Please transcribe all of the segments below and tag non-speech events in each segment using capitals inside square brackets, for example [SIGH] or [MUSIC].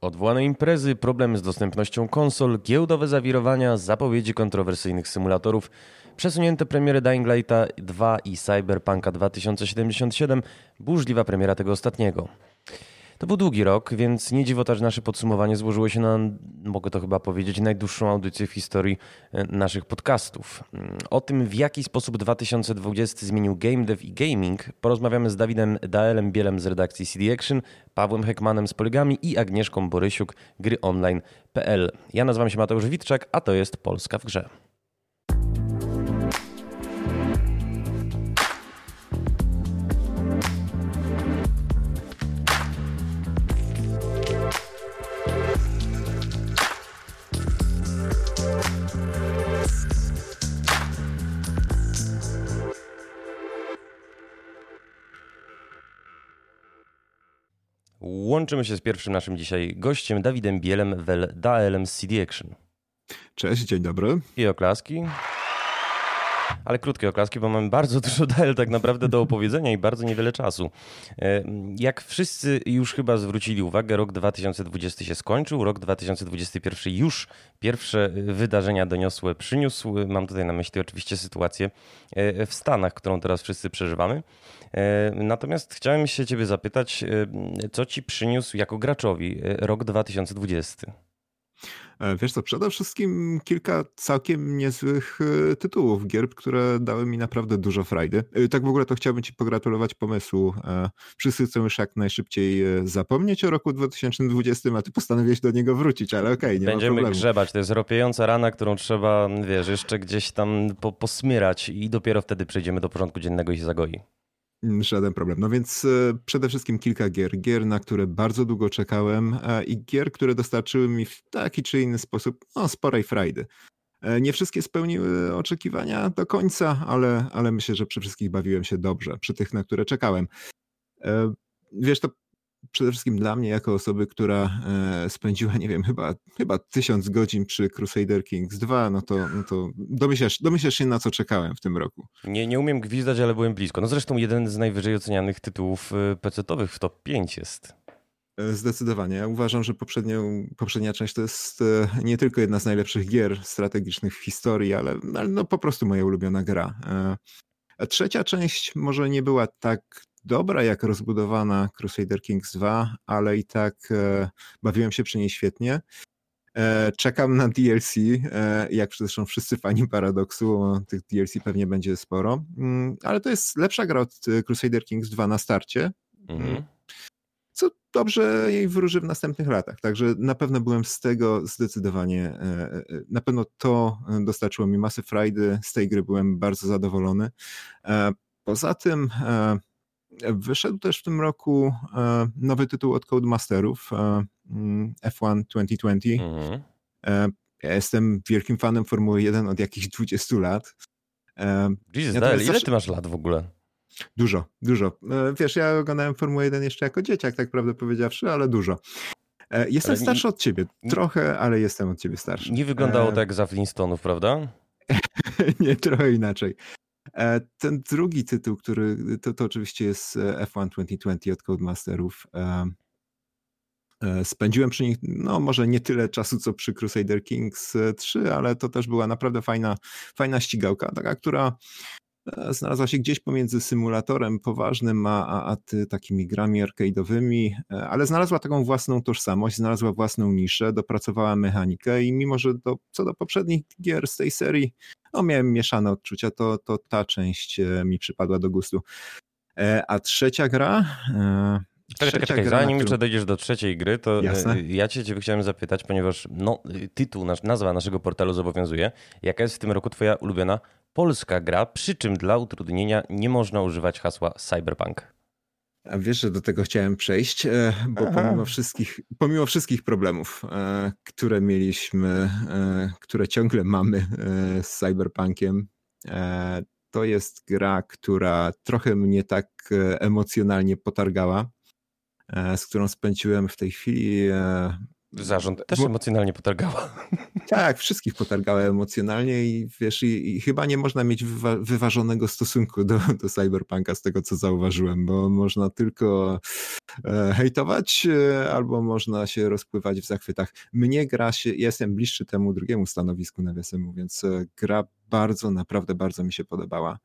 Odwołane imprezy, problemy z dostępnością konsol, giełdowe zawirowania, zapowiedzi kontrowersyjnych symulatorów, przesunięte premiery Dying Lighta 2 i Cyberpunka 2077, burzliwa premiera tego ostatniego. To był długi rok, więc nie dziwota, że nasze podsumowanie złożyło się na, mogę to chyba powiedzieć, najdłuższą audycję w historii e, naszych podcastów. O tym, w jaki sposób 2020 zmienił game dev i gaming, porozmawiamy z Dawidem Daelem Bielem z redakcji CD Action, Pawłem Hekmanem z Polygami i Agnieszką Borysiuk, gryonline.pl. Ja nazywam się Mateusz Witczak, a to jest Polska w grze. Łączymy się z pierwszym naszym dzisiaj gościem, Dawidem Bielem, Daelem z CD Action. Cześć, dzień dobry. I oklaski. Ale krótkie oklaski, bo mamy bardzo [LAUGHS] dużo DL tak naprawdę do opowiedzenia i bardzo niewiele czasu. E, jak wszyscy już chyba zwrócili uwagę, rok 2020 się skończył, rok 2021 już pierwsze wydarzenia doniosłe przyniósł. Mam tutaj na myśli oczywiście sytuację e, w Stanach, którą teraz wszyscy przeżywamy. E, natomiast chciałem się ciebie zapytać, co ci przyniósł jako graczowi rok 2020? E, wiesz co, przede wszystkim kilka całkiem niezłych e, tytułów, gier, które dały mi naprawdę dużo frajdy. E, tak w ogóle to chciałbym ci pogratulować pomysłu. Wszyscy chcą już jak najszybciej zapomnieć o roku 2020, a ty postanowiłeś do niego wrócić, ale okej, okay, nie Będziemy ma problemu. grzebać, to jest ropiejąca rana, którą trzeba, wiesz, jeszcze gdzieś tam po, posmyrać i dopiero wtedy przejdziemy do porządku dziennego i się zagoi. Żaden problem. No więc e, przede wszystkim kilka gier. Gier, na które bardzo długo czekałem e, i gier, które dostarczyły mi w taki czy inny sposób no, sporej frajdy. E, nie wszystkie spełniły oczekiwania do końca, ale, ale myślę, że przy wszystkich bawiłem się dobrze, przy tych, na które czekałem. Wiesz, to przede wszystkim dla mnie, jako osoby, która e, spędziła, nie wiem, chyba, chyba tysiąc godzin przy Crusader Kings 2, no to, no to domyślasz, domyślasz się, na co czekałem w tym roku. Nie, nie umiem gwizdać, ale byłem blisko. No zresztą jeden z najwyżej ocenianych tytułów e, PC-owych w top 5 jest. E, zdecydowanie. Ja uważam, że poprzednią, poprzednia część to jest nie tylko jedna z najlepszych gier strategicznych w historii, ale, ale no po prostu moja ulubiona gra. A trzecia część może nie była tak dobra jak rozbudowana Crusader Kings 2, ale i tak e, bawiłem się przy niej świetnie. E, czekam na DLC, e, jak zresztą wszyscy fani Paradoksu, tych DLC pewnie będzie sporo, mm, ale to jest lepsza gra od Crusader Kings 2 na starcie, mhm. co dobrze jej wróży w następnych latach. Także na pewno byłem z tego zdecydowanie, na pewno to dostarczyło mi masy frajdy, z tej gry byłem bardzo zadowolony. Poza tym Wyszedł też w tym roku e, nowy tytuł od Codemasterów, e, mm, F1 2020. Mhm. E, ja jestem wielkim fanem Formuły 1 od jakichś 20 lat. Jesus, ja ile zawsze... ty masz lat w ogóle? Dużo, dużo. Wiesz, ja oglądałem Formułę 1 jeszcze jako dzieciak, tak prawdę powiedziawszy, ale dużo. Jestem ale starszy nie, od ciebie. Trochę, ale jestem od ciebie starszy. Nie wyglądało e... tak za Flintstonów, prawda? [LAUGHS] nie, trochę inaczej. E, ten drugi tytuł, który to, to oczywiście jest e, F1 2020 od Codemasterów. E, spędziłem przy nich, no może nie tyle czasu, co przy Crusader Kings 3, ale to też była naprawdę fajna, fajna ścigałka, taka, która znalazła się gdzieś pomiędzy symulatorem poważnym, a, a, a takimi grami arcade'owymi, ale znalazła taką własną tożsamość, znalazła własną niszę, dopracowała mechanikę i mimo, że do, co do poprzednich gier z tej serii no miałem mieszane odczucia, to, to ta część e, mi przypadła do gustu. E, a trzecia gra... E, czekaj, czekaj, czekaj. Zanim jeszcze dojdziesz do trzeciej gry, to Jasne. ja cię, cię chciałem zapytać, ponieważ no, tytuł, nasz, nazwa naszego portalu zobowiązuje. Jaka jest w tym roku twoja ulubiona polska gra, przy czym dla utrudnienia nie można używać hasła cyberpunk? A wiesz, że do tego chciałem przejść, e, bo pomimo wszystkich, pomimo wszystkich problemów, e, które mieliśmy, e, które ciągle mamy z Cyberpunkiem, to jest gra, która trochę mnie tak emocjonalnie potargała, z którą spędziłem w tej chwili Zarząd też Bo... emocjonalnie potargała. [LAUGHS] Tak, wszystkich potargała emocjonalnie i wiesz, i, i chyba nie można mieć wywa wyważonego stosunku do, do Cyberpunka z tego, co zauważyłem, bo można tylko e, hejtować e, albo można się rozpływać w zachwytach. Mnie gra się, ja jestem bliższy temu drugiemu stanowisku, nawiasem mówiąc, e, gra bardzo, naprawdę bardzo mi się podobała.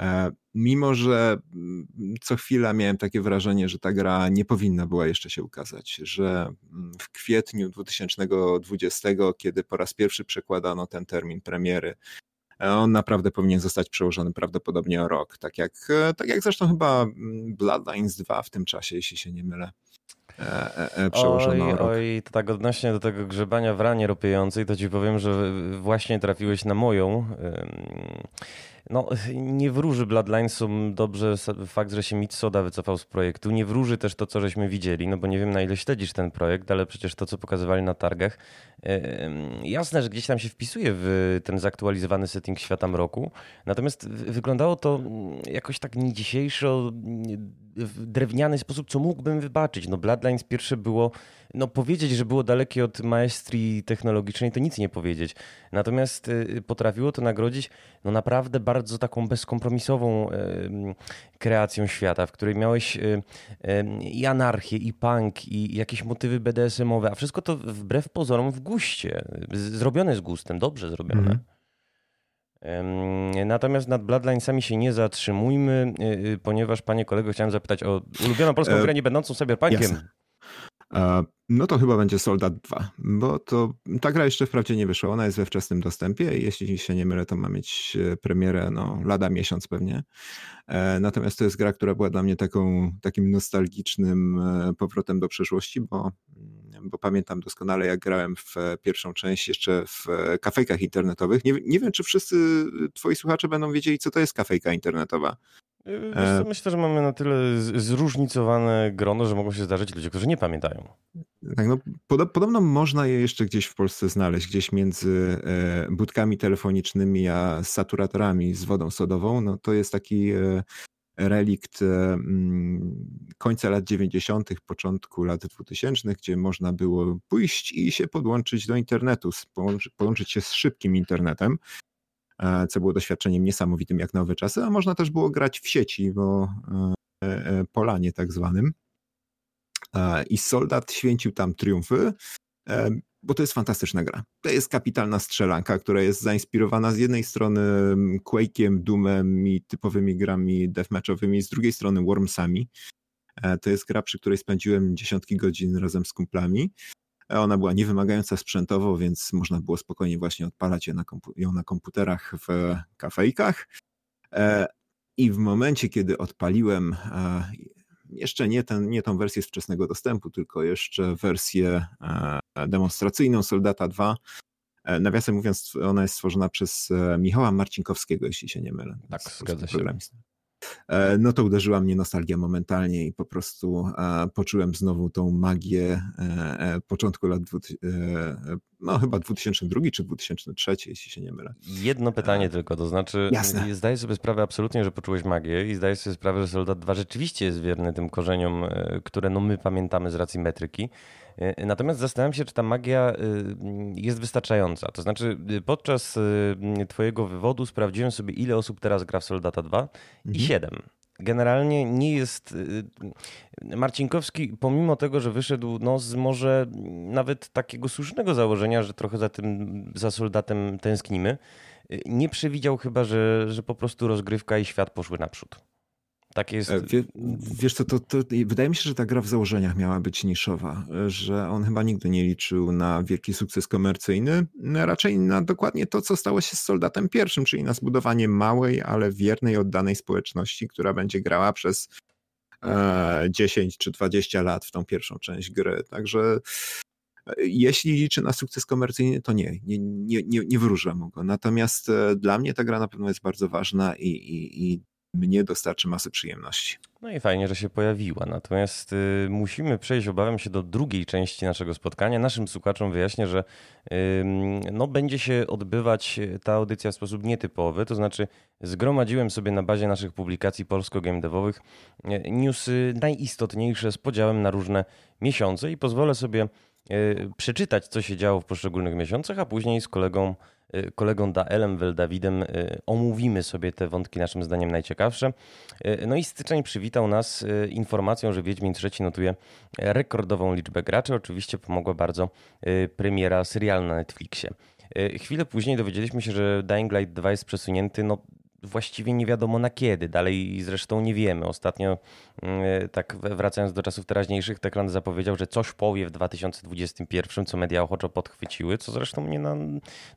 E, mimo, że mm, co chwila miałem takie wrażenie, że ta gra nie powinna była jeszcze się ukazać, że mm, w kwietniu 2020, kiedy po raz pierwszy przekładano ten termin premiery, e, on naprawdę powinien zostać przełożony prawdopodobnie o rok. Tak jak, e, tak jak zresztą chyba mm, Bloodlines 2 w tym czasie, jeśli się nie mylę. przełożono oj, o rok. oj, to tak odnośnie do tego grzebania w ranie ropiejącej, to ci powiem, że właśnie trafiłeś na moją. No, [LAUGHS] nie wróży Bloodlinesom dobrze fakt, że się Mitsoda wycofał z projektu. Nie wróży też to, co żeśmy widzieli, no bo nie wiem na ile śledzisz ten projekt, ale przecież to, co pokazywali na targach, jasne, że gdzieś tam się wpisuje w ten zaktualizowany setting świata mroku. Natomiast wyglądało to jakoś tak nie dzisiejszo, w drewniany sposób, co mógłbym wybaczyć. No Bloodlines pierwsze było, no powiedzieć, że było dalekie od maestrii technologicznej, to nic nie powiedzieć. Natomiast y, potrafiło to nagrodzić no naprawdę bardzo taką bezkompromisową kreacją świata, w której miałeś y, i anarchię, i punk, i jakieś motywy BDSM-owe, a wszystko to wbrew pozorom w guście. Zrobione z gustem, dobrze zrobione. Mm. Natomiast nad Bloodlinesami się nie zatrzymujmy, y, ponieważ panie kolego chciałem zapytać o ulubioną polską e, grę nie będącą cyberpunkiem. Jasne. No to chyba będzie Soldat 2, bo to ta gra jeszcze wprawdzie nie wyszła, ona jest we wczesnym dostępie i jeśli się nie mylę, to ma mieć e, premierę no, lada miesiąc pewnie. E, natomiast to jest gra, która była dla mnie taką, takim nostalgicznym powrotem do przeszłości, bo bo pamiętam doskonale, jak grałem w pierwszą część jeszcze w kafejkach internetowych. Nie, nie wiem, czy wszyscy twoi słuchacze będą wiedzieli, co to jest kafejka internetowa. E, co, myślę, że mamy na tyle zróżnicowane grono, że mogą się zdarzyć ludzie, którzy nie pamiętają. Tak, no, pod, podobno można je jeszcze gdzieś w Polsce znaleźć, gdzieś między e, budkami telefonicznymi a saturatorami z wodą sodową. No, to jest taki e, relikt mm, końca lat 90., początku lat 2000, gdzie można było pójść i się podłączyć do internetu, połączyć się z szybkim internetem, e, co było doświadczeniem niesamowitym jak na owe czasy, a można też było grać w sieci, bo e, e, polanie tak zwanym. I soldat święcił tam triumfy bo to jest fantastyczna gra. To jest kapitalna strzelanka, która jest zainspirowana z jednej strony mm, Quake'iem, Doomem i typowymi grami deathmatchowymi, z drugiej strony Wormsami. E, to jest gra, przy której spędziłem dziesiątki godzin razem z kumplami. E, ona była niewymagająca sprzętowo, więc można było spokojnie właśnie odpalać ją na, ją na komputerach w kafejkach. E, I w momencie, kiedy odpaliłem jeszcze nie, ten, nie tą wersję z wczesnego dostępu, tylko jeszcze wersję e, demonstracyjną Soldata 2. E, nawiasem mówiąc, ona jest stworzona przez e, Michała Marcinkowskiego, jeśli się nie mylę. Tak, zgadza się. E, no to uderzyła mnie nostalgia momentalnie i po prostu e, poczułem znowu tą magię e, początku lat, no chyba 2002 czy 2003, jeśli się nie mylę. Jedno pytanie tylko, to znaczy Jasne. zdaję sobie sprawę absolutnie, że poczułeś magię i zdaję sobie sprawę, że Soldat 2 rzeczywiście jest wierny tym korzeniom, które no my pamiętamy z racji metryki. E, natomiast zastanawiam się, czy ta magia y, jest wystarczająca. To znaczy, y, podczas y, Twojego wywodu sprawdziłem sobie, ile osób teraz gra w Soldata 2 mhm. i 7 generalnie nie jest. Marcinkowski, pomimo tego, że wyszedł no, z może nawet takiego słusznego założenia, że trochę za tym, za soldatem tęsknimy, nie przewidział chyba, że, że po prostu rozgrywka i świat poszły naprzód. Tak jest. E, wie, wiesz co, to, to, wydaje mi się, że ta gra w założeniach miała być niszowa, że on chyba nigdy nie liczył na wielki sukces komercyjny, raczej na dokładnie to, co stało się z Soldatem Pierwszym, czyli na zbudowanie małej, ale wiernej, oddanej społeczności, która będzie grała przez e, 10 czy 20 lat w tą pierwszą część gry. Także e, jeśli liczy na sukces komercyjny, to nie, nie, nie, nie, nie go. Natomiast e, dla mnie ta gra na pewno jest bardzo ważna i, i, i mnie dostarczy masy przyjemności. No i fajnie, że się pojawiła. Natomiast y, musimy przejść, obawiam się, do drugiej części naszego spotkania. Naszym słuchaczom wyjaśnię, że y, no, będzie się odbywać ta audycja w sposób nietypowy. To znaczy, zgromadziłem sobie na bazie naszych publikacji polsko-gamedevowych y, newsy najistotniejsze z podziałem na różne miesiące i pozwolę sobie przeczytać, co się działo w poszczególnych miesiącach, a później z kolegą Y, kolegą Daelem Weldawidem y, omówimy sobie te wątki naszym zdaniem najciekawsze. Y, no i styczeń przywitał nas informacją, że Wiedźmin III notuje rekordową liczbę graczy. Oczywiście pomogła bardzo premiera serialu na Netflixie. Chwilę później dowiedzieliśmy się, że Dying Light 2 jest przesunięty no, właściwie nie wiadomo na kiedy. Dalej zresztą nie wiemy. Ostatnio, mm, tak wracając do czasów teraźniejszych, Techland zapowiedział, że coś powie w 2021, co media ochoczo podchwyciły, co zresztą mnie na,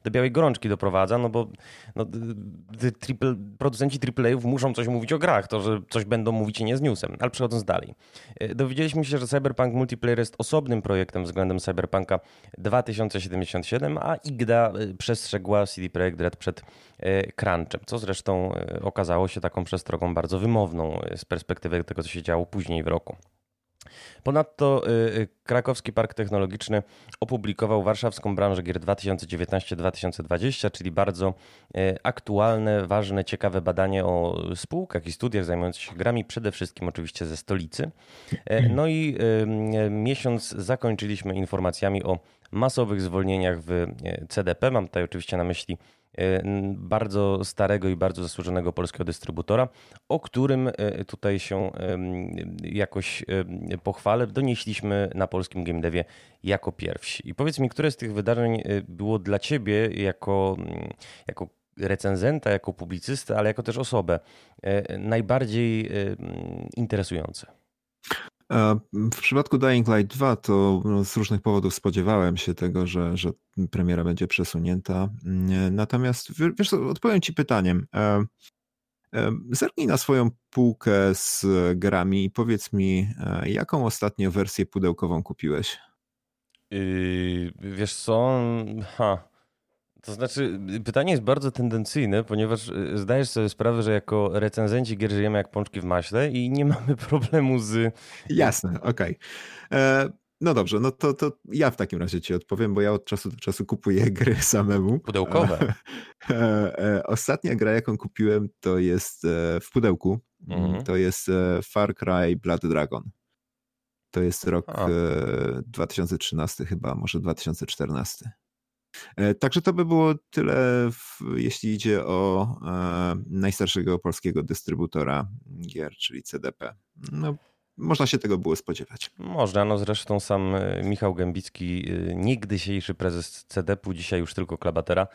do białej gorączki doprowadza, no bo no, triple, producenci AAA-ów muszą coś mówić o grach. To, że coś będą mówić nie z newsem. Ale przechodząc dalej. E, dowiedzieliśmy się, że Cyberpunk Multiplayer jest osobnym projektem względem Cyberpunka 2077, a IGDA e, przestrzegła CD Projekt Red przed crunchem, co zresztą e, okazało się taką przestrogą bardzo wymowną e, z perspektywy tego, co się działo później w roku. Ponadto e, Krakowski Park Technologiczny opublikował warszawską branżę gier 2019-2020, czyli bardzo aktualne, ważne, ciekawe badanie o spółkach i studiach zajmujących się grami, przede wszystkim oczywiście ze stolicy. No i miesiąc zakończyliśmy informacjami o masowych zwolnieniach w CDP. Mam tutaj oczywiście na myśli E, bardzo starego i bardzo zasłużonego polskiego dystrybutora, o którym e, tutaj się jakoś pochwalę. Donieśliśmy na polskim game devie jako pierwsi. I powiedz mi, które z tych wydarzeń e, było dla ciebie jako, jako recenzenta, jako publicysta, ale jako też osobę najbardziej interesujące? W przypadku Dying Light 2 to no, z różnych powodów spodziewałem się tego, że, że premiera będzie przesunięta. Natomiast wiesz odpowiem ci pytaniem. E, e, zerknij na swoją półkę z grami i powiedz mi, e, jaką ostatnio wersję pudełkową kupiłeś? Yy, wiesz co? Ha. To znaczy, pytanie jest bardzo tendencyjne, ponieważ y, zdajesz sobie sprawę, że jako recenzenci gier żyjemy jak pączki w maśle i nie mamy [LAUGHS] problemu z... Jasne, okej. Okay. E, no dobrze, no to, to ja w takim razie ci odpowiem, bo ja od czasu do czasu kupuję [LAUGHS] gry samemu. Pudełkowe. E, e, ostatnia gra, jaką kupiłem, to jest w pudełku. Mhm. To jest Far Cry Blood Dragon. To jest rok A. 2013 chyba, może 2014. E, także to by było tyle, w, jeśli idzie o e, najstarszego polskiego dystrybutora gier, czyli CDP. No, można się tego było spodziewać. Można, no zresztą sam e, Michał Gębicki, e, niegdysiejszy prezes CDP-u, dzisiaj już tylko Klabatera,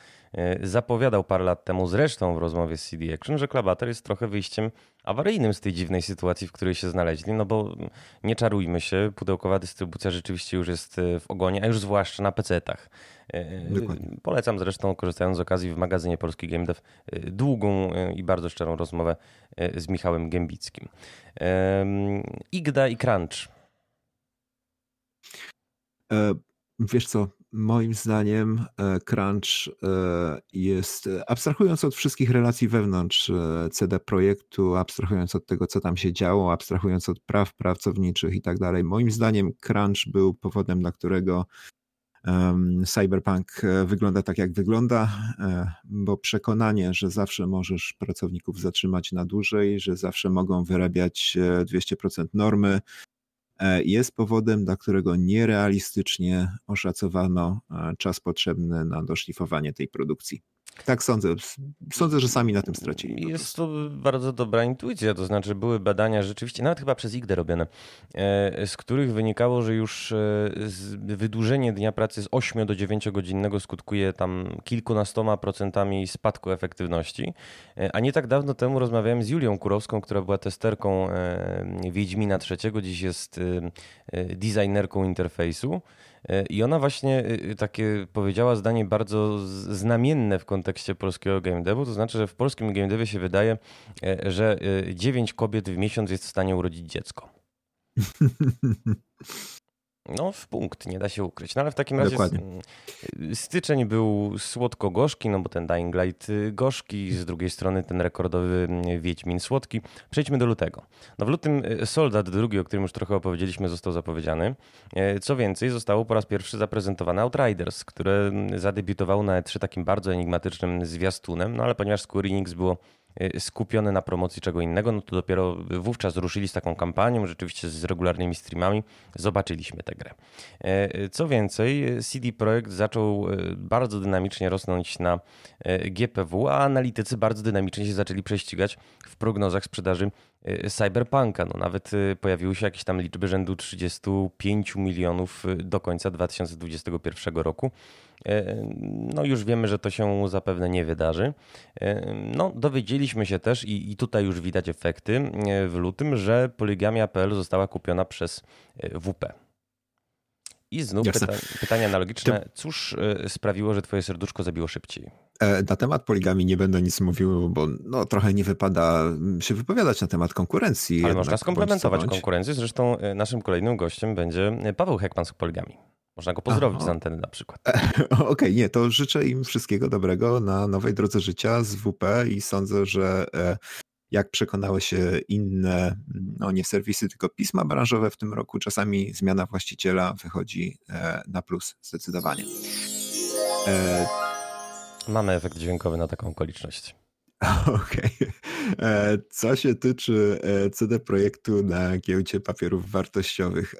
zapowiadał parę lat temu zresztą w rozmowie z CD Action, że Klabater jest trochę wyjściem awaryjnym z tej dziwnej sytuacji, w której się znaleźli, no bo nie czarujmy się, pudełkowa dystrybucja rzeczywiście już jest w ogonie, a już zwłaszcza na PC-tach. Dokładnie. Polecam zresztą, korzystając z okazji, w magazynie Polski Game Dev długą i bardzo szczerą rozmowę z Michałem Gębickim. Igda i Crunch. E, wiesz co, moim zdaniem e, Crunch e, jest, abstrahując od wszystkich relacji wewnątrz CD Projektu, abstrahując od tego, co tam się działo, abstrahując od praw pracowniczych i tak dalej, moim zdaniem Crunch był powodem, dla którego Cyberpunk e, wygląda tak, jak wygląda, e, bo przekonanie, że zawsze możesz pracowników zatrzymać na dłużej, że zawsze mogą wyrabiać 200% e, normy, jest powodem, dla którego nierealistycznie oszacowano czas potrzebny na doszlifowanie tej produkcji. Tak sądzę. Sądzę, że sami na tym stracili. Jest to bardzo dobra intuicja, to znaczy były badania rzeczywiście, nawet chyba przez IGDE robione, e, z których wynikało, że już e, wydłużenie dnia pracy z 8 do 9 godzinnego skutkuje tam kilkunastoma procentami spadku efektywności. E, a nie tak dawno temu rozmawiałem z Julią Kurowską, która była testerką Wiedźmina III, dziś jest designerką interfejsu. E, I ona właśnie e, takie powiedziała zdanie bardzo znamienne w kontekście polskiego game devu, to znaczy, że w polskim game devie się wydaje, e, że 9 kobiet w miesiąc jest w stanie urodzić dziecko. [LAUGHS] No, w punkt, nie da się ukryć. No ale w takim razie Dokładnie. styczeń był słodko-gorzki, no bo ten Dying Light y, gorzki, z drugiej strony ten rekordowy y, Wiedźmin słodki. Przejdźmy do lutego. No w lutym y, Soldat II, o którym już trochę opowiedzieliśmy, został zapowiedziany. Co więcej, zostało po raz pierwszy zaprezentowane Outriders, które zadebiutowało na E3 takim bardzo enigmatycznym zwiastunem, no ale ponieważ Square Enix było skupione na promocji czego innego, no to dopiero wówczas ruszyli z taką kampanią, rzeczywiście z regularnymi streamami, zobaczyliśmy tę grę. Co więcej, CD Projekt zaczął bardzo dynamicznie rosnąć na GPW, a analitycy bardzo dynamicznie się zaczęli prześcigać w prognozach sprzedaży cyberpunka. No nawet y, pojawiły się jakieś tam liczby rzędu 35 milionów y, do końca 2021 roku. No już wiemy, że to się zapewne nie wydarzy. No dowiedzieliśmy się też i, i tutaj już widać efekty w lutym, że poligamia.pl została kupiona przez WP. I znów pyta pytanie analogiczne. Cóż sprawiło, że twoje serduszko zabiło szybciej? E, na temat poligami nie będę nic mówił, bo no, trochę nie wypada się wypowiadać na temat konkurencji. Ale można skomplementować konkurencję. Zresztą e, naszym kolejnym gościem będzie Paweł Hekman z poligami. Można go pozdrowić Aha. z anteny na przykład. [LAUGHS] Okej, okay, nie, to życzę im wszystkiego dobrego na nowej drodze życia z WP i sądzę, że e, jak przekonały się inne, no nie serwisy, tylko pisma branżowe w tym roku, czasami zmiana właściciela wychodzi na plus zdecydowanie. Mamy efekt dźwiękowy na taką okoliczność. [LAUGHS] Okej. Okay. E, co się tyczy e, CD Projektu na giełdzie papierów wartościowych, e,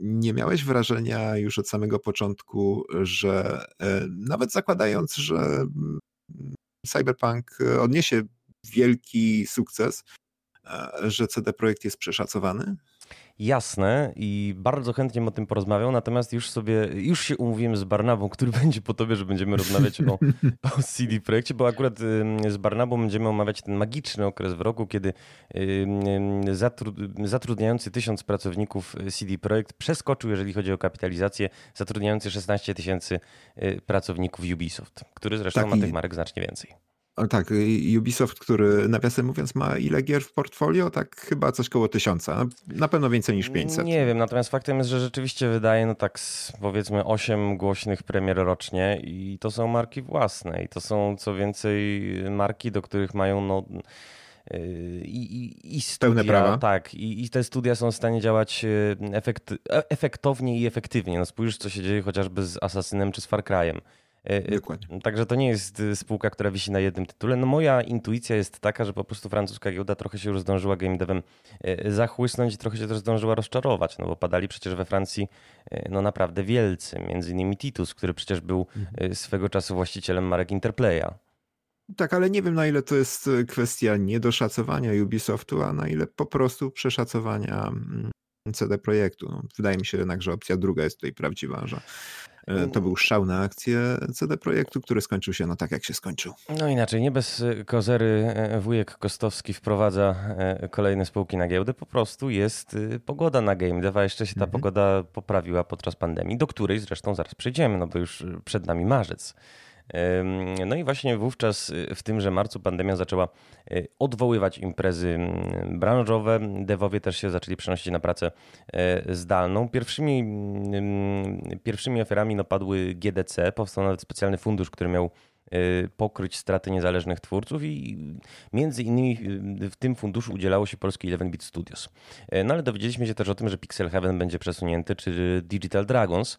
nie miałeś wrażenia już od samego początku, że nawet zakładając, że mm, Cyberpunk odniesie wielki sukces, że CD Projekt jest przeszacowany? jasne i bardzo chętnie o tym porozmawiał, natomiast już sobie, już się umówiłem z Barnabą, który [LAUGHS] będzie po tobie, że będziemy rozmawiać o, [LAUGHS] o CD Projekcie, bo akurat z Barnabą będziemy omawiać ten magiczny okres w roku, kiedy zatrudniający tysiąc pracowników y, CD Projekt przeskoczył, jeżeli chodzi o kapitalizację, zatrudniający 16 tysięcy y, pracowników Ubisoft, który zresztą tak ma tych marek znacznie więcej. Tak, Ubisoft, który nawiasem mówiąc ma ile gier w portfolio? Tak chyba coś koło tysiąca. Na pewno więcej niż 500. Nie wiem, natomiast faktem jest, że rzeczywiście wydaje no tak powiedzmy 8 głośnych premier rocznie i to są marki własne i to są co więcej marki, do których mają no y, i, i, i studia, Pełne prawa. Tak, i, i, te studia są w stanie działać y, e, efektownie i efektywnie. No spójrz, co się dzieje chociażby z Assassinem czy z Far Cry'em. E, e, Dokładnie. Także to nie jest y, spółka, która wisi na jednym tytule. No moja intuicja jest taka, że po prostu francuska giełda trochę się już zdążyła game devem e, zachłysnąć i trochę się też zdążyła rozczarować, no bo padali przecież we Francji no naprawdę wielcy, między innymi Titus, który przecież był mhm. swego czasu właścicielem marek Interplaya. Tak, ale nie wiem na ile to jest kwestia niedoszacowania Ubisoftu, a na ile po prostu przeszacowania mm, CD Projektu. No, wydaje mi się jednak, że opcja druga jest tutaj prawdziwa, że E, to był szał na akcję CD Projektu, który skończył się no tak, jak się skończył. No inaczej, nie bez kozery e, wujek Kostowski wprowadza e, kolejne spółki na giełdę, po prostu jest pogoda na game dev, jeszcze się ta mhm. pogoda poprawiła podczas pandemii, do której zresztą zaraz przejdziemy, no bo już przed nami marzec. No i właśnie wówczas y, w tymże marcu pandemia zaczęła y, odwoływać imprezy branżowe. Devowie też się zaczęli przenosić na pracę e, zdalną. Pierwszymi, pierwszymi ofiarami no, padły GDC. Powstał nawet specjalny fundusz, który miał e, pokryć straty niezależnych twórców i między innymi w tym funduszu udzielało się polski 11-bit Studios. E, no ale dowiedzieliśmy się też o tym, że Pixel Heaven będzie przesunięty, czy Digital Dragons.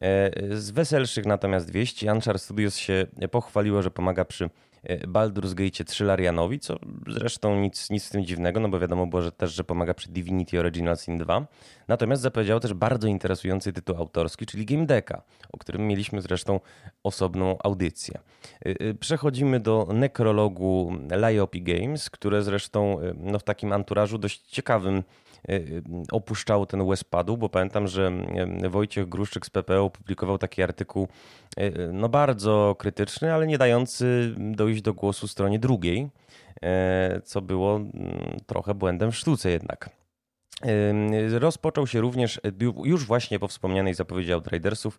E, z weselszych natomiast wieści Anchar Studios się pochwaliło, że pomaga przy e, Baldur's Gate 3 Larianowi, co zresztą nic, nic w tym dziwnego, no bo wiadomo było, że też, że pomaga przy Divinity Original Sin 2. Natomiast zapowiedział też bardzo interesujący tytuł autorski, czyli Game Decka, o którym mieliśmy zresztą osobną audycję. E, przechodzimy do nekrologu Liopi Games, które zresztą no, w takim anturażu dość ciekawym opuszczało ten Westpadu, bo pamiętam, że y, Wojciech Gruszczyk z PPO opublikował taki artykuł no bardzo krytyczny, ale nie dający dojść do głosu stronie drugiej, co było mm, trochę błędem w sztuce jednak. Rozpoczął się również już właśnie po wspomnianej zapowiedzi Outridersów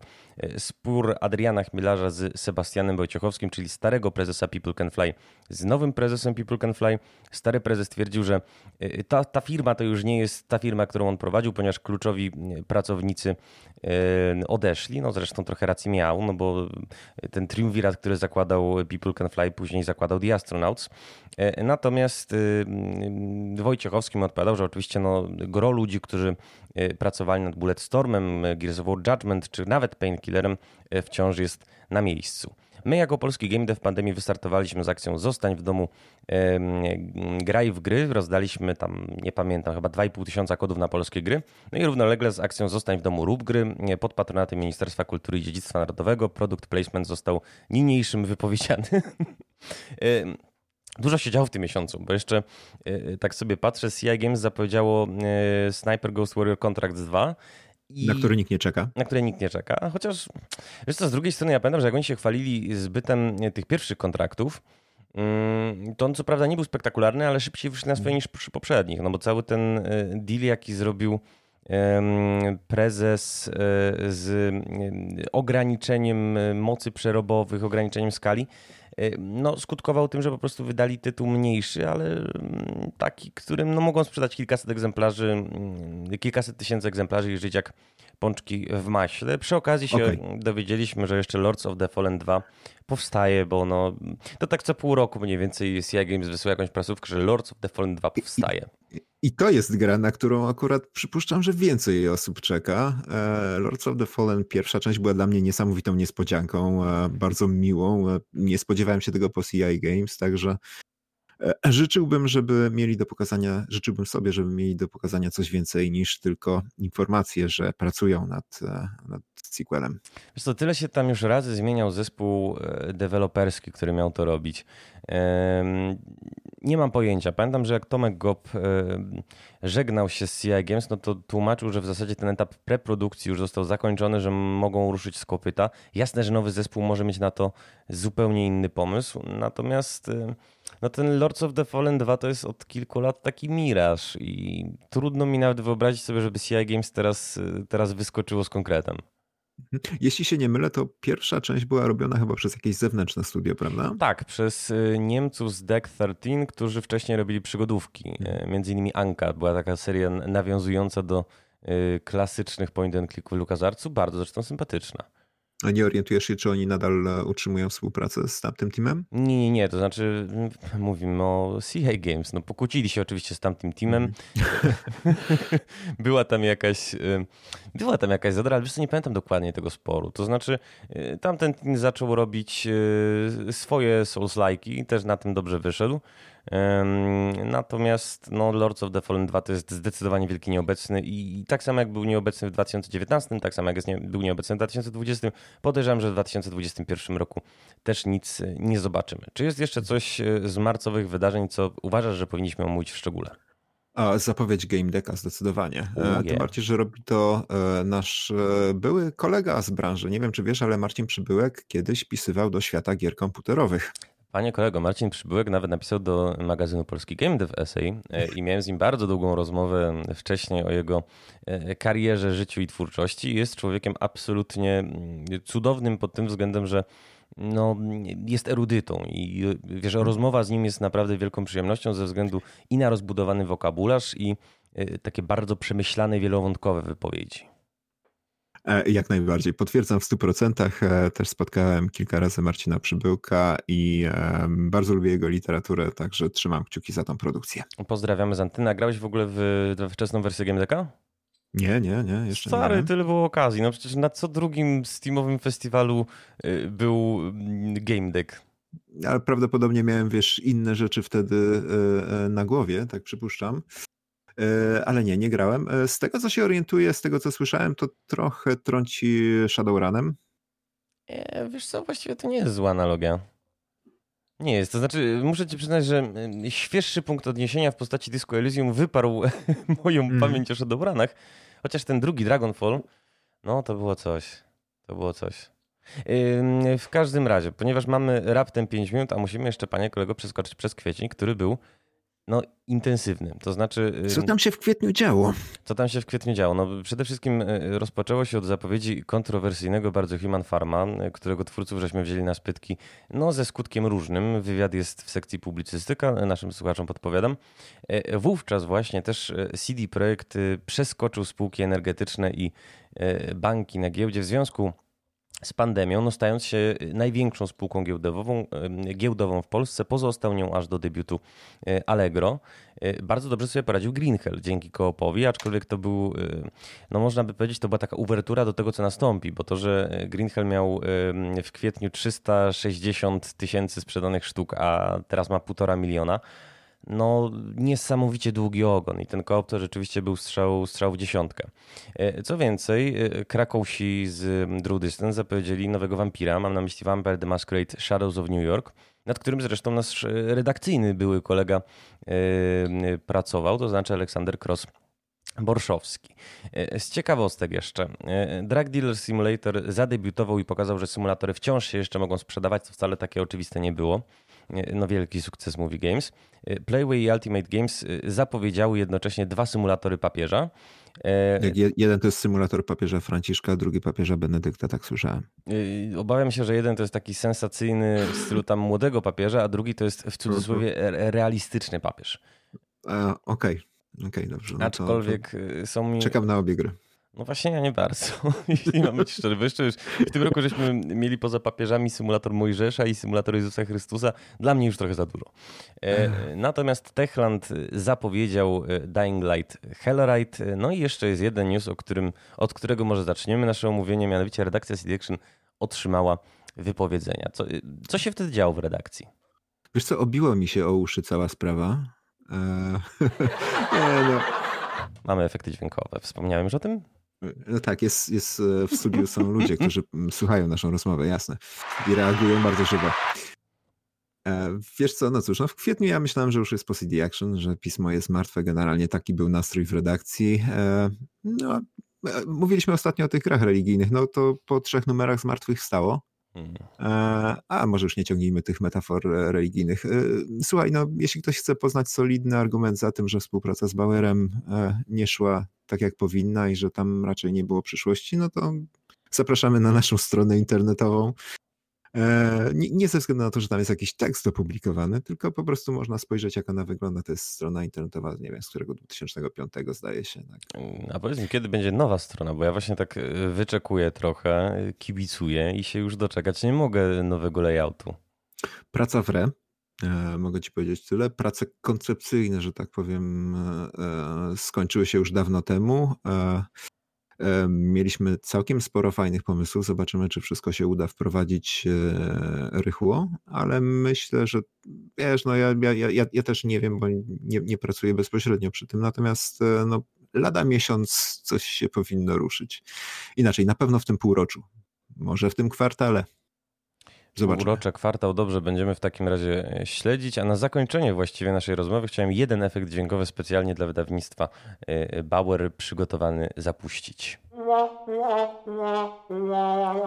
spór Adriana Chmielarza z Sebastianem Wojciechowskim, czyli starego prezesa People Can Fly z nowym prezesem People Can Fly. Stary prezes twierdził, że ta, ta firma to już nie jest ta firma, którą on prowadził, ponieważ kluczowi pracownicy odeszli. No zresztą trochę racji miał, no bo ten triumvirat, który zakładał People Can Fly, później zakładał The Astronauts. E, natomiast Wojciechowski mu odpowiadał, że oczywiście no, gro ludzi, którzy e, pracowali nad Bulletstormem, Gears of War Judgment czy nawet Painkillerem e, wciąż jest na miejscu. My jako polski game dev w pandemii wystartowaliśmy z akcją Zostań w domu, graj w gry. Rozdaliśmy tam, nie pamiętam, chyba 2,5 tysiąca kodów na polskie gry. No i równolegle z akcją Zostań w domu rób gry pod patronatem Ministerstwa Kultury i Dziedzictwa Narodowego produkt placement został niniejszym wypowiedziany. [LAUGHS] Dużo się działo w tym miesiącu, bo jeszcze e, tak sobie patrzę, CI Games zapowiedziało e, Sniper Ghost Warrior Contracts 2. I na który nikt nie czeka. Na który nikt nie czeka. Chociaż, wiesz co, z drugiej strony ja pamiętam, że jak oni się chwalili zbytem e, tych pierwszych kontraktów, mm, to on co prawda nie był spektakularny, ale szybciej wyszli na swoje niż przy poprzednich, no bo cały ten deal, jaki zrobił prezes z ograniczeniem mocy przerobowych, ograniczeniem skali, no, skutkował tym, że po prostu wydali tytuł mniejszy, ale mm, taki, którym no, mogą sprzedać kilkaset egzemplarzy, mm, kilkaset tysięcy egzemplarzy i żyć jak pączki w maśle. Przy okazji się okay. dowiedzieliśmy, że jeszcze Lords of the Fallen 2 powstaje, bo no, to tak co pół roku mniej więcej CI Games wysyła jakąś prasówkę, że Lords of the Fallen 2 powstaje. I, i to jest gra, na którą akurat przypuszczam, że więcej osób czeka. E, Lords of the Fallen pierwsza część była dla mnie niesamowitą niespodzianką, e, bardzo miłą. E, nie spodziewałem się tego po CI Games, także życzyłbym, żeby mieli do pokazania, życzyłbym sobie, żeby mieli do pokazania coś więcej niż tylko informacje, że pracują nad, nad sequelem. Wiesz co, tyle się tam już razy zmieniał zespół deweloperski, który miał to robić. Nie mam pojęcia. Pamiętam, że jak Tomek Gop żegnał się z Games, no to tłumaczył, że w zasadzie ten etap preprodukcji już został zakończony, że mogą ruszyć z kopyta. Jasne, że nowy zespół może mieć na to zupełnie inny pomysł, natomiast no ten Lords of the Fallen 2 to jest od kilku lat taki miraż i trudno mi nawet wyobrazić sobie, żeby CI Games teraz, teraz wyskoczyło z konkretem. Mhm. Jeśli się nie mylę, to pierwsza część była robiona chyba przez jakieś zewnętrzne studio, prawda? Tak, przez y, Niemców z Deck 13, którzy wcześniej robili przygodówki. Mhm. Y, między innymi Anka była taka seria nawiązująca do y, klasycznych point and click w LucasArtsu, bardzo zresztą sympatyczna. A nie orientujesz się, czy oni nadal e, utrzymują współpracę z tamtym teamem? Nie, nie, nie. To znaczy, mówimy o CA Games. No, pokłócili się oczywiście z tamtym teamem. Mm. [LAUGHS] była tam jakaś. E, była tam jakaś zadra, ale wiesz co, nie pamiętam dokładnie tego sporu. To znaczy, e, tamten team zaczął robić swoje Souls-like'i, też na tym dobrze wyszedł. Natomiast no, Lords of the Fallen 2 to jest zdecydowanie wielki nieobecny i, tak samo jak był nieobecny w 2019, tak samo jak jest nie, był nieobecny w 2020, podejrzewam, że w 2021 roku też nic nie zobaczymy. Czy jest jeszcze coś e, z marcowych wydarzeń, co uważasz, że powinniśmy omówić w szczególe? A, zapowiedź Game Decka zdecydowanie. Oh, yeah. Tym bardziej, że robi to e, nasz były kolega z branży. Nie wiem, czy wiesz, ale Marcin Przybyłek kiedyś pisywał do świata gier komputerowych. Panie kolego, Marcin Przybyłek nawet napisał do magazynu Polski Game Dev Essay e, i miałem z nim bardzo długą rozmowę wcześniej o jego e, karierze, życiu i twórczości. Jest człowiekiem absolutnie mm, cudownym pod tym względem, że no, jest erudytą i wiesz, rozmowa z nim jest naprawdę wielką przyjemnością ze względu i na rozbudowany wokabularz i e, takie bardzo przemyślane, wielowątkowe wypowiedzi. E, jak najbardziej. Potwierdzam w 100%. E, też spotkałem kilka razy Marcina Przybyłka i bardzo lubię jego literaturę, także trzymam kciuki za tą produkcję. Pozdrawiamy z Antyna. Grałeś w ogóle w wczesną wersję GameDeka? Nie, nie, nie, jeszcze Stary, nie. tyle było okazji. No przecież na co drugim Steamowym festiwalu y, był mm, Game Deck. Ale prawdopodobnie miałem, wiesz, inne rzeczy wtedy e, na głowie, tak przypuszczam. E, ale nie, nie grałem. E, z tego, co się orientuję, z tego, co słyszałem, to trochę trąci Shadowrunem. E, wiesz co, właściwie to nie jest zła analogia. Nie jest, to znaczy muszę ci przyznać, że świeższy punkt odniesienia w postaci Disco Elysium wyparł [LAUGHS] moją mm. pamięć o Shadowrunach, chociaż ten drugi Dragonfall, no to było coś, to było coś. W każdym razie, ponieważ mamy raptem 5 minut, a musimy jeszcze, panie kolego, przeskoczyć przez kwiecień, który był no, intensywnym. To znaczy. Co tam się w kwietniu działo? Co tam się w kwietniu działo? No, przede wszystkim y, rozpoczęło się od zapowiedzi kontrowersyjnego bardzo Human Pharma, y, którego twórców żeśmy wzięli na spytki, no ze skutkiem różnym. Wywiad jest w sekcji publicystyka, naszym słuchaczom podpowiadam. Y, wówczas właśnie też CD Projekt przeskoczył spółki energetyczne i banki na giełdzie w związku z pandemią, no stając się największą spółką giełdową, giełdową w Polsce, pozostał nią aż do debiutu e, Allegro. Bardzo dobrze sobie poradził Greenhell dzięki koopowi, aczkolwiek to był, no można by powiedzieć, to była taka uwertura do tego, co nastąpi, bo to, że Greenhell miał w kwietniu 360 tysięcy sprzedanych sztuk, a teraz ma półtora miliona, no niesamowicie długi ogon i ten koop to rzeczywiście był strzał, strzał w dziesiątkę. E, co więcej, e, Krakowsi z Drew Distance zapowiedzieli nowego wampira, mam na myśli Vampire the Masquerade Shadows of New York, nad którym zresztą nasz redakcyjny były kolega yy, pracował, to znaczy Aleksander Cross. Borszowski. Z ciekawostek jeszcze. Drug Dealer Simulator zadebiutował i pokazał, że symulatory wciąż się jeszcze mogą sprzedawać, co wcale takie oczywiste nie było no wielki sukces Movie Games. Y, Playway i Ultimate Games y, zapowiedziały jednocześnie dwa symulatory papieża. E, jeden to jest symulator papieża Franciszka, drugi papieża Benedykta, tak słyszałem. Obawiam się, że jeden to jest taki sensacyjny w stylu tam młodego papieża, a drugi to jest w cudzysłowie mhm. realistyczny papież. Okej, okej, okay. okay, dobrze. No Aczkolwiek to, to są mi... Czekam na obie gry. No właśnie ja nie bardzo, [LAUGHS] jeśli mam być szczery. Jeszcze już w tym roku żeśmy mieli poza papieżami symulator Mojżesza i symulator Jezusa Chrystusa. Dla mnie już trochę za dużo. E, natomiast Techland zapowiedział e, Dying Light Hellride. E, no i jeszcze jest jeden news, o którym, od którego może zaczniemy nasze omówienie, mianowicie redakcja CD Action otrzymała wypowiedzenia. Co, co się wtedy działo w redakcji? Wiesz co, obiło mi się o uszy cała sprawa. [LAUGHS] nie, no. Mamy efekty dźwiękowe. Wspomniałem już o tym? No tak, jest, jest e, w studiu są ludzie, którzy słuchają naszą rozmowę, jasne. I reagują bardzo żywo. E, wiesz co, no cóż, no w kwietniu ja myślałem, że już jest po CD Action, że pismo jest martwe. Generalnie taki był nastrój w redakcji. E, no, mówiliśmy ostatnio o tych grach religijnych. No to po trzech numerach zmartwychwstało. Mhm. A może już nie ciągnijmy tych metafor religijnych. Słuchaj, no, jeśli ktoś chce poznać solidny argument za tym, że współpraca z Bauerem nie szła tak jak powinna i że tam raczej nie było przyszłości, no to zapraszamy na naszą stronę internetową. E, nie, ze względu na to, że tam jest jakiś tekst opublikowany, tylko po prostu można spojrzeć, jak ona wygląda. To jest strona internetowa, nie wiem, z którego 2005 zdaje się. Tak. A powiedz mi, kiedy będzie nowa strona? Bo ja właśnie tak e, wyczekuję trochę, kibicuję i się już doczekać nie mogę nowego layoutu. Praca w re. E, mogę ci powiedzieć tyle. Prace koncepcyjne, że tak powiem, skończyły się już dawno temu. Mieliśmy całkiem sporo fajnych pomysłów. Zobaczymy, czy wszystko się uda wprowadzić e, rychło, ale myślę, że wiesz, no ja, ja, ja, ja też nie wiem, bo nie, nie pracuję bezpośrednio przy tym, natomiast e, no, lada miesiąc coś się powinno ruszyć. Inaczej, na pewno w tym półroczu, może w tym kwartale. Zobaczmy. Urocze kwartał dobrze będziemy w takim razie e, śledzić, a na zakończenie właściwie naszej rozmowy chciałem jeden efekt dźwiękowy specjalnie dla wydawnictwa e, Bauer przygotowany zapuścić.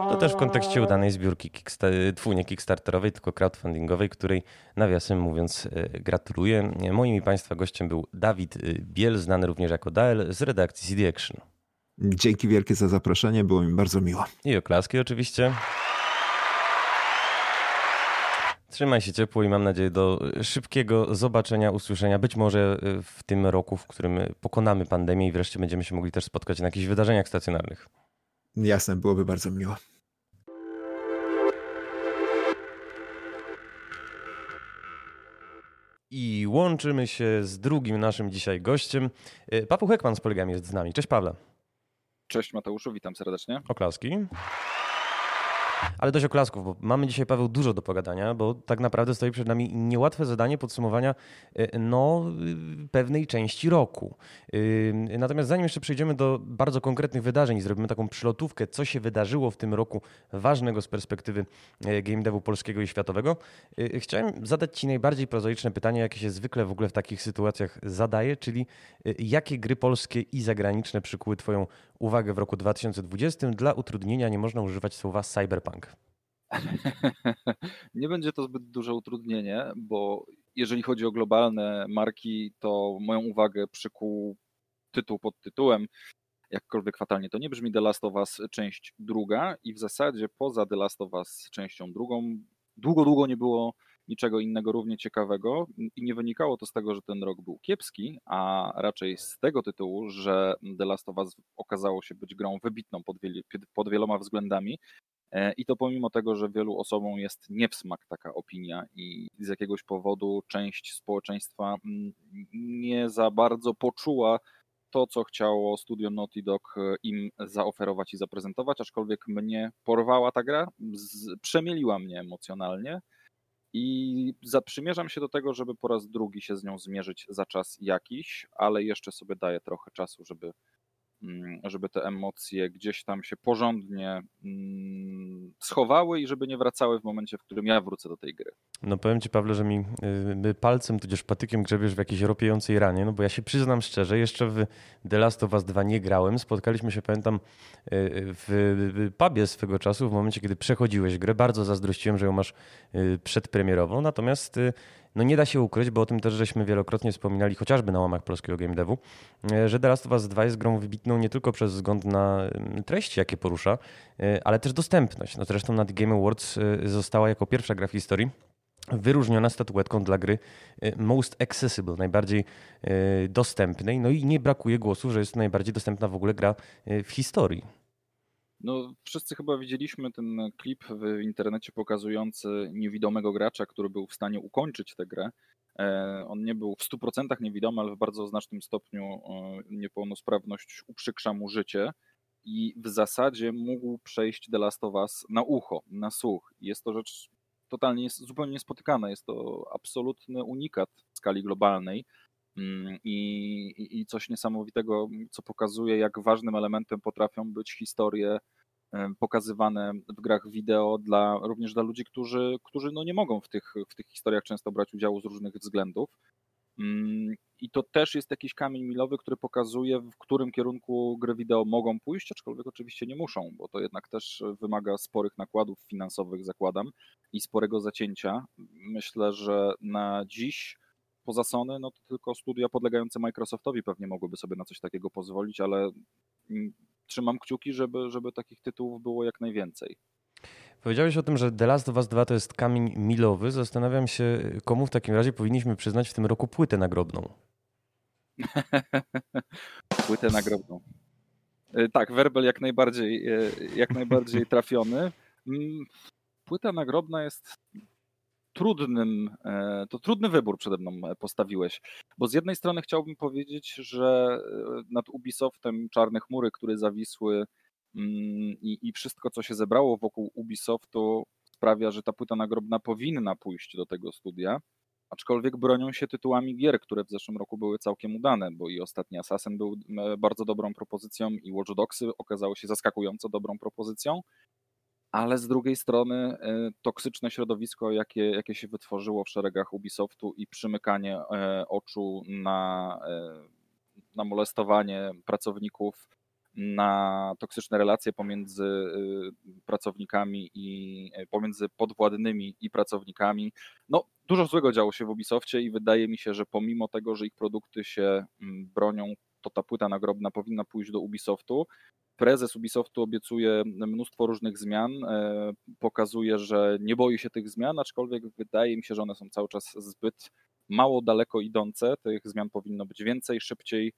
To też w kontekście udanej zbiórki kickstar- nie kickstarterowej, tylko crowdfundingowej, której nawiasem mówiąc e, gratuluję. Moim i Państwa gościem był Dawid Biel, znany również jako Dael z redakcji CD Action. Dzięki wielkie za zaproszenie, było mi bardzo miło. I oklaski oczywiście. Trzymaj się ciepło i mam nadzieję do szybkiego zobaczenia, usłyszenia. Być może y, w tym roku, w którym pokonamy pandemię i wreszcie będziemy się mogli też spotkać na jakichś wydarzeniach stacjonarnych. Jasne, byłoby bardzo miło. I łączymy się z drugim naszym dzisiaj gościem. Y, Papu Hekman z Poligami jest z nami. Cześć Pawle. Cześć Mateuszu, witam serdecznie. Oklaski. Ale dość oklasków, bo mamy dzisiaj, Paweł, dużo do pogadania, bo tak naprawdę stoi przed nami niełatwe zadanie podsumowania e, no, pewnej części roku. E, natomiast zanim jeszcze przejdziemy do bardzo konkretnych wydarzeń i zrobimy taką przylotówkę, co się wydarzyło w tym roku ważnego z perspektywy game devu polskiego i światowego, chciałem zadać Ci najbardziej prozaiczne pytanie, jakie się zwykle w ogóle w takich sytuacjach zadaje, czyli jakie gry polskie i zagraniczne przykuły Twoją uwagę w roku 2020? Dla utrudnienia nie można używać słowa cyberpunk. [LAUGHS] Nie będzie to zbyt duże utrudnienie, bo jeżeli chodzi o globalne marki, to moją uwagę przykuł tytuł pod tytułem. Jakkolwiek fatalnie to nie brzmi, The Last of Us część druga i w zasadzie poza The Last of Us częścią drugą długo, długo nie było niczego innego równie ciekawego. I nie wynikało to z tego, że ten rok był kiepski, a raczej z tego tytułu, że The Last of Us okazało się być grą wybitną pod, pod wieloma względami. E, I to pomimo tego, że wielu osobom jest nie w smak taka opinia i z jakiegoś powodu część społeczeństwa mm, nie za bardzo poczuła to, co chciało studio Naughty Dog e, im zaoferować i zaprezentować, aczkolwiek mnie porwała ta gra, przemieliła mnie emocjonalnie i zaprzymierzam się do tego, żeby po raz drugi się z nią zmierzyć za czas jakiś, ale jeszcze sobie daję trochę czasu, żeby żeby te emocje gdzieś tam się porządnie mm, schowały i żeby nie wracały w momencie, w którym ja wrócę do tej gry. No powiem Ci Pawle, że mi y, palcem tudzież patykiem grzebiesz w jakiejś ropiejącej ranie, no bo ja się przyznam szczerze, jeszcze w The Last of Us 2 nie grałem. Spotkaliśmy się, pamiętam, y, w pubie swego czasu, w momencie, kiedy przechodziłeś grę. Bardzo zazdrościłem, że ją masz y, przedpremierową, natomiast no nie da się ukryć, bo o tym też żeśmy wielokrotnie wspominali, chociażby na łamach polskiego game devu, e, że The Last of Us 2 jest grą wybitną nie tylko przez wzgląd na mm, treści, jakie porusza, e, ale też dostępność. No zresztą na The Game Awards e, została jako pierwsza gra w historii wyróżniona statuetką dla gry most accessible, najbardziej dostępnej. No i nie brakuje głosów, że jest najbardziej dostępna w ogóle gra w historii. No, wszyscy chyba widzieliśmy ten klip w internecie pokazujący niewidomego gracza, który był w stanie ukończyć tę grę. E, on nie był w 100% niewidomy, ale w bardzo znacznym stopniu e, niepełnosprawność uprzykrza mu życie i w zasadzie mógł przejść The Last of Us na ucho, na słuch. Jest to rzecz totalnie zupełnie niespotykana. Jest to absolutny unikat w skali globalnej. Mm, I, i, coś niesamowitego, co pokazuje, jak ważnym elementem potrafią być historie pokazywane w grach wideo dla, również dla ludzi, którzy, którzy no nie mogą w tych, w tych historiach często brać udziału z różnych względów. Mm, I to też jest jakiś kamień milowy, który pokazuje, w którym kierunku gry wideo mogą pójść, aczkolwiek oczywiście nie muszą, bo to jednak też wymaga sporych nakładów finansowych, zakładam, i sporego zacięcia. Myślę, że na dziś poza Sony, no to tylko studia podlegające Microsoftowi pewnie mogłyby sobie na coś takiego pozwolić, ale mm, trzymam kciuki, żeby, żeby takich tytułów było jak najwięcej. Powiedziałeś o tym, że The Last of Us 2 to jest kamień milowy. Zastanawiam się, komu w takim razie powinniśmy przyznać w tym roku płytę nagrobną. [LAUGHS] płytę nagrobną. E, tak, werbel jak najbardziej, e, jak najbardziej trafiony. Mm, płyta nagrobna jest trudnym, e, to trudny wybór przede mną postawiłeś, bo z jednej strony chciałbym powiedzieć, że e, nad Ubisoftem czarne chmury, które zawisły mm, i, i wszystko, co się zebrało wokół Ubisoftu sprawia, że ta płyta nagrobna powinna pójść do tego studia, aczkolwiek bronią się tytułami gier, które w zeszłym roku były całkiem udane, bo i ostatni Assassin był bardzo dobrą propozycją i Watch Dogsy okazały się zaskakująco dobrą propozycją, ale z drugiej strony e, toksyczne środowisko, jakie, jakie się wytworzyło w szeregach Ubisoftu i przymykanie e, oczu na, e, na molestowanie pracowników, na toksyczne relacje pomiędzy pracownikami i pomiędzy podwładnymi i pracownikami. No, dużo złego działo się w Ubisoftie i wydaje mi się, że pomimo tego, że ich produkty się mm, bronią, to ta płyta nagrobna powinna pójść do Ubisoftu prezes Ubisoftu obiecuje mnóstwo różnych zmian, e, pokazuje, że nie boi się tych zmian, aczkolwiek wydaje mi się, że one są cały czas zbyt mało daleko idące. Tych zmian powinno być więcej, szybciej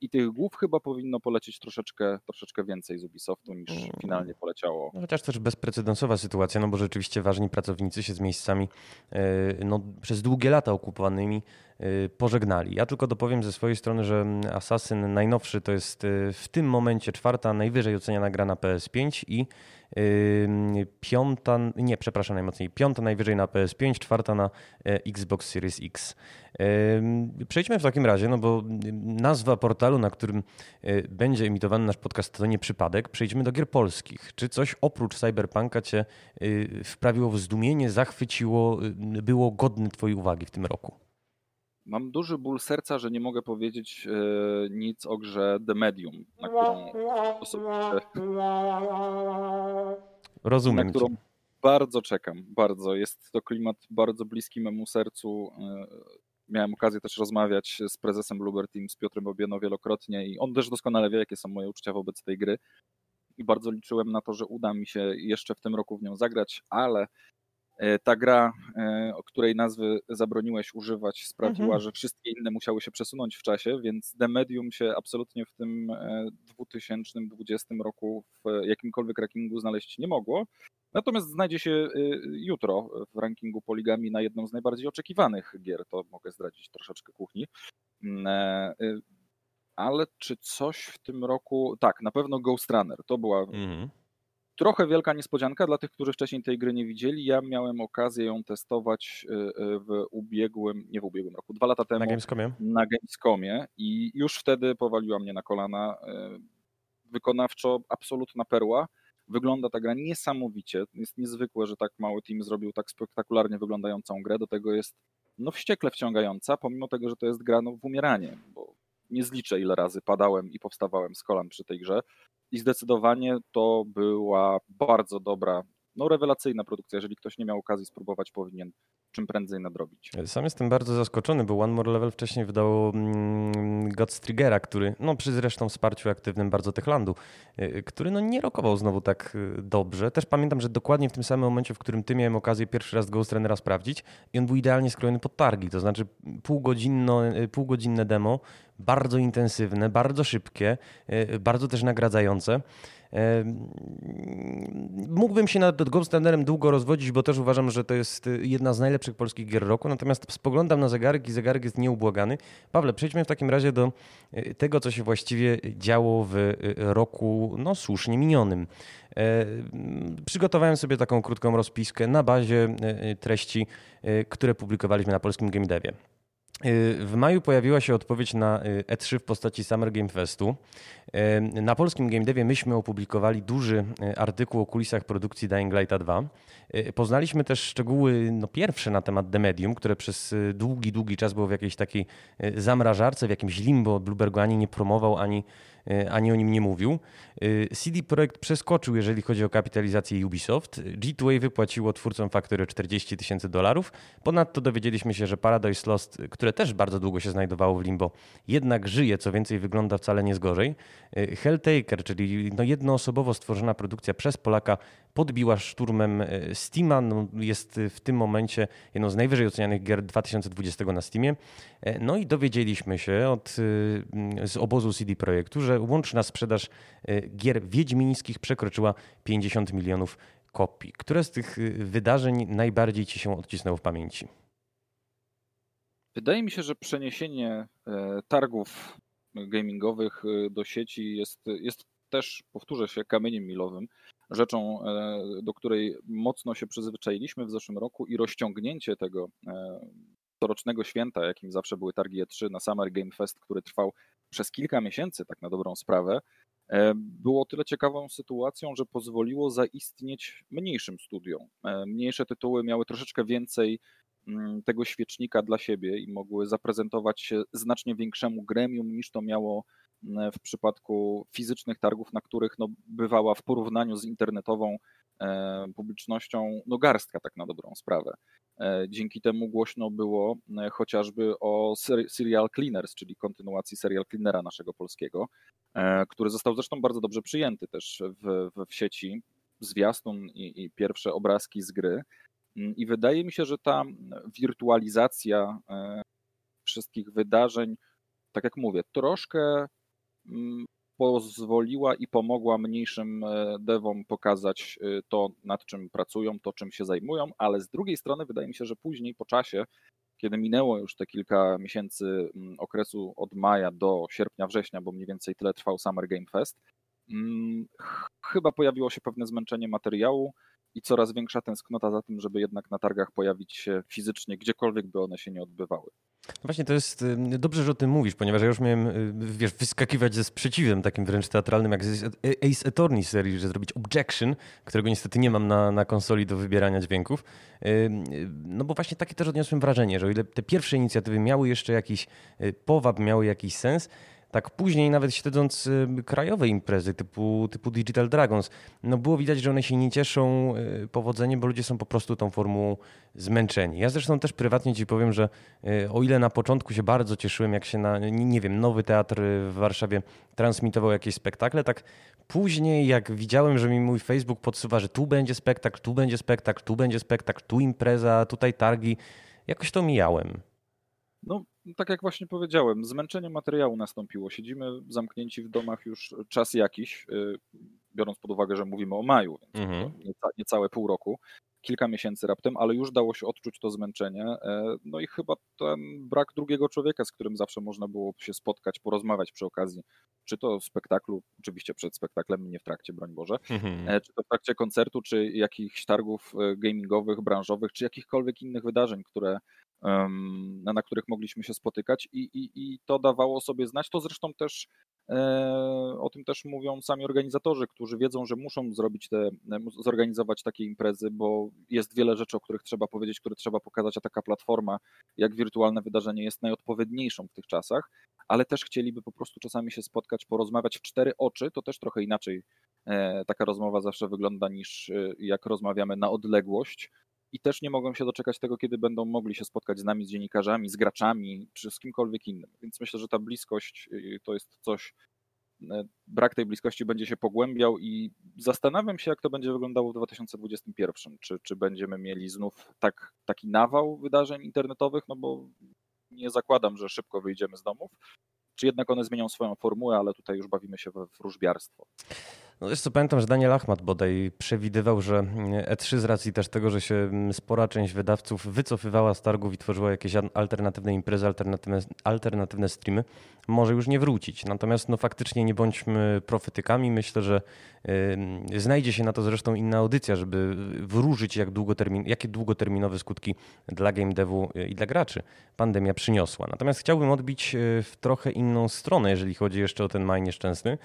i tych głów chyba powinno polecieć troszeczkę, troszeczkę więcej z Ubisoftu niż mm. finalnie poleciało. No, chociaż też bezprecedensowa sytuacja, no bo rzeczywiście ważni pracownicy się z miejscami e, no, przez długie lata okupowanymi Y, pożegnali. Ja tylko dopowiem ze swojej strony, że Assassin najnowszy to jest w tym momencie czwarta najwyżej oceniana gra na PS5 i piąta, nie, przepraszam najmocniej, piąta najwyżej na PS5, czwarta na Xbox Series X. Przejdźmy w takim razie, no bo nazwa portalu, na którym będzie emitowany nasz podcast, to nie przypadek. Przejdźmy do gier polskich. Czy coś oprócz Cyberpunka cię wprawiło w zdumienie, zachwyciło, było godne twojej uwagi w tym roku? Mam duży ból serca, że nie mogę powiedzieć e, nic o grze The Medium, na którą osobiście. Rozumiem. Na którą cię. bardzo czekam, bardzo. Jest to klimat bardzo bliski memu sercu. E, miałem okazję też rozmawiać z prezesem Bluebird Team, z Piotrem Obieno wielokrotnie i on też doskonale wie, jakie są moje uczucia wobec tej gry. I bardzo liczyłem na to, że uda mi się jeszcze w tym roku w nią zagrać, ale ta gra, e, o której nazwy zabroniłeś używać, sprawiła, mhm. że wszystkie inne musiały się przesunąć w czasie, więc The Medium się absolutnie w tym 2020 e, roku w jakimkolwiek rankingu znaleźć nie mogło. Natomiast znajdzie się jutro w rankingu Poligami na jedną z najbardziej oczekiwanych gier. To mogę zdradzić troszeczkę kuchni. Mm, ale czy coś w tym roku. Tak, na pewno Ghost Runner. To była. Mhm trochę wielka niespodzianka dla tych, którzy wcześniej tej gry nie widzieli. Ja miałem okazję ją testować y, y, w ubiegłym, nie w ubiegłym roku, dwa lata temu na Gamescomie, na Gamescomie i już wtedy powaliła mnie na kolana. Y, wykonawczo absolutna perła. Wygląda ta gra niesamowicie. Jest niezwykłe, że tak mały team zrobił tak spektakularnie wyglądającą grę. Do tego jest no wściekle wciągająca, pomimo tego, że to jest gra no, w umieranie, bo nie zliczę ile razy padałem i powstawałem z kolan przy tej grze i zdecydowanie to była bardzo dobra, no rewelacyjna produkcja. Jeżeli ktoś nie miał okazji spróbować, powinien czym prędzej nadrobić. Sam jestem bardzo zaskoczony, bo One More Level wcześniej wydało mm, Gods Triggera, który, no przy zresztą wsparciu aktywnym bardzo Techlandu, y, który no nie rokował znowu tak y, dobrze. Też pamiętam, że dokładnie w tym samym momencie, w którym ty miałem okazję pierwszy raz Ghost Runnera sprawdzić i on był idealnie skrojony pod targi, to znaczy y, półgodzinne demo, bardzo intensywne, bardzo szybkie, bardzo też nagradzające. Mógłbym się nad Ghost długo rozwodzić, bo też uważam, że to jest jedna z najlepszych polskich gier roku, natomiast spoglądam na zegarek i zegarek jest nieubłagany. Pawle, przejdźmy w takim razie do e, tego, co się właściwie działo w e, roku no, słusznie minionym. E, przygotowałem sobie taką krótką rozpiskę na bazie treści, które publikowaliśmy na polskim Game Devie. W maju pojawiła się odpowiedź na E3 w postaci Summer Game Festu. Na polskim Game Devie myśmy opublikowali duży artykuł o kulisach produkcji Dying Light 2. Poznaliśmy też szczegóły no, pierwsze na temat The Medium, które przez długi, długi czas było w jakiejś takiej zamrażarce, w jakimś limbo. Bloomberg ani nie promował, ani ani o nim nie mówił. E, CD Projekt przeskoczył, jeżeli chodzi o kapitalizację Ubisoft. G2A wypłaciło twórcom Factory 40 tysięcy dolarów. Ponadto dowiedzieliśmy się, że Paradise Lost, które też bardzo długo się znajdowało w limbo, jednak żyje, co więcej wygląda wcale nie z gorzej. E, Helltaker, czyli no jednoosobowo stworzona produkcja przez Polaka, podbiła szturmem Steama. No jest w tym momencie jedną z najwyżej ocenianych gier 2020 na Steamie. No i dowiedzieliśmy się od, z obozu CD Projektu, że łączna sprzedaż e, gier wiedźmińskich przekroczyła 50 milionów kopii. Które z tych e, wydarzeń najbardziej ci się odcisnęło w pamięci? Wydaje mi się, że przeniesienie e, targów gamingowych do sieci jest, jest też, powtórzę się, kamieniem milowym, rzeczą, do której mocno się przyzwyczailiśmy w zeszłym roku i rozciągnięcie tego corocznego święta, jakim zawsze były targi E3 na Summer Game Fest, który trwał przez kilka miesięcy, tak na dobrą sprawę, e, było tyle ciekawą sytuacją, że pozwoliło zaistnieć mniejszym studiom. E, mniejsze tytuły miały troszeczkę więcej mm, tego świecznika dla siebie i mogły zaprezentować się znacznie większemu gremium niż to miało w przypadku fizycznych targów, na których no, bywała w porównaniu z internetową e, publicznością no garstka tak na dobrą sprawę. E, dzięki temu głośno było e, chociażby o Serial Cleaners, czyli kontynuacji Serial Cleanera naszego polskiego, e, który został zresztą bardzo dobrze przyjęty też w, w sieci, zwiastun i, i pierwsze obrazki z gry. Mm, I wydaje mi się, że ta wirtualizacja wszystkich wydarzeń, tak jak mówię, troszkę pozwoliła i pomogła mniejszym e, devom pokazać e, to, nad czym pracują, to, czym się zajmują, ale z drugiej strony wydaje mi się, że później po czasie, kiedy minęło już te kilka miesięcy mm, okresu od maja do sierpnia, września, bo mniej więcej tyle trwał Summer Game Fest, mm, chyba pojawiło się pewne zmęczenie materiału i coraz większa tęsknota za tym, żeby jednak na targach pojawić się fizycznie, gdziekolwiek by one się nie odbywały. Właśnie to jest y, dobrze, że o tym mówisz, ponieważ ja już miałem y, wiesz, wyskakiwać ze sprzeciwem takim wręcz teatralnym, jak z Ace Attorney serii, że zrobić objection, którego niestety nie mam na, na konsoli do wybierania dźwięków. Y, no bo właśnie takie też odniosłem wrażenie, że o ile te pierwsze inicjatywy miały jeszcze jakiś powab, miały jakiś sens, tak później nawet śledząc y, krajowe imprezy typu, typu Digital Dragons, no było widać, że one się nie cieszą y, powodzeniem, bo ludzie są po prostu tą formułą zmęczeni. Ja zresztą też prywatnie ci powiem, że y, o ile na początku się bardzo cieszyłem, jak się na, nie wiem, nowy teatr w Warszawie transmitował jakieś spektakle, tak później jak widziałem, że mi mój Facebook podsuwa, że tu będzie spektakl, tu będzie spektakl, tu będzie spektakl, tu impreza, tutaj targi, jakoś to mijałem. No, tak jak właśnie powiedziałem, zmęczenie materiału nastąpiło. Siedzimy zamknięci w domach już czas jakiś, y, biorąc pod uwagę, że mówimy o maju, więc mhm. niecałe pół roku kilka miesięcy raptem, ale już dało się odczuć to zmęczenie. E, no i chyba ten brak drugiego człowieka, z którym zawsze można było się spotkać, porozmawiać przy okazji, czy to w spektaklu, oczywiście przed spektaklem, nie w trakcie, broń Boże, mhm. E, czy to w trakcie koncertu, czy jakichś targów e, gamingowych, branżowych, czy jakichkolwiek innych wydarzeń, które na których mogliśmy się spotykać i, i, i to dawało sobie znać. To zresztą też E, o tym też mówią sami organizatorzy, którzy wiedzą, że muszą zrobić te, zorganizować takie imprezy, bo jest wiele rzeczy, o których trzeba powiedzieć, które trzeba pokazać, a taka platforma, jak wirtualne wydarzenie, jest najodpowiedniejszą w tych czasach, ale też chcieliby po prostu czasami się spotkać, porozmawiać w cztery oczy. To też trochę inaczej e, taka rozmowa zawsze wygląda niż e, jak rozmawiamy na odległość i też nie mogą się doczekać tego, kiedy będą mogli się spotkać z nami, z dziennikarzami, z graczami, czy z kimkolwiek innym. Więc myślę, że ta bliskość y, to jest coś, y, brak tej bliskości będzie się pogłębiał i zastanawiam się, jak to będzie wyglądało w 2021. Czy, czy będziemy mieli znów tak, taki nawał wydarzeń internetowych, no bo nie zakładam, że szybko wyjdziemy z domów, czy jednak one zmienią swoją formułę, ale tutaj już bawimy się we wróżbiarstwo. No jeszcze pamiętam, że Daniel Achmat bodaj przewidywał, że E3 z racji też tego, że się spora część wydawców wycofywała z targów i tworzyła jakieś alternatywne imprezy, alternatywne, alternatywne streamy, może już nie wrócić. Natomiast no faktycznie nie bądźmy profetykami. Myślę, że y, znajdzie się na to zresztą inna audycja, żeby wróżyć jak długotermin, jakie długoterminowe skutki dla game devu i dla graczy pandemia przyniosła. Natomiast chciałbym odbić y, w trochę inną stronę, jeżeli chodzi jeszcze o ten maj nieszczęsny.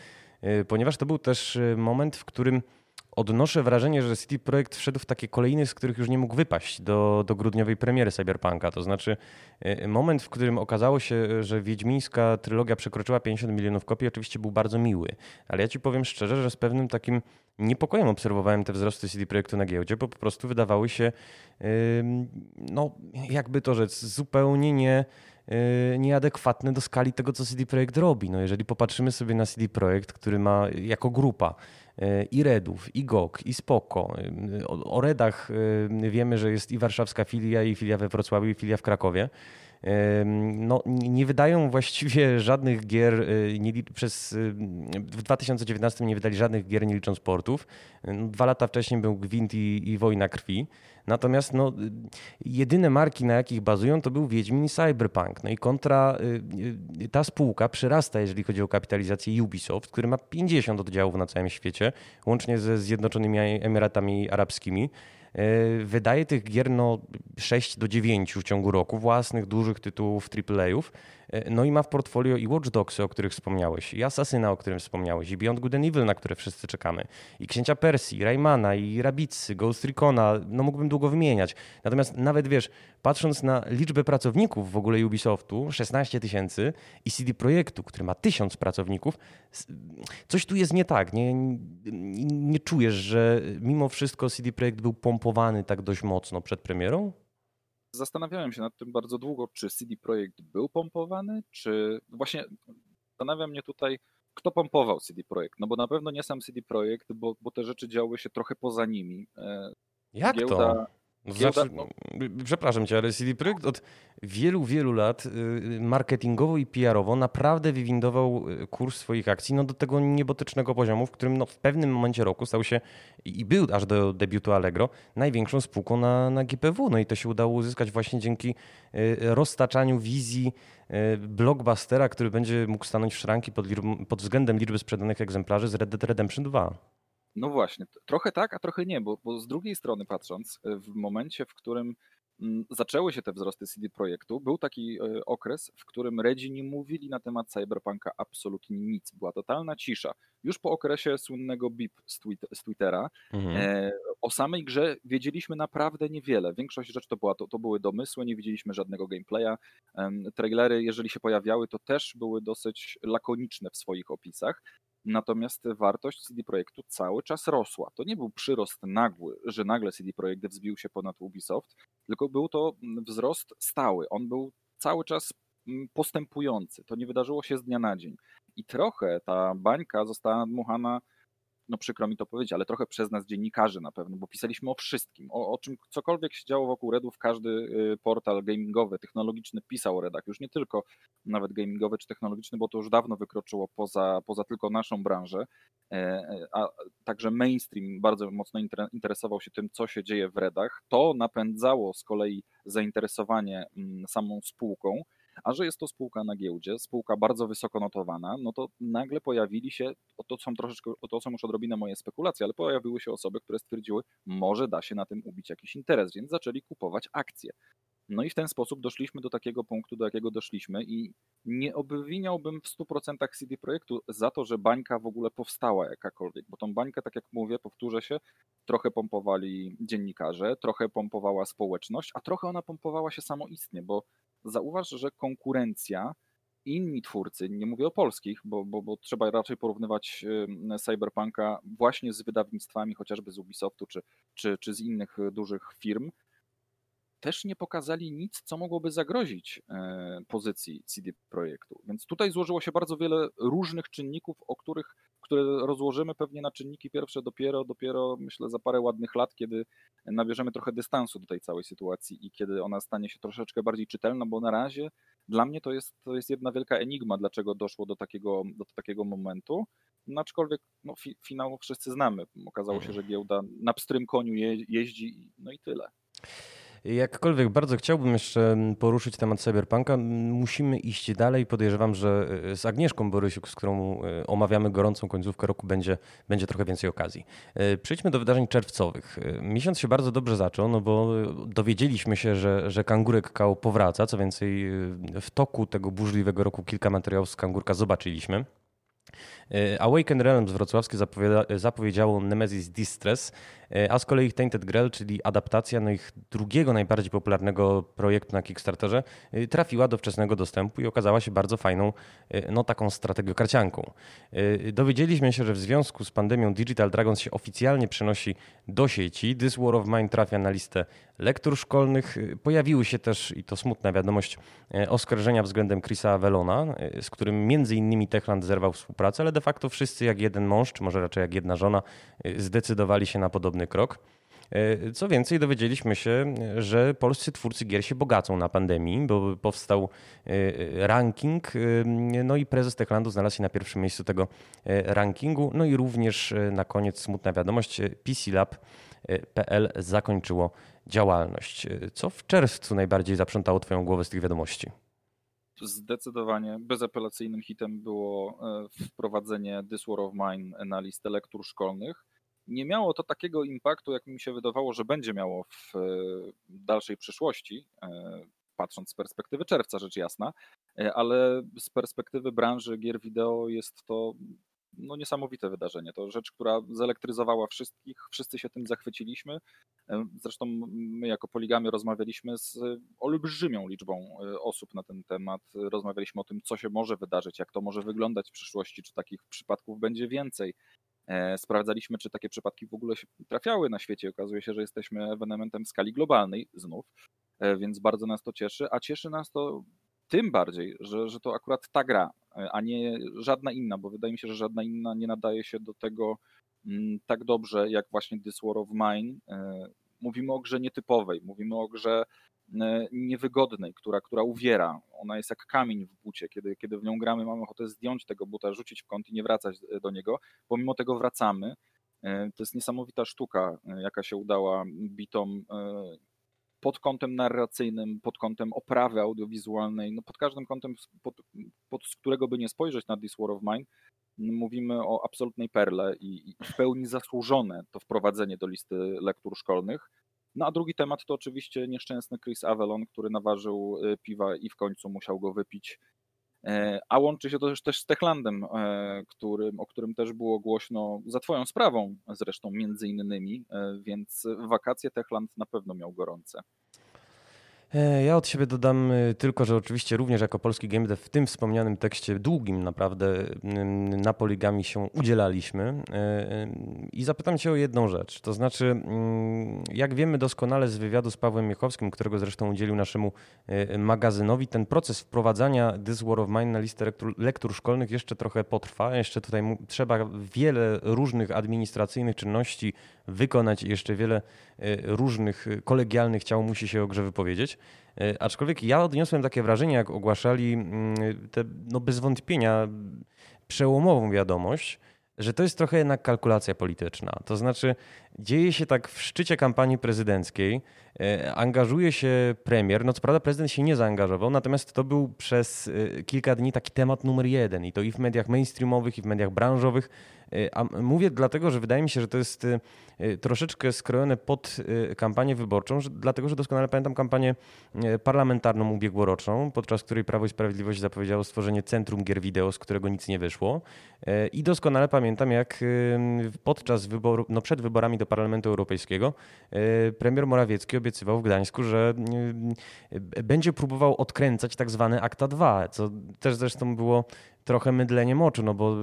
Y, ponieważ to był też y, moment, w którym odnoszę wrażenie, że City Projekt wszedł w takie kolejny, z których już nie mógł wypaść do, do grudniowej premiery Cyberpunka. To znaczy y, moment, w którym okazało się, że Wiedźmińska trylogia przekroczyła 50 milionów kopii, oczywiście był bardzo miły. Ale ja ci powiem szczerze, że z pewnym takim niepokojem obserwowałem te wzrosty CD Projektu na giełdzie, bo po prostu wydawały się, no jakby to rzec, zupełnie nie nieadekwatne do skali tego, co CD Projekt robi. No jeżeli popatrzymy sobie na CD Projekt, który ma jako grupa y, i Redów, i GOG, i Spoko. Y, o Redach wiemy, że jest i warszawska filia, i filia we Wrocławiu, i filia w Krakowie no, nie wydają właściwie [LAUGHS] żadnych gier nie, przez w 2019 nie wydali żadnych gier nie licząc portów. Dwa lata wcześniej był Gwint i, i Wojna Krwi. Natomiast no, jedyne marki, na jakich bazują, to był Wiedźmin i Cyberpunk. No i kontra y, y, ta spółka przyrasta, jeżeli chodzi o kapitalizację Ubisoft, który ma 50 oddziałów na całym świecie, łącznie ze Zjednoczonymi Emiratami Arabskimi. Y, wydaje tych gier no 6 do 9 w ciągu roku, własnych, dużych tytułów AAA-ów. E, no i ma w portfolio i Watch Dogsy, o których wspomniałeś, i Assassina, o którym wspomniałeś, i Beyond Good and Evil, na które wszyscy czekamy, i Księcia Persji, Raymana, i Rabbidsy, Ghost Recona, no mógłbym długo wymieniać. Natomiast nawet wiesz, patrząc na liczbę pracowników w ogóle Ubisoftu, 16 tysięcy, i CD Projektu, który ma 1000 pracowników, coś tu jest nie tak. Nie, nie czujesz, że mimo wszystko CD Projekt był pompowany tak dość mocno przed premierą? Zastanawiałem się nad tym bardzo długo, czy CD Projekt był pompowany, czy właśnie zastanawia mnie tutaj, kto pompował CD Projekt. No bo na pewno nie sam CD Projekt, bo, bo te rzeczy działy się trochę poza nimi. E, Jak Giełda, to? No znaczy, przepraszam cię, ale CD Projekt od wielu, wielu lat y, marketingowo i PR-owo naprawdę wywindował y, kurs swoich akcji no, do tego niebotycznego poziomu, w którym no, w pewnym momencie roku stał się i był aż do debiutu Allegro największą spółką na, na GPW. No i to się udało uzyskać właśnie dzięki y, roztaczaniu wizji blockbustera, który będzie mógł stanąć w szranki pod, pod względem liczby sprzedanych egzemplarzy z Red Dead Redemption 2. No właśnie, trochę tak, a trochę nie, bo, bo z drugiej strony patrząc, w momencie, w którym mm, zaczęły się te wzrosty CD Projektu, był taki e, okres, w którym Redzi nie mówili na temat Cyberpunka absolutnie nic. Była totalna cisza. Już po okresie słynnego BIP z, z Twittera mhm. e, o samej grze wiedzieliśmy naprawdę niewiele. Większość rzeczy to, była, to, to były domysły, nie widzieliśmy żadnego gameplaya. E, trailery, jeżeli się pojawiały, to też były dosyć lakoniczne w swoich opisach. Natomiast wartość CD Projektu cały czas rosła. To nie był przyrost nagły, że nagle CD Projekt wzbił się ponad Ubisoft, tylko był to wzrost stały. On był cały czas mm, postępujący. To nie wydarzyło się z dnia na dzień. I trochę ta bańka została nadmuchana no przykro mi to powiedzieć, ale trochę przez nas dziennikarzy na pewno, bo pisaliśmy o wszystkim, o, o czym cokolwiek się działo wokół Redów, każdy y, portal gamingowy, technologiczny pisał o Redach, już nie tylko nawet gamingowy czy technologiczny, bo to już dawno wykroczyło poza, poza tylko naszą branżę, e, e, a także mainstream bardzo mocno interesował się tym, co się dzieje w Redach. To napędzało z kolei zainteresowanie mm, samą spółką, a że jest to spółka na giełdzie, spółka bardzo wysoko notowana, no to nagle pojawili się, to są troszeczkę, to są już odrobinę moje spekulacje, ale pojawiły się osoby, które stwierdziły, może da się na tym ubić jakiś interes, więc zaczęli kupować akcje. No i w ten sposób doszliśmy do takiego punktu, do jakiego doszliśmy i nie obwiniałbym w 100% CD Projektu za to, że bańka w ogóle powstała jakakolwiek, bo tą bańkę, tak jak mówię, powtórzę się, trochę pompowali dziennikarze, trochę pompowała społeczność, a trochę ona pompowała się samoistnie, bo zauważ, że konkurencja, inni twórcy, nie mówię o polskich, bo, bo, bo trzeba raczej porównywać Cyberpunka właśnie z wydawnictwami chociażby z Ubisoftu czy, czy, czy z innych dużych firm, też nie pokazali nic, co mogłoby zagrozić e, pozycji CD Projektu. Więc tutaj złożyło się bardzo wiele różnych czynników, o których, które rozłożymy pewnie na czynniki pierwsze dopiero, dopiero myślę za parę ładnych lat, kiedy nabierzemy trochę dystansu do tej całej sytuacji i kiedy ona stanie się troszeczkę bardziej czytelna, bo na razie dla mnie to jest, to jest jedna wielka enigma, dlaczego doszło do takiego, do takiego momentu. No, aczkolwiek no, fi, finał wszyscy znamy. Okazało się, że giełda na pstrym koniu je, jeździ, no i tyle. Jakkolwiek bardzo chciałbym jeszcze poruszyć temat cyberpunka, musimy iść dalej. Podejrzewam, że e, z Agnieszką Borysiuk, z którą e, omawiamy gorącą końcówkę roku, będzie, będzie trochę więcej okazji. E, przejdźmy do wydarzeń czerwcowych. Miesiąc się bardzo dobrze zaczął, no bo dowiedzieliśmy się, że, że Kangurek Kał powraca. Co więcej, w toku tego burzliwego roku kilka materiałów z Kangurka zobaczyliśmy. Awaken Realms wrocławskie zapowiedziało Nemesis Distress, E, a z kolei Tainted Grail, czyli adaptacja no ich drugiego najbardziej popularnego projektu na Kickstarterze, e, trafiła do wczesnego dostępu i okazała się bardzo fajną, e, no taką strategiokarcianką. Dowiedzieliśmy się, że w związku z pandemią Digital Dragons się oficjalnie przenosi do sieci. This War of Mine trafia na listę lektur szkolnych. Pojawiły się też, i to smutna wiadomość, oskarżenia względem Chrisa Avelona, z którym między innymi Techland zerwał współpracę, ale de facto wszyscy jak jeden mąż, czy może raczej jak jedna żona, zdecydowali się na podobny krok. E, co więcej, dowiedzieliśmy się, że polscy twórcy gier się bogacą na pandemii, bo powstał ranking, no i prezes Techlandu znalazł się na pierwszym miejscu tego rankingu. No i również na koniec smutna wiadomość, PC Lab.pl zakończyło działalność. Co w czerwcu najbardziej zaprzątało Twoją głowę z tych wiadomości? Zdecydowanie bezapelacyjnym hitem było wprowadzenie This War of Mine na listę lektur szkolnych. Nie miało to takiego impaktu, jak mi się wydawało, że będzie miało w e, dalszej przyszłości, e, patrząc z perspektywy czerwca, rzecz jasna, e, ale z perspektywy branży gier wideo jest to no, niesamowite wydarzenie. To rzecz, która zelektryzowała wszystkich, wszyscy się tym zachwyciliśmy. Zresztą my jako Poligamy rozmawialiśmy z olbrzymią liczbą osób na ten temat. Rozmawialiśmy o tym, co się może wydarzyć, jak to może wyglądać w przyszłości, czy takich przypadków będzie więcej. E, sprawdzaliśmy, czy takie przypadki w ogóle się trafiały na świecie. Okazuje się, że jesteśmy ewenementem w skali globalnej znów, e, więc bardzo nas to cieszy, a cieszy nas to tym bardziej, że, że to akurat ta gra, e, a nie żadna inna, bo wydaje mi się, że żadna inna nie nadaje się do tego mm, tak dobrze, jak właśnie This War of Mine. Mówimy o grze nietypowej, mówimy o grze E, niewygodnej, która, która uwiera. Ona jest jak kamień w bucie. Kiedy, kiedy w nią gramy, mamy ochotę zdjąć tego buta, rzucić w kąt i nie wracać do niego. Pomimo tego wracamy. E, to jest niesamowita sztuka, e, jaka się udała bitom pod kątem narracyjnym, pod kątem oprawy audiowizualnej, no pod każdym kątem, pod, pod z którego by nie spojrzeć na This War of Mine, mówimy o absolutnej perle i, i w pełni zasłużone to wprowadzenie do listy lektur szkolnych. No a drugi temat to oczywiście nieszczęsny Chris Avalon, który naważył y, piwa i w końcu musiał go wypić. E, a łączy się to też, z Techlandem, e, którym, o którym też było głośno za Twoją sprawą zresztą między innymi, e, więc wakacje Techland na pewno miał gorące. E, ja od siebie dodam e, tylko, że oczywiście również jako polski game dev w tym wspomnianym tekście długim naprawdę na poligami się udzielaliśmy e, i zapytam cię o jedną rzecz. To znaczy, jak wiemy doskonale z wywiadu z Pawłem Miechowskim, którego zresztą udzielił naszemu magazynowi, ten proces wprowadzania This War of Mine na listę lektur, lektur szkolnych jeszcze trochę potrwa. Jeszcze tutaj trzeba wiele różnych administracyjnych czynności wykonać i jeszcze wiele różnych kolegialnych ciał musi się o grze wypowiedzieć. E, aczkolwiek ja odniosłem takie wrażenie, jak ogłaszali mm, tę no bez wątpienia przełomową wiadomość, że to jest trochę jednak kalkulacja polityczna. To znaczy, dzieje się tak w szczycie kampanii prezydenckiej, e, angażuje się premier. No co prawda prezydent się nie zaangażował, natomiast to był przez e, kilka dni taki temat numer jeden i to i w mediach mainstreamowych, i w mediach branżowych. A mówię dlatego, że wydaje mi się, że to jest troszeczkę skrojone pod kampanię wyborczą, dlatego że doskonale pamiętam kampanię parlamentarną ubiegłoroczną, podczas której Prawo i Sprawiedliwość zapowiedziało stworzenie centrum gier wideo, z którego nic nie wyszło. I doskonale pamiętam, jak podczas wyboru, no przed wyborami do Parlamentu Europejskiego premier Morawiecki obiecywał w Gdańsku, że będzie próbował odkręcać tak zwane Akta 2, co też zresztą było trochę mydleniem oczu, no bo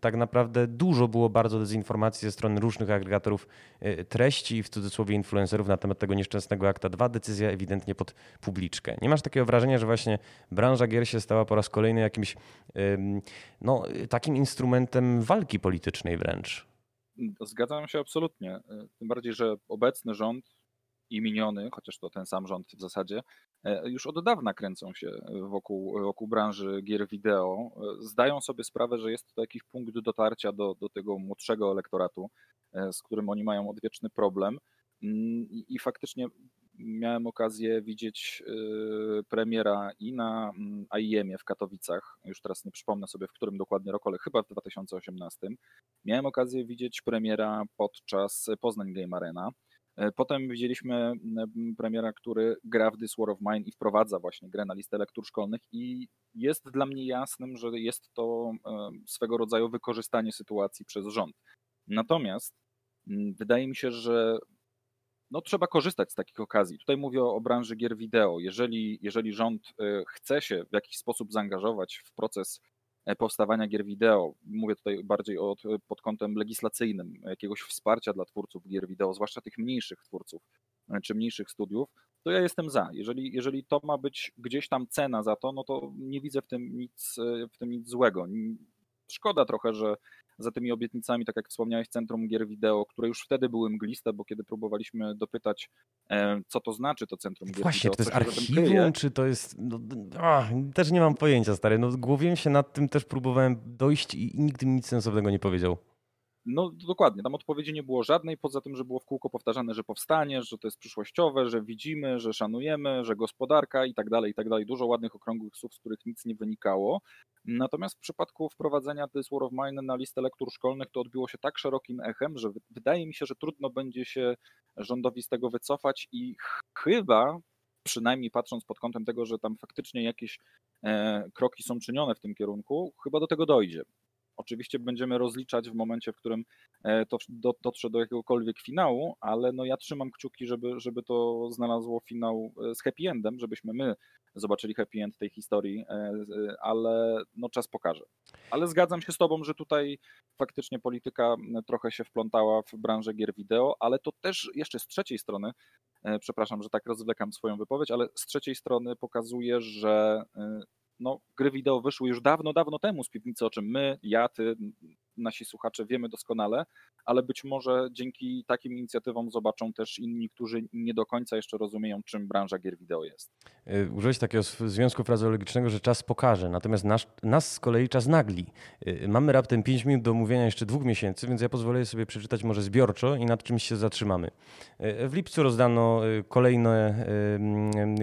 tak naprawdę dużo było bardzo dezinformacji ze strony różnych agregatorów y, treści, w cudzysłowie influencerów na temat tego nieszczęsnego akta 2. Decyzja ewidentnie pod publiczkę. Nie masz takiego wrażenia, że właśnie branża gier się stała po raz kolejny jakimś no, takim instrumentem walki politycznej wręcz? Zgadzam się absolutnie. Tym bardziej, że obecny rząd i miniony, chociaż to ten sam rząd w zasadzie, e, już od dawna kręcą się wokół, wokół branży gier wideo. E, zdają sobie sprawę, że jest to jakiś punkt dotarcia do, do tego młodszego elektoratu, e, z którym oni mają odwieczny problem. Mm, I, i faktycznie miałem okazję widzieć premiera i na mm, AIM-ie w Katowicach, już teraz nie przypomnę sobie w którym dokładnie roku, ale chyba w 2018. Miałem okazję widzieć premiera podczas Poznań Game Arena E, potem widzieliśmy premiera, który gra w This War of Mine i wprowadza właśnie grę na listę lektur szkolnych i jest dla mnie jasnym, że jest to e, swego rodzaju wykorzystanie sytuacji przez rząd. Natomiast wydaje mi się, że no, trzeba korzystać z takich okazji. Tutaj mówię o, branży gier wideo. Jeżeli, jeżeli rząd e, chce się w jakiś sposób zaangażować w proces E, powstawania gier wideo. Mówię tutaj bardziej od, pod kątem legislacyjnym, jakiegoś wsparcia dla twórców gier wideo, zwłaszcza tych mniejszych twórców e, czy mniejszych studiów, to ja jestem za. Jeżeli, jeżeli to ma być gdzieś tam cena za to, no to nie widzę w tym nic, e, w tym nic złego. Szkoda trochę, że za tymi obietnicami, tak jak wspomniałeś, Centrum Gier Wideo, które już wtedy były mgliste, bo kiedy próbowaliśmy dopytać, e, co to znaczy to Centrum Gier Właśnie, Wideo. Właśnie, czy to jest archiwum, czy to jest... No, a, też nie mam pojęcia, stary. No, głowiłem się nad tym, też próbowałem dojść i nikt mi nic sensownego nie powiedział. No dokładnie, tam odpowiedzi nie było żadnej, poza tym, że było w kółko powtarzane, że powstanie, że to jest przyszłościowe, że widzimy, że szanujemy, że gospodarka i tak dalej, i tak dalej. Dużo ładnych, okrągłych słów, z których nic nie wynikało. Natomiast w przypadku wprowadzenia This War of Mine na listę lektur szkolnych to odbiło się tak szerokim echem, że wydaje mi się, że trudno będzie się rządowi z tego wycofać i chyba, przynajmniej patrząc pod kątem tego, że tam faktycznie jakieś e, kroki są czynione w tym kierunku, chyba do tego dojdzie. Oczywiście będziemy rozliczać w momencie, w którym e, to dotrze do jakiegokolwiek finału, ale no ja trzymam kciuki, żeby, żeby to znalazło finał e, z happy endem, żebyśmy my zobaczyli happy end tej historii, e, ale no czas pokaże. Ale zgadzam się z Tobą, że tutaj faktycznie polityka trochę się wplątała w branżę gier wideo, ale to też jeszcze z trzeciej strony, przepraszam, że tak rozwlekam swoją wypowiedź, ale z trzeciej strony pokazuje, że no, gry wideo wyszły już dawno, dawno temu z piwnicy, o czym my, ja, ty, nasi słuchacze wiemy doskonale, ale być może dzięki takim inicjatywom zobaczą też inni, którzy nie do końca jeszcze rozumieją, czym branża gier wideo jest. Y, użyłeś takiego związku frazeologicznego, że czas pokaże, natomiast nas, nas z kolei czas nagli. Y, mamy raptem 5 minut do omówienia jeszcze dwóch miesięcy, więc ja pozwolę sobie przeczytać może zbiorczo i nad czymś się zatrzymamy. Y, w lipcu rozdano kolejne,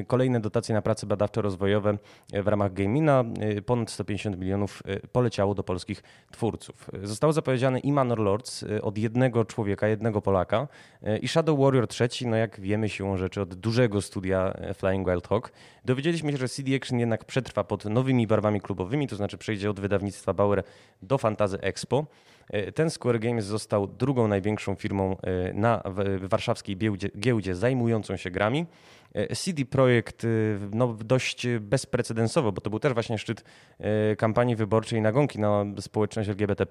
kolejne dotacje na prace badawczo-rozwojowe w ramach Gamina. Ponad 150 milionów poleciało do polskich twórców. Zostało zapowiedziane i Manor Lords y, od jednego człowieka, jednego Polaka y, i Shadow Warrior III, no jak wiemy siłą rzeczy od dużego studia y, Flying Wild Hawk. Dowiedzieliśmy się, że CD Action jednak przetrwa pod nowymi barwami klubowymi, to znaczy przejdzie od wydawnictwa Bauer do Fantazy Expo. Ten Square Games został drugą największą firmą na warszawskiej giełdzie, giełdzie zajmującą się grami. CD Projekt no, dość bezprecedensowo, bo to był też właśnie szczyt kampanii wyborczej nagonki na społeczność LGBT+,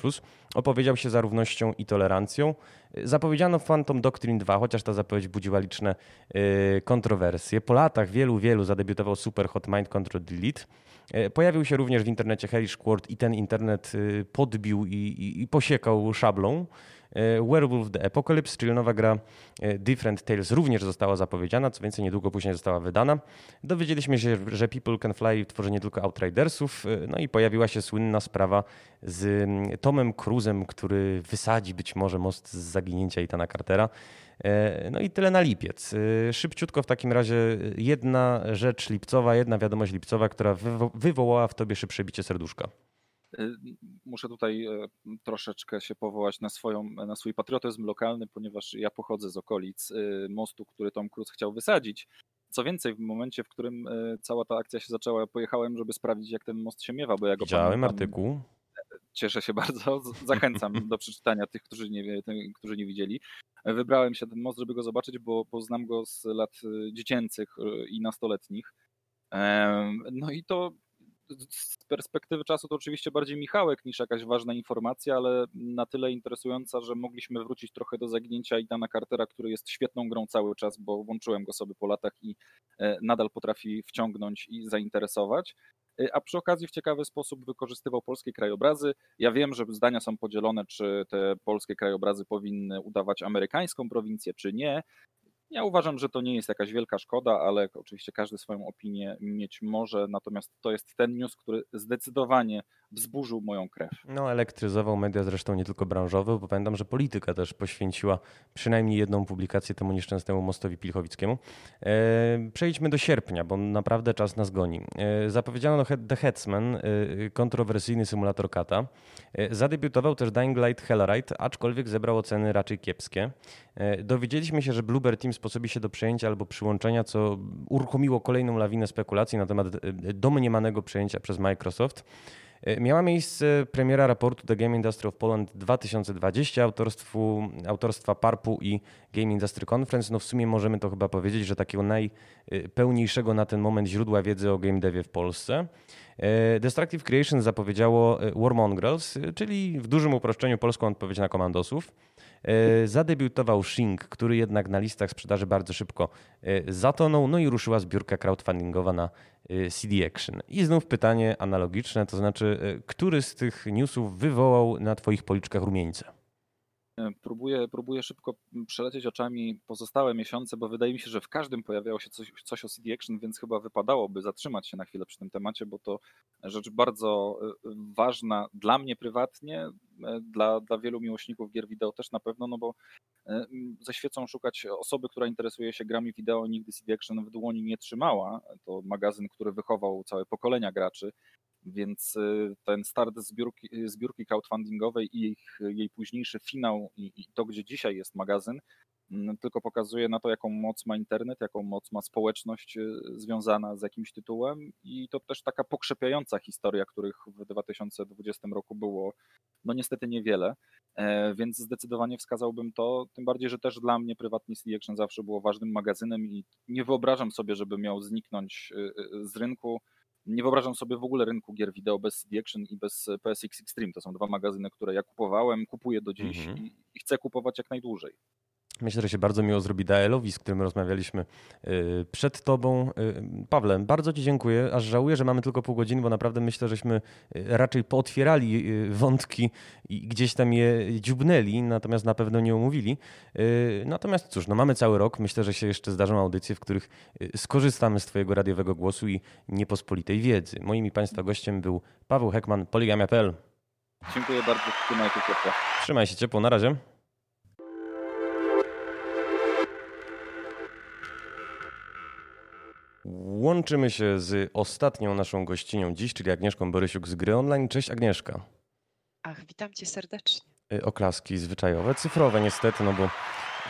opowiedział się za równością i tolerancją. Zapowiedziano Phantom Doctrine 2, chociaż ta zapowiedź budziła liczne kontrowersje. Po latach wielu, wielu zadebiutował Super Hot Mind Control Delete. Pojawił się również w internecie Hellish Quart i ten internet podbił i, i, i posiekał szablą. E, Werewolf the Apocalypse, czyli nowa gra e, Different Tales również została zapowiedziana, co więcej niedługo później została wydana. Dowiedzieliśmy się, że People Can Fly tworzy nie tylko Outridersów, e, no i pojawiła się słynna sprawa z mm, Tomem Cruzem, który wysadzi być może most z zaginięcia Itana Cartera. No i tyle na lipiec. Szybciutko w takim razie jedna rzecz lipcowa, jedna wiadomość lipcowa, która wywołała w tobie szybsze bicie serduszka. Y, muszę tutaj e, troszeczkę się powołać na, swoją, na swój patriotyzm lokalny, ponieważ ja pochodzę z okolic y, mostu, który Tom Cruise chciał wysadzić. Co więcej, w momencie, w którym e, cała ta akcja się zaczęła, pojechałem, żeby sprawdzić, jak ten most się miewa, bo ja go Widziałem pamiętam. artykuł. Cieszę się bardzo. Zachęcam do przeczytania tych, którzy nie, którzy nie widzieli. Wybrałem się ten most, żeby go zobaczyć, bo, bo znam go z lat e, dziecięcych i nastoletnich. No i to z perspektywy czasu to oczywiście bardziej Michałek niż jakaś ważna informacja, ale na tyle interesująca, że mogliśmy wrócić trochę do zaginięcia Idana Cartera, który jest świetną grą cały czas, bo włączyłem go sobie po latach i e, nadal potrafi wciągnąć i zainteresować. E, a przy okazji w ciekawy sposób wykorzystywał polskie krajobrazy. Ja wiem, że zdania są podzielone, czy te polskie krajobrazy powinny udawać amerykańską prowincję, czy nie. Ja uważam, że to nie jest jakaś wielka szkoda, ale oczywiście każdy swoją opinię mieć może, natomiast to jest ten news, który zdecydowanie wzburzył moją krew. No, elektryzował media zresztą nie tylko branżowe, bo pamiętam, że polityka też poświęciła przynajmniej jedną publikację temu nieszczęsnemu mostowi Pilchowickiemu. E, przejdźmy do sierpnia, bo naprawdę czas nas goni. E, zapowiedziano The Headsman, e, kontrowersyjny symulator kata. Zadebiutował też Dying Light Hellride, aczkolwiek zebrał oceny raczej kiepskie. Dowiedzieliśmy się, że Bluebird Team sposobi się do przejęcia albo przyłączenia, co uruchomiło kolejną lawinę spekulacji na temat e, domniemanego przejęcia przez Microsoft. E, miała miejsce premiera raportu The Game Industry of Poland 2020 autorstwu, autorstwa Parpu i Game Industry Conference. No w sumie możemy to chyba powiedzieć, że takiego najpełniejszego na ten moment źródła wiedzy o game devie w Polsce. Destructive Creation zapowiedziało Warmongrels, czyli w dużym uproszczeniu polską odpowiedź na komandosów. E, zadebiutował Shing, który jednak na listach sprzedaży bardzo szybko e, zatonął, no i ruszyła zbiórka crowdfundingowa na e, CD Action. I znów pytanie analogiczne, to znaczy, który z tych newsów wywołał na Twoich policzkach rumieńce? Próbuję, próbuję szybko przelecieć oczami pozostałe miesiące, bo wydaje mi się, że w każdym pojawiało się coś, coś o CD Action, więc chyba wypadałoby zatrzymać się na chwilę przy tym temacie, bo to rzecz bardzo y, ważna dla mnie prywatnie, dla, dla wielu miłośników gier wideo też na pewno, no bo ze świecą szukać osoby, która interesuje się grami wideo, nigdy CD Action w dłoni nie trzymała. To magazyn, który wychował całe pokolenia graczy więc y, ten start zbiórki, zbiórki crowdfundingowej i jej, jej późniejszy finał i, i to, gdzie dzisiaj jest magazyn, mm, tylko pokazuje na to, jaką moc ma internet, jaką moc ma społeczność y, związana z jakimś tytułem. I to też taka pokrzepiająca historia, których w 2020 roku było no niestety niewiele, e, więc zdecydowanie wskazałbym to, tym bardziej, że też dla mnie prywatnie CD Action zawsze było ważnym magazynem i nie wyobrażam sobie, żeby miał zniknąć y, z rynku, nie wyobrażam sobie w ogóle rynku gier wideo bez CD Action i bez PSX Extreme. To są dwa magazyny, które ja kupowałem, kupuję do dziś mhm. i, i chcę kupować jak najdłużej. Myślę, że się bardzo miło zrobi Daelowi, z którym rozmawialiśmy y, przed tobą. Y, Pawle, bardzo ci dziękuję, aż żałuję, że mamy tylko pół godziny, bo naprawdę myślę, żeśmy y, raczej pootwierali wątki i gdzieś tam je dziubnęli, natomiast na pewno nie omówili. Natomiast cóż, no mamy cały rok, myślę, że się jeszcze zdarzą audycje, w których skorzystamy z twojego radiowego głosu i niepospolitej wiedzy. Moim i państwa gościem był Paweł Hekman, Poligamia.pl. Dziękuję bardzo, trzymaj się ciepło. Trzymaj się ciepło, na razie. Łączymy się z ostatnią naszą gościnią dziś, czyli Agnieszką Borysiuk z Gry Online. Cześć Agnieszka. Ach, witam cię serdecznie. Y, oklaski zwyczajowe, cyfrowe niestety, no bo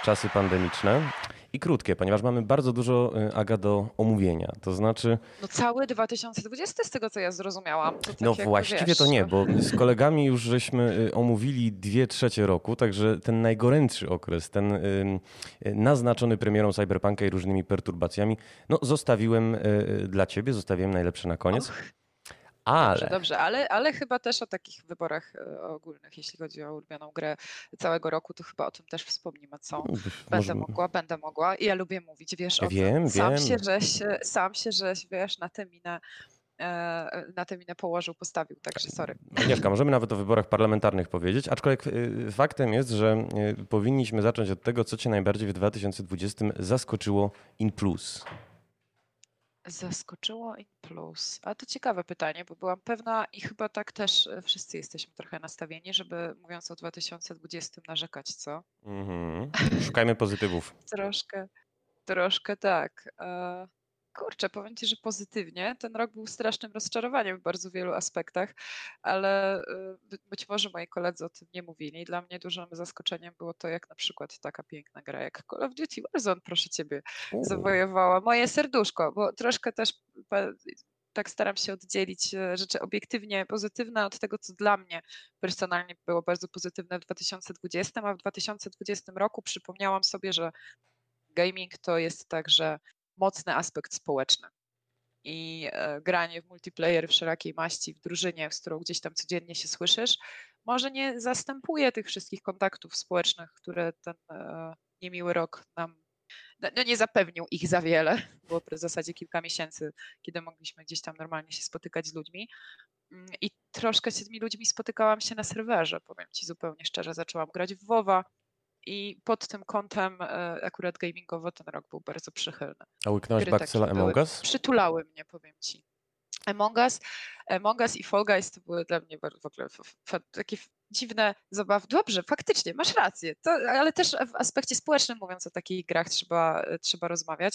czasy pandemiczne. I krótkie, ponieważ mamy bardzo dużo, y, Aga, do omówienia. To znaczy... No cały 2020 z tego, co ja zrozumiałam. To tak no właściwie wiesz, to nie, bo z kolegami już żeśmy y, omówili dwie trzecie roku, także ten najgorętszy okres, ten y, naznaczony premierą Cyberpunka i różnymi perturbacjami, no zostawiłem dla ciebie, zostawiłem najlepsze na koniec. Och. Ale... Dobrze, dobrze, ale, ale chyba też o takich wyborach e, ogólnych, jeśli chodzi o ulubioną grę całego roku, to chyba o tym też wspomnimy, co będę mogła, będę mogła. I ja lubię mówić, wiesz, o Wiem, tym. Sam wiem. się, żeś, sam się, żeś, wiesz, na tę minę, e, na tę minę położył, postawił, także sorry. Agnieszka, możemy nawet o wyborach parlamentarnych powiedzieć, aczkolwiek y, faktem jest, że powinniśmy zacząć od tego, co cię najbardziej w 2020 zaskoczyło in plus. Zaskoczyło in plus. A to ciekawe pytanie, bo byłam pewna i chyba tak też e, wszyscy jesteśmy trochę nastawieni, żeby mówiąc o 2020 narzekać, co? Mhm. [LAUGHS] Szukajmy pozytywów. Troszkę, troszkę tak. Kurczę, powiem Ci, że pozytywnie. Ten rok był strasznym rozczarowaniem w bardzo wielu aspektach, ale by- być może moi koledzy o tym nie mówili. Dla mnie dużym zaskoczeniem było to, jak na przykład taka piękna gra jak Call of Duty Warzone, proszę Ciebie, zawojowała moje serduszko, bo troszkę też tak staram się oddzielić e, rzeczy obiektywnie pozytywne od tego, co dla mnie personalnie było bardzo pozytywne w 2020, a w 2020 roku przypomniałam sobie, że gaming to jest także mocny aspekt społeczny. I e, granie w multiplayer wszelakiej maści w drużynie, z którą gdzieś tam codziennie się słyszysz, może nie zastępuje tych wszystkich kontaktów społecznych, które ten e, niemiły rok nam no, no nie zapewnił ich za wiele. [LAUGHS] Było w zasadzie kilka miesięcy, kiedy mogliśmy gdzieś tam normalnie się spotykać z ludźmi. Mm, I troszkę z tymi ludźmi spotykałam się na serwerze, powiem Ci zupełnie szczerze. Zaczęłam grać w WoWa i pod tym kątem e, akurat gamingowo ten rok był bardzo przychylny. A łyknąłeś były. Among Us? Przytulały mnie, powiem Ci. Among Us, Among Us i Fall Guys to były dla mnie w ogóle takie dziwne zabawy. Dobrze, faktycznie, masz rację, to, ale też w aspekcie społecznym, mówiąc o takich grach, trzeba, trzeba rozmawiać.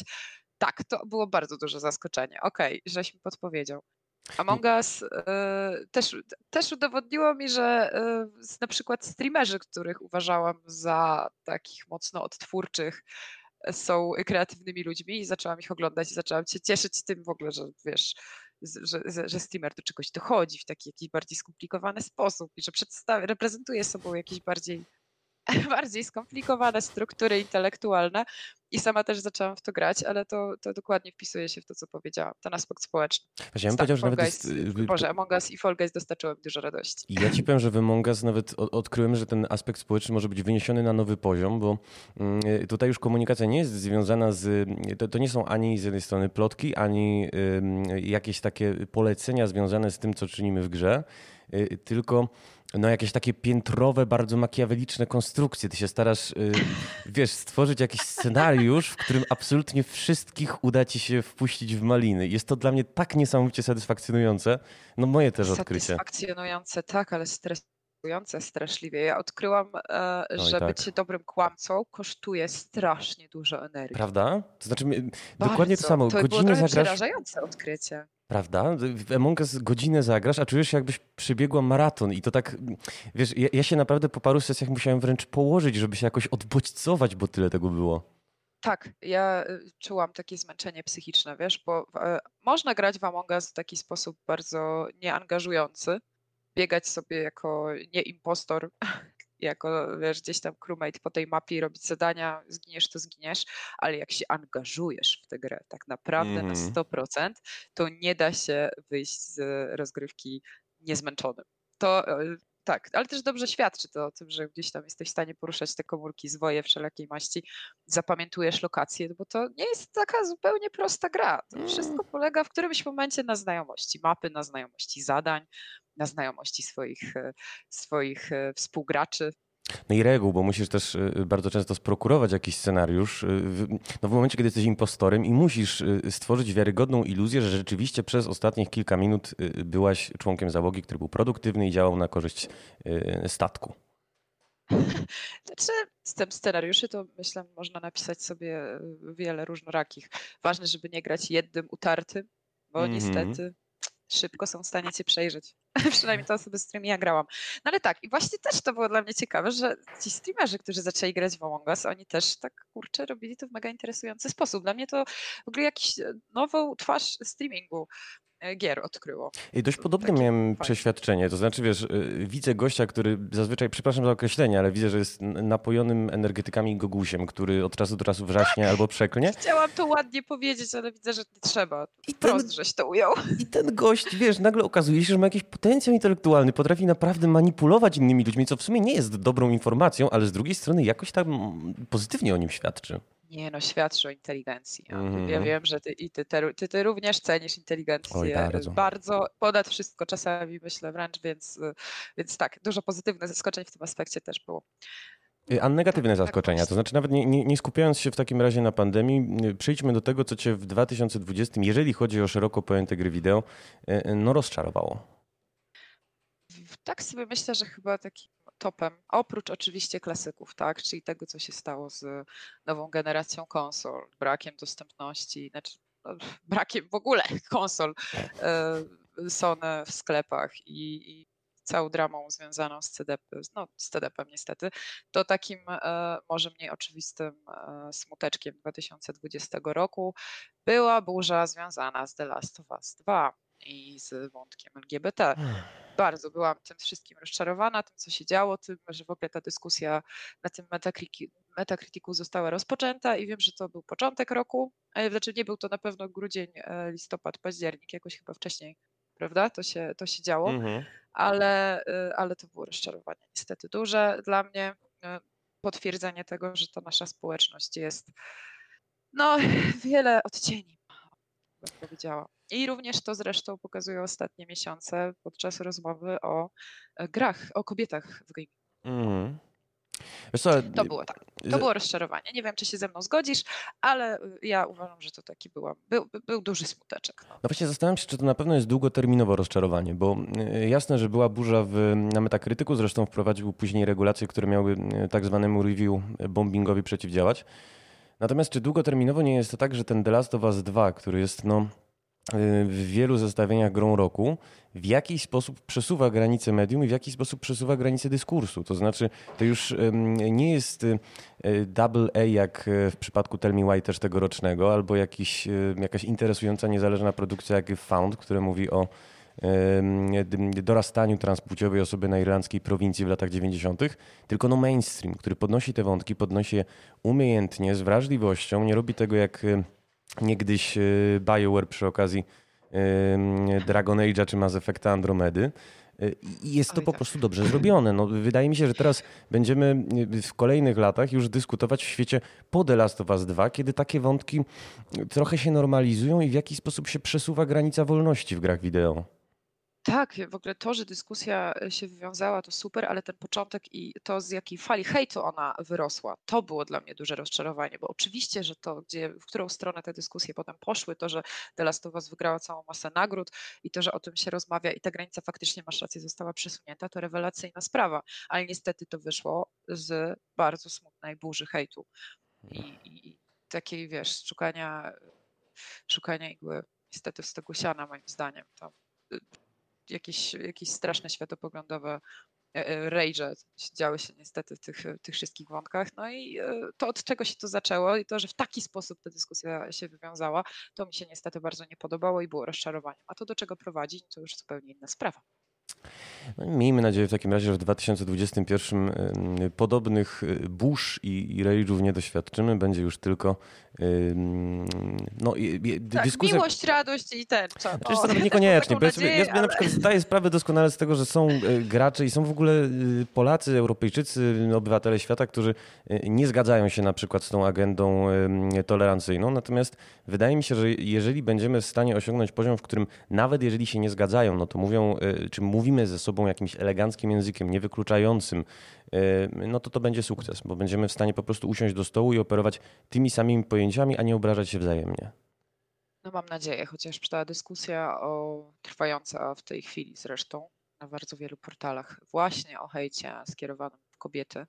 Tak, to było bardzo duże zaskoczenie. Okej, żeś mi podpowiedział. Among Us e, też, też udowodniło mi, że z- na przykład streamerzy, których uważałam za takich mocno odtwórczych, e, są kreatywnymi ludźmi i zaczęłam ich oglądać i zaczęłam się cieszyć tym w ogóle, że wiesz, że, że, że streamer do czegoś dochodzi w taki jakiś bardziej skomplikowany sposób i że reprezentuje sobą jakieś bardziej, [LAUGHS] bardziej skomplikowane struktury intelektualne i sama też zaczęłam w to grać, ale to, to dokładnie wpisuje się w to, co powiedziałam, ten aspekt społeczny. Właśnie ja bym powiedział, że nawet jest... Guys, y, Boże, Among Us i Fall Guys dostarczyły mi dużo radości. I ja ci powiem, że w Among Us nawet odkryłem, że ten aspekt społeczny może być wyniesiony na nowy poziom, bo mm, tutaj już komunikacja nie jest związana z. To, to nie są ani z jednej strony plotki, ani jakieś takie polecenia związane z tym, co czynimy w grze, y, tylko no jakieś takie piętrowe, bardzo makiaweliczne konstrukcje. Ty się starasz, y, [LAUGHS] wiesz, stworzyć jakiś scenariusz, w którym absolutnie wszystkich uda ci się wpuścić w maliny. Jest to dla mnie tak niesamowicie satysfakcjonujące. No moje też odkrycie. Satysfakcjonujące, tak, ale stresujące straszliwie. Ja odkryłam, e, że tak. być dobrym kłamcą kosztuje strasznie dużo energii. Prawda? To znaczy, mi- dokładnie to Bardzo. samo. To było Godzinę trochę zagrasz, przerażające odkrycie. prawda? W Among Us godzinę zagrasz, a czujesz się jakbyś przebiegła maraton i to tak, wiesz, ja, ja się naprawdę po paru sesjach musiałem wręcz położyć, żeby się jakoś odbodźcować, bo tyle tego było. Tak, ja y, czułam takie zmęczenie psychiczne, wiesz, bo e, można grać w Among Us w taki sposób bardzo nieangażujący, biegać sobie jako nie impostor, [LAUGHS] jako wiesz, gdzieś tam crewmate po tej mapie i robić zadania, zginiesz to zginiesz, ale jak się angażujesz w tę grę tak naprawdę na Mhm. 100%, to nie da się wyjść z rozgrywki niezmęczonym. To e, tak, ale też dobrze świadczy to o tym, że gdzieś tam jesteś w stanie poruszać te komórki, zwoje wszelakiej maści, zapamiętujesz lokacje, bo to nie jest taka zupełnie prosta gra. To Mm. wszystko polega w którymś momencie na znajomości mapy, na znajomości zadań, na znajomości swoich, e, swoich e, współgraczy. No i reguł, bo musisz też y, bardzo często sprokurować jakiś scenariusz. w- No w momencie, kiedy jesteś impostorem i musisz stworzyć wiarygodną iluzję, że rzeczywiście przez ostatnich kilka minut byłaś członkiem załogi, który był produktywny i działał na korzyść statku. Znaczy, z tym scenariuszy to myślę, można napisać sobie e, wiele różnorakich. Ważne, żeby nie grać jednym utartym, bo Mhm. niestety szybko są w stanie cię przejrzeć. [LAUGHS] Przynajmniej te osoby, z którymi ja grałam. No ale tak, i właśnie też to było dla mnie ciekawe, że ci streamerzy, którzy zaczęli grać w Among Us, oni też tak, kurczę, robili to w mega interesujący sposób. Dla mnie to w ogóle jakiś e, nową twarz streamingu gier odkryło. I dość podobne miałem przeświadczenie. To znaczy, wiesz, y, widzę gościa, który zazwyczaj, przepraszam za określenie, ale widzę, że jest napojonym energetykami gogusiem, który od czasu do czasu wrzaśnie tak! albo przeklnie. Chciałam to ładnie powiedzieć, ale widzę, że nie trzeba. I ten, żeś to ujął. I ten gość, wiesz, nagle okazuje się, że ma jakiś potencjał intelektualny, potrafi naprawdę manipulować innymi ludźmi, co w sumie nie jest dobrą informacją, ale z drugiej strony jakoś tam pozytywnie o nim świadczy. Nie no, świadczy o inteligencji. Mm. Ja wiem, że ty, i ty, ty, ty, ty również cenisz inteligencję Oj, bardzo. bardzo, ponad wszystko czasami myślę wręcz, więc, więc tak, dużo pozytywnych zaskoczeń w tym aspekcie też było. Y, a negatywne tak, tak, zaskoczenia, to znaczy nawet nie, nie, nie, skupiając się w takim razie na pandemii, y, przejdźmy do tego, co cię w 2020, jeżeli chodzi o szeroko pojęte gry wideo, y, no rozczarowało. Tak sobie myślę, że chyba taki topem, oprócz oczywiście klasyków, tak, czyli tego, co się stało z nową generacją konsol, brakiem dostępności, znaczy no, [LAUGHS] brakiem w ogóle konsol e, Sony w sklepach i, i całą dramą związaną z CDP, no z CDP-em niestety, to takim e, może mniej oczywistym e, smuteczkiem 2020 roku była burza związana z The Last of Us 2 i z wątkiem LGBT. Bardzo byłam tym wszystkim rozczarowana, tym co się działo, tym, że w ogóle ta dyskusja na tym Metacriticu została rozpoczęta i wiem, że to był początek roku, znaczy nie był to na pewno grudzień, e, listopad, październik, jakoś chyba wcześniej, prawda? To się, to się działo, mhm. ale, e, ale to było rozczarowanie niestety duże dla mnie. E, potwierdzenie tego, że ta nasza społeczność jest no, wiele odcieni, bym powiedziała. I również to zresztą pokazują ostatnie miesiące podczas rozmowy o e, grach, o kobietach w gaming. Mm. Co, to było tak. To było rozczarowanie. Nie wiem, czy się ze mną zgodzisz, ale y, ja uważam, że to taki była, był, był duży smuteczek. No. no. właśnie zastanawiam się, czy to na pewno jest długoterminowe rozczarowanie, bo y, jasne, że była burza w, na Metakrytyku, zresztą wprowadził później regulacje, które miały tak zwanemu review bombingowi przeciwdziałać. Natomiast czy długoterminowo nie jest to tak, że ten The Last of Us 2, który jest no w wielu zestawieniach grą roku w jakiś sposób przesuwa granice medium i w jakiś sposób przesuwa granice dyskursu. To znaczy, to już nie jest y, double A jak e, w przypadku Tell Me Why też tegorocznego, albo jakiś, jakaś interesująca, niezależna produkcja jak Found, która mówi o dorastaniu transpłciowej osoby na irlandzkiej prowincji w latach 90., tylko no mainstream, który podnosi te wątki, podnosi je umiejętnie, z wrażliwością, nie robi tego jak niegdyś y, BioWare przy okazji Dragon Age'a czy Mass Effecta Andromedy. Y, I jest to po tak. prostu dobrze zrobione. No, wydaje mi się, że teraz będziemy y, w kolejnych latach już dyskutować w świecie po The Last of Us 2, kiedy takie wątki trochę się normalizują i w jakiś sposób się przesuwa granica wolności w grach wideo. Tak, w ogóle to, że dyskusja e, się wywiązała, to super, ale ten początek i to, z jakiej fali hejtu ona wyrosła, to było dla mnie duże rozczarowanie, bo oczywiście, że to, gdzie, w którą stronę te dyskusje potem poszły, to, że The Last of Us wygrała całą masę nagród i to, że o tym się rozmawia i ta granica faktycznie, masz rację, została przesunięta, to rewelacyjna sprawa, ale niestety to wyszło z bardzo smutnej burzy hejtu i, i, i takiej, wiesz, szukania, szukania igły niestety z tego siana, moim zdaniem. To jakieś, jakieś straszne światopoglądowe e, e, rage działy się niestety w tych, tych wszystkich wątkach. No i e, to od czego się to zaczęło i to, że w taki sposób ta dyskusja się wywiązała, to mi się niestety bardzo nie podobało i było rozczarowaniem. A to do czego prowadzi, to już zupełnie inna sprawa. No miejmy nadzieję w takim razie, że w 2021 podobnych burz i, i rage'ów nie doświadczymy. Będzie już tylko no, tak, dyskusja... miłość, radość i znaczy, to [LAUGHS] niekoniecznie. Bo ja sobie, ja sobie na przykład zdaję sprawę doskonale z tego, że są y, gracze i są w ogóle y, Polacy, Europejczycy, obywatele świata, którzy nie zgadzają się na przykład z tą agendą tolerancyjną. Natomiast wydaje mi się, że jeżeli będziemy w stanie osiągnąć poziom, w którym nawet jeżeli się nie zgadzają, no to mówią, czy mówimy ze sobą jakimś eleganckim językiem, niewykluczającym, no to to będzie sukces, bo będziemy w stanie po prostu usiąść do stołu i operować tymi samymi pojęciami, a nie obrażać się wzajemnie. No mam nadzieję, chociaż ta dyskusja o, trwająca w tej chwili zresztą na bardzo wielu portalach właśnie o hejcie skierowanym w kobiety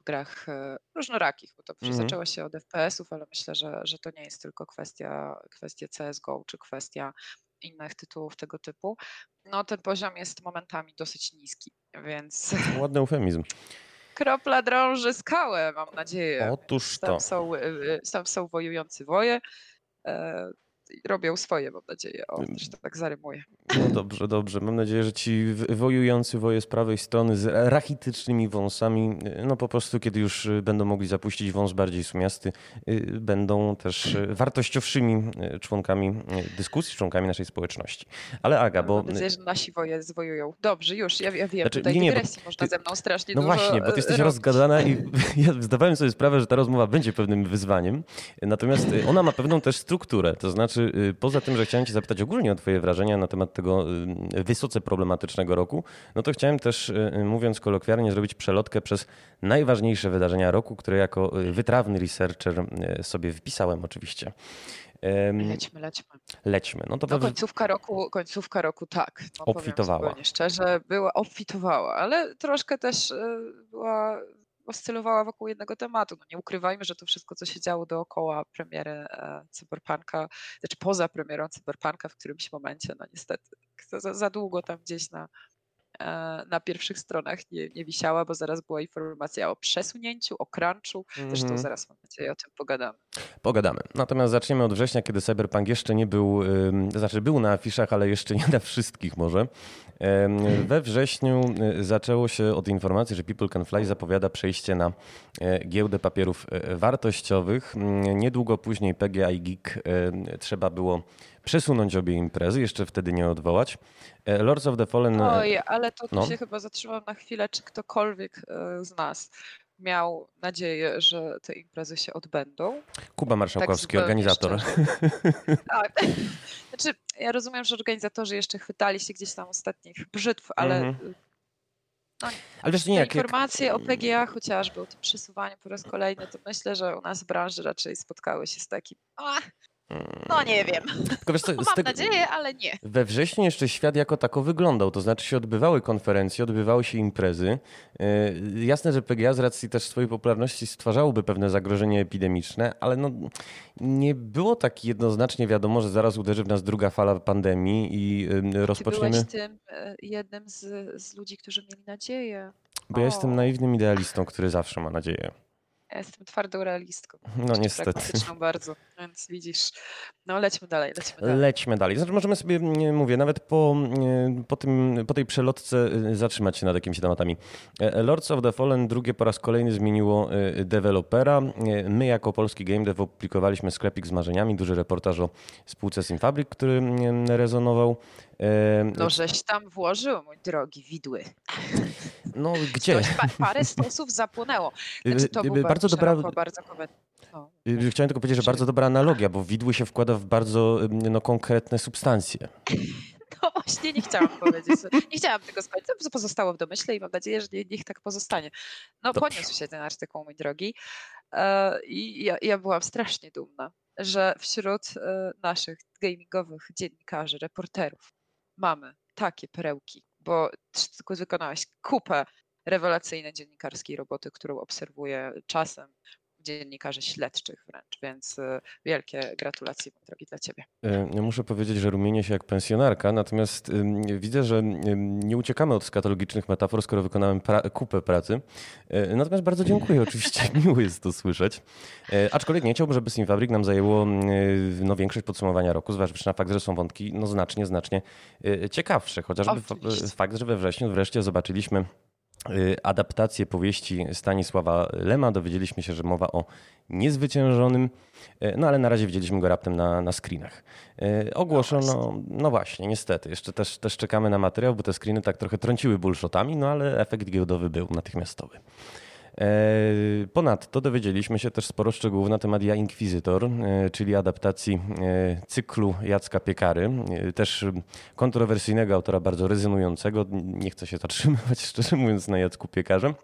w grach e, różnorakich, bo to mm. zaczęło się od FPS-ów, ale myślę, że, że to nie jest tylko kwestia, kwestia CSGO czy kwestia innych tytułów tego typu, no ten poziom jest momentami dosyć niski, więc Ładny eufemizm. [LAUGHS] kropla drąży skałę, mam nadzieję. Otóż to. Tam są, y, y, tam są wojujący woje. E, Robią swoje, mam nadzieję. O, też to tak zarymuję. No dobrze, dobrze. Mam nadzieję, że ci wojujący woje z prawej strony z rachitycznymi wąsami, y, no po prostu kiedy już y, będą mogli zapuścić wąs bardziej sumiasty, y, będą też wartościowszymi członkami dyskusji, członkami naszej społeczności. Ale Aga, bo... Mam nadzieję, że nasi woje zwojują. Dobrze, już, ja, ja wiem, Znaczy, tutaj nie, nie, dygresji można ty- ze mną strasznie No dużo właśnie, bo ty e, jesteś robić. rozgadana i [LAUGHS] ja zdawałem sobie sprawę, że ta rozmowa będzie pewnym wyzwaniem. Natomiast ona ma pewną też strukturę. To znaczy, y, poza tym, że chciałem cię zapytać ogólnie o twoje wrażenia na temat tego y, wysoce problematycznego roku, no to chciałem też, y, mówiąc kolokwialnie, zrobić przelotkę przez najważniejsze wydarzenia roku, które jako wytrawny researcher sobie wpisałem oczywiście. Lećmy, lećmy. Lećmy. No to No końcówka roku, końcówka roku tak. No, Obfitowała. szczerze, była obfitowała, ale troszkę też była, oscylowała wokół jednego tematu. No nie ukrywajmy, że to wszystko, co się działo dookoła premiery e, Cyberpunka, znaczy poza premierą Cyberpunka w którymś momencie, no niestety, za- za, długo tam gdzieś na, e, na pierwszych stronach nie, nie wisiała, bo zaraz była informacja o przesunięciu, o crunchu. Zresztą Mhm. zaraz mam nadzieję o tym pogadamy. Pogadamy. Natomiast zaczniemy od września, kiedy Cyberpunk jeszcze nie był, znaczy był na afiszach, ale jeszcze nie na wszystkich może. We wrześniu y, zaczęło się od informacji, że People Can Fly zapowiada przejście na e, giełdę papierów e, wartościowych. Niedługo później PGA i Geek y, trzeba było przesunąć obie imprezy, jeszcze wtedy nie odwołać. E, Lords of the Fallen... e, Oj, ale to no. się chyba zatrzymam na chwilę, czy ktokolwiek e, z nas miał nadzieję, że te imprezy się odbędą. Kuba Marszałkowski, zupełnie organizator. [LAUGHS] Tak. [LAUGHS] Znaczy, ja rozumiem, że organizatorzy jeszcze chwytali się gdzieś tam ostatnich brzytw, ale Mhm. no, Ale wiesz, nie, jak, jak, informacje o PGA chociażby, o tym przesuwaniu po raz kolejny, to myślę, że u nas w branży raczej spotkały się z takim, a, no nie wiem, Tylko wiesz co, [LAUGHS] z mam tego- nadzieję, ale nie. We wrześniu jeszcze świat jako tako wyglądał, to znaczy się odbywały konferencje, odbywały się imprezy. Yy, Jasne, że PGA z racji też swojej popularności stwarzałoby pewne zagrożenie epidemiczne, ale no, nie było tak jednoznacznie wiadomo, że zaraz uderzy w nas druga fala pandemii i yy, Ty rozpoczniemy, byłeś tym e, jednym z, z ludzi, którzy mieli nadzieję. bo ja jestem O. naiwnym idealistą, który zawsze ma nadzieję. Ja jestem twardą realistką. No Jeszcze niestety. Pragmatyczną bardzo, więc widzisz. No lećmy dalej, lećmy dalej. Lećmy dalej. Znaczy możemy sobie, mówię, nawet po, po, tym, po tej przelotce y, zatrzymać się nad jakimiś tematami. E, Lords of the Fallen drugie po raz kolejny zmieniło y, dewelopera. E, My jako polski game dev opublikowaliśmy sklepik z marzeniami, duży reportaż o spółce Simfabric, który rezonował. No żeś tam włożył, mój drogi, widły. No [LAUGHS] gdzie? Pa, parę stosów zapłonęło. Znaczy, to Y, był y, bardzo, dobra, bardzo no. y, Chciałem tylko powiedzieć, że bardzo dobra analogia, bo widły się wkłada w bardzo y, no, konkretne substancje. [LAUGHS] no właśnie, nie chciałam powiedzieć. Nie chciałam tego skończyć, to pozostało w domyśle i mam nadzieję, że nie- niech tak pozostanie. No Dobrze. poniósł się ten artykuł, mój drogi. E, I ja, ja byłam strasznie dumna, że wśród e, naszych gamingowych dziennikarzy, reporterów mamy takie perełki, bo ty wykonałeś kupę rewelacyjnej dziennikarskiej roboty, którą obserwuję czasem dziennikarzy śledczych wręcz, więc e, wielkie gratulacje, mój drogi, dla ciebie. E, Muszę powiedzieć, że rumienię się jak pensjonarka, natomiast widzę, że nie uciekamy od skatologicznych metafor, skoro wykonałem pra- kupę pracy. E, Natomiast bardzo dziękuję, [LAUGHS] oczywiście miło jest to słyszeć. E, Aczkolwiek nie chciałbym, żeby Simfabrik nam zajęło no, większość podsumowania roku, zważywszy na fakt, że są wątki no, znacznie, znacznie ciekawsze. Chociażby Oczywiście. fakt, że we wrześniu wreszcie zobaczyliśmy y, adaptację powieści Stanisława Lema. Dowiedzieliśmy się, że mowa o niezwyciężonym, y, no ale na razie widzieliśmy go raptem na, na screenach. Y, Ogłoszono, no właśnie, niestety, jeszcze też, też czekamy na materiał, bo te screeny tak trochę trąciły bullshotami, no ale efekt giełdowy był natychmiastowy. E, Ponadto dowiedzieliśmy się też sporo szczegółów na temat Ja Inkwizytor, e, czyli adaptacji e, cyklu Jacka Piekary, też kontrowersyjnego autora, bardzo rezonującego. Nie chcę się zatrzymywać, [LAUGHS] szczerze mówiąc, na Jacku Piekarze.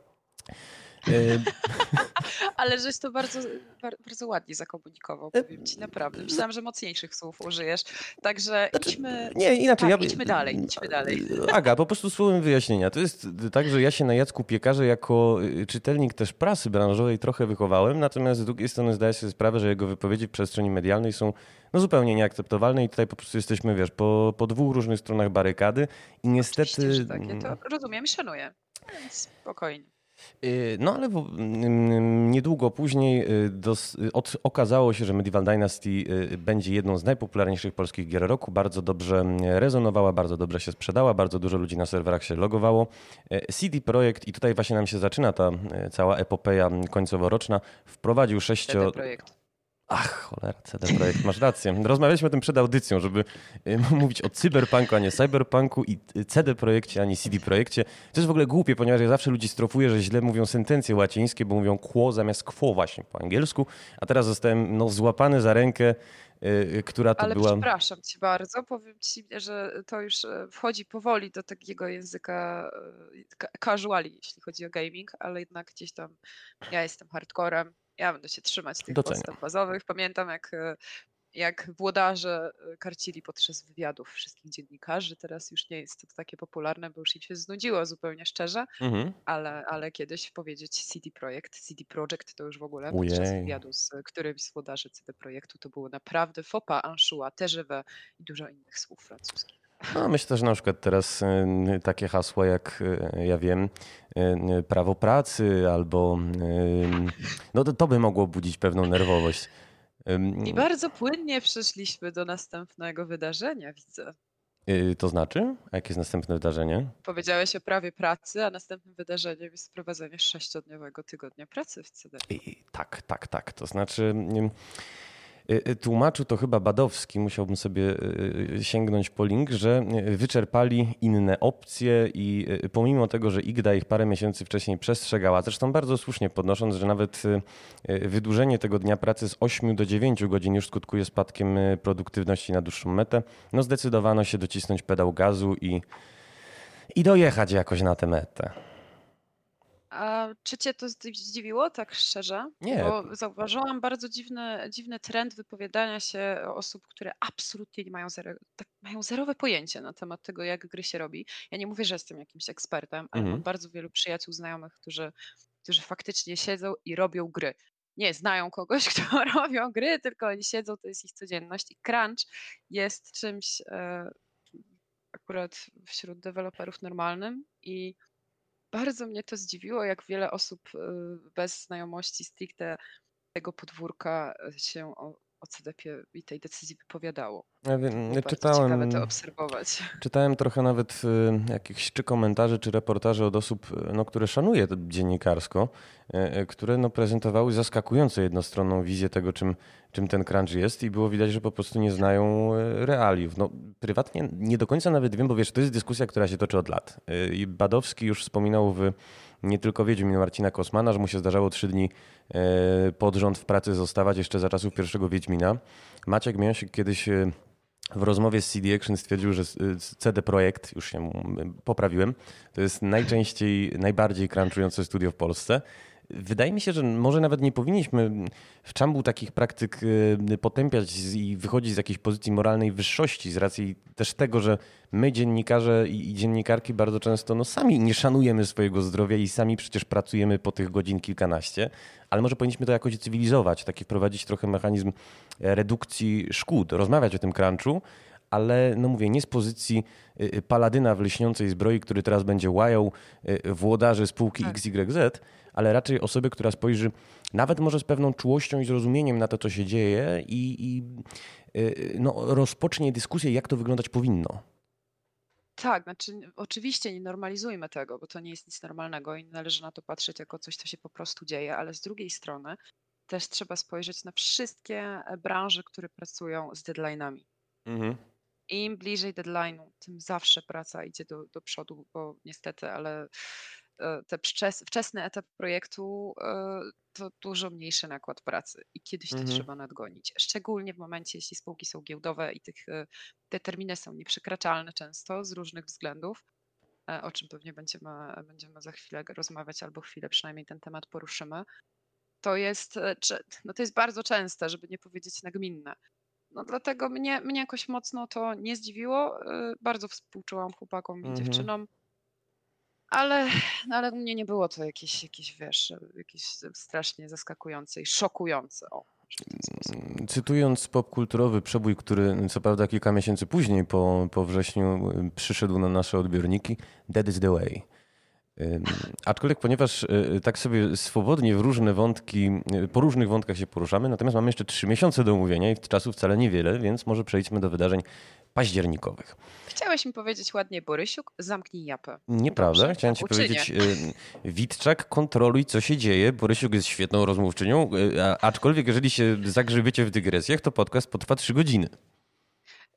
E, [LAUGHS] Ale żeś to bardzo, bardzo ładnie zakomunikował, powiem ci, naprawdę. Myślałam, że mocniejszych słów użyjesz. Także Znaczy, idźmy, Nie, inaczej. tak, ja, idźmy dalej, idźmy dalej. Aga, po prostu słowem wyjaśnienia. To jest tak, że ja się na Jacku Piekarze jako czytelnik też prasy branżowej trochę wychowałem, natomiast z drugiej strony zdaję sobie sprawę, że jego wypowiedzi w przestrzeni medialnej są no, zupełnie nieakceptowalne i tutaj po prostu jesteśmy, wiesz, po, po dwóch różnych stronach barykady i niestety... Oczywiście, że takie, to rozumiem i szanuję. Więc spokojnie. Y, No ale w, mm, niedługo później y, dos, y, od, okazało się, że Medieval Dynasty będzie jedną z najpopularniejszych polskich gier roku. Bardzo dobrze mm, rezonowała, bardzo dobrze się sprzedała, bardzo dużo ludzi na serwerach się logowało. CD Projekt, i tutaj właśnie nam się zaczyna ta cała epopeja mm, końcoworoczna, wprowadził sześcio... CD Projekt. Ach, cholera, CD Projekt, masz rację. Rozmawialiśmy o tym przed audycją, żeby mówić o cyberpunku, a nie cyberpunku i CD Projekcie, a nie CD Projekcie. To jest w ogóle głupie, ponieważ ja zawsze ludzi strofuję, że źle mówią sentencje łacińskie, bo mówią quo zamiast quo właśnie po angielsku, a teraz zostałem no, złapany za rękę, y, y, która to Ale była... przepraszam cię bardzo, powiem ci, że to już e, wchodzi powoli do takiego języka e, ca- casuali, jeśli chodzi o gaming, ale jednak gdzieś tam ja jestem hardcorem, ja będę się trzymać tych Doceniam. podstaw bazowych. Pamiętam jak, e, jak włodarze e, karcili podczas wywiadów wszystkich dziennikarzy, teraz już nie jest to takie popularne, bo już im się znudziło zupełnie szczerze, Mhm. ale, ale kiedyś powiedzieć CD Projekt, CD Projekt to już w ogóle podczas Ojej. wywiadu z którymś z włodarzy CD Projektu to było naprawdę fopa, anchois, TGV i dużo innych słów francuskich. No, myślę, że na przykład teraz y, takie hasła jak, y, ja wiem, y, prawo pracy albo... No to, to by mogło budzić pewną nerwowość. I bardzo płynnie przeszliśmy do następnego wydarzenia, widzę. To znaczy? A jakie jest następne wydarzenie? Powiedziałeś o prawie pracy, a następnym wydarzeniem jest wprowadzenie sześciodniowego tygodnia pracy w CD. I, tak, tak, tak. To znaczy, tłumaczył to chyba Badowski, musiałbym sobie y, y, sięgnąć po link, że y, wyczerpali inne opcje i y, pomimo tego, że IGDA ich parę miesięcy wcześniej przestrzegała, zresztą bardzo słusznie podnosząc, że nawet y, y, wydłużenie tego dnia pracy z 8 do 9 godzin już skutkuje spadkiem y, produktywności na dłuższą metę, no zdecydowano się docisnąć pedał gazu i, i dojechać jakoś na tę metę. A czy cię to zdziwiło, tak szczerze? Nie. Bo zauważyłam bardzo dziwny, dziwny trend wypowiadania się osób, które absolutnie nie mają, zero, tak, mają zerowe pojęcie na temat tego, jak gry się robi. Ja nie mówię, że jestem jakimś ekspertem, ale Mhm. mam bardzo wielu przyjaciół, znajomych, którzy, którzy faktycznie siedzą i robią gry. Nie znają kogoś, [LAUGHS] kto robią gry, tylko oni siedzą, to jest ich codzienność. I crunch jest czymś e, akurat wśród deweloperów normalnym i bardzo mnie to zdziwiło, jak wiele osób y, bez znajomości stricte tego podwórka y, się o, CDP i tej decyzji wypowiadało. Ja wiem, czytałem, to obserwować. Czytałem trochę nawet y, jakichś czy komentarzy, czy reportaże od osób, y, no, które szanuję dziennikarsko, y, które no, prezentowały zaskakująco jednostronną wizję tego, czym, czym ten crunch jest i było widać, że po prostu nie znają realiów. No, prywatnie nie do końca nawet wiem, bo wiesz, to jest dyskusja, która się toczy od lat. I Badowski już wspominał w nie tylko Wiedźmin Marcina Kosmana, że mu się zdarzało trzy dni y, pod rząd w pracy zostawać jeszcze za czasów pierwszego Wiedźmina. Maciek Miąsik kiedyś y, w rozmowie z CD Action stwierdził, że y, CD Projekt, już się poprawiłem, to jest najczęściej, najbardziej crunchujące studio w Polsce. Wydaje mi się, że może nawet nie powinniśmy w czambu takich praktyk y, potępiać i wychodzić z jakiejś pozycji moralnej wyższości z racji też tego, że my dziennikarze i dziennikarki bardzo często no, sami nie szanujemy swojego zdrowia i sami przecież pracujemy po tych godzin kilkanaście, ale może powinniśmy to jakoś cywilizować, taki wprowadzić trochę mechanizm e, redukcji szkód, rozmawiać o tym crunchu, ale no mówię, nie z pozycji y, y, paladyna w lśniącej zbroi, który teraz będzie łajał włodarzy spółki Tak. XYZ, ale raczej osoby, która spojrzy nawet może z pewną czułością i zrozumieniem na to, co się dzieje i, i y, no, rozpocznie dyskusję, jak to wyglądać powinno. Tak, znaczy oczywiście nie normalizujmy tego, bo to nie jest nic normalnego i należy na to patrzeć jako coś, co się po prostu dzieje, ale z drugiej strony też trzeba spojrzeć na wszystkie e, branże, które pracują z deadline'ami. Im bliżej deadline'u, tym zawsze praca idzie do, do przodu, bo niestety, ale te wczes, wczesny etap projektu e, to dużo mniejszy nakład pracy i kiedyś to Mhm. trzeba nadgonić. Szczególnie w momencie, jeśli spółki są giełdowe i tych, e, te terminy są nieprzekraczalne często z różnych względów. e, o czym pewnie będziemy, będziemy za chwilę rozmawiać, albo chwilę przynajmniej ten temat poruszymy, to jest, e, no to jest bardzo częste, żeby nie powiedzieć nagminne. No dlatego mnie, mnie jakoś mocno to nie zdziwiło. E, bardzo współczułam chłopakom i Mhm. dziewczynom. Ale, no ale u mnie nie było to jakieś, jakieś, wiesz, jakieś strasznie zaskakujące i szokujące. O. Mm, Cytując popkulturowy przebój, który co prawda kilka miesięcy później po, po wrześniu y, przyszedł na nasze odbiorniki, That is the way. Aczkolwiek, ponieważ y, tak sobie swobodnie w różne wątki, y, po różnych wątkach się poruszamy, natomiast mamy jeszcze trzy miesiące do omówienia i czasu wcale niewiele, więc może przejdźmy do wydarzeń październikowych. Chciałeś mi powiedzieć ładnie, Borysiuk, zamknij japę. Nieprawda. Dobrze, Chciałem ci uczynię. powiedzieć, Witczak, kontroluj co się dzieje. Borysiuk jest świetną rozmówczynią, a- aczkolwiek jeżeli się zagrzebiecie w dygresjach, to podcast potrwa trzy godziny.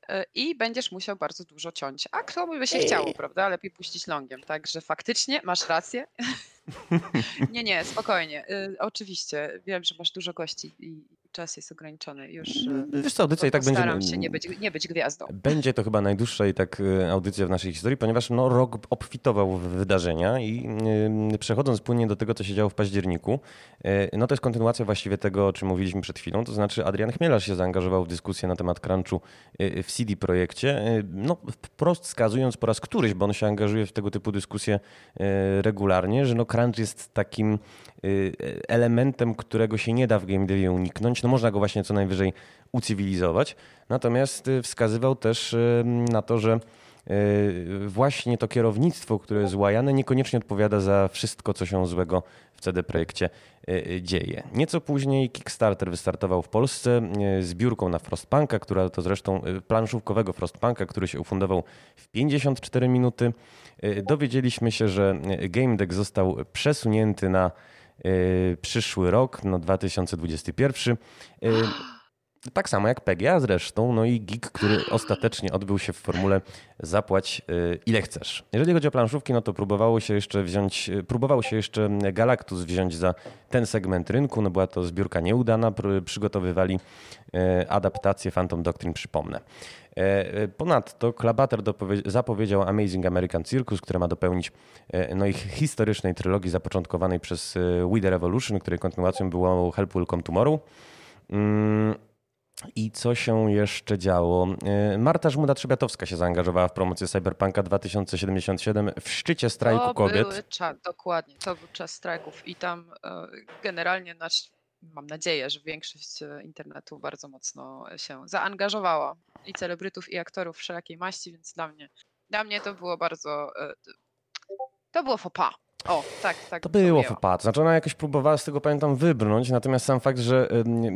E, I będziesz musiał bardzo dużo ciąć. A kto by się chciało, prawda? Lepiej puścić longiem. Także faktycznie masz rację. [LAUGHS] nie, nie, spokojnie. Y, Oczywiście, wiem, że masz dużo gości i czas jest ograniczony. Już y, Wiesz co, audycja i tak będzie... postaram się nie być, nie być gwiazdą. Będzie to chyba najdłuższa i tak y, audycja w naszej historii, ponieważ no, rok obfitował w wydarzenia i y, przechodząc płynnie do tego, co się działo w październiku, y, no to jest kontynuacja właściwie tego, o czym mówiliśmy przed chwilą, to znaczy Adrian Chmielarz się zaangażował w dyskusję na temat crunchu y, w CD Projekcie, no wprost wskazując po raz któryś, bo on się angażuje w tego typu dyskusje regularnie, że no crunch jest takim elementem, którego się nie da w game devie uniknąć, no można go właśnie co najwyżej ucywilizować. Natomiast y, wskazywał też y, na to, że y, właśnie to kierownictwo, które jest łajane, niekoniecznie odpowiada za wszystko, co się złego w CD Projekcie y, y, dzieje. Nieco później Kickstarter wystartował w Polsce y, zbiórką na Frostpunka, która to zresztą y, planszówkowego Frostpunka, który się ufundował w 54 minuty. Y, Dowiedzieliśmy się, że y, Game Deck został przesunięty na y, przyszły rok, no 2021. Tak samo jak PGA zresztą, no i gig, który ostatecznie odbył się w formule zapłać y, ile chcesz. Jeżeli chodzi o planszówki, no to próbowało się jeszcze wziąć, y, próbowało się jeszcze Galactus wziąć za ten segment rynku, no była to zbiórka nieudana, pr- przygotowywali y, adaptację Phantom Doctrine, przypomnę. Ponadto Klabater zapowiedział Amazing American Circus, które ma dopełnić no, ich historycznej trylogii zapoczątkowanej przez We The Revolution, której kontynuacją było Help Will Come Tomorrow. I co się jeszcze działo? E, Marta Żmuda-Trzebiatowska się zaangażowała w promocję Cyberpunka 2077 w szczycie strajku to kobiet. Były czas, dokładnie, to był czas strajków i tam e, generalnie nasz, mam nadzieję, że większość e, internetu bardzo mocno się zaangażowała i celebrytów i aktorów wszelakiej maści, więc dla mnie, dla mnie to było bardzo, to było faux pas. O, tak, tak. To było fopat. Znaczy ona jakoś próbowała z tego, pamiętam, wybrnąć, natomiast sam fakt, że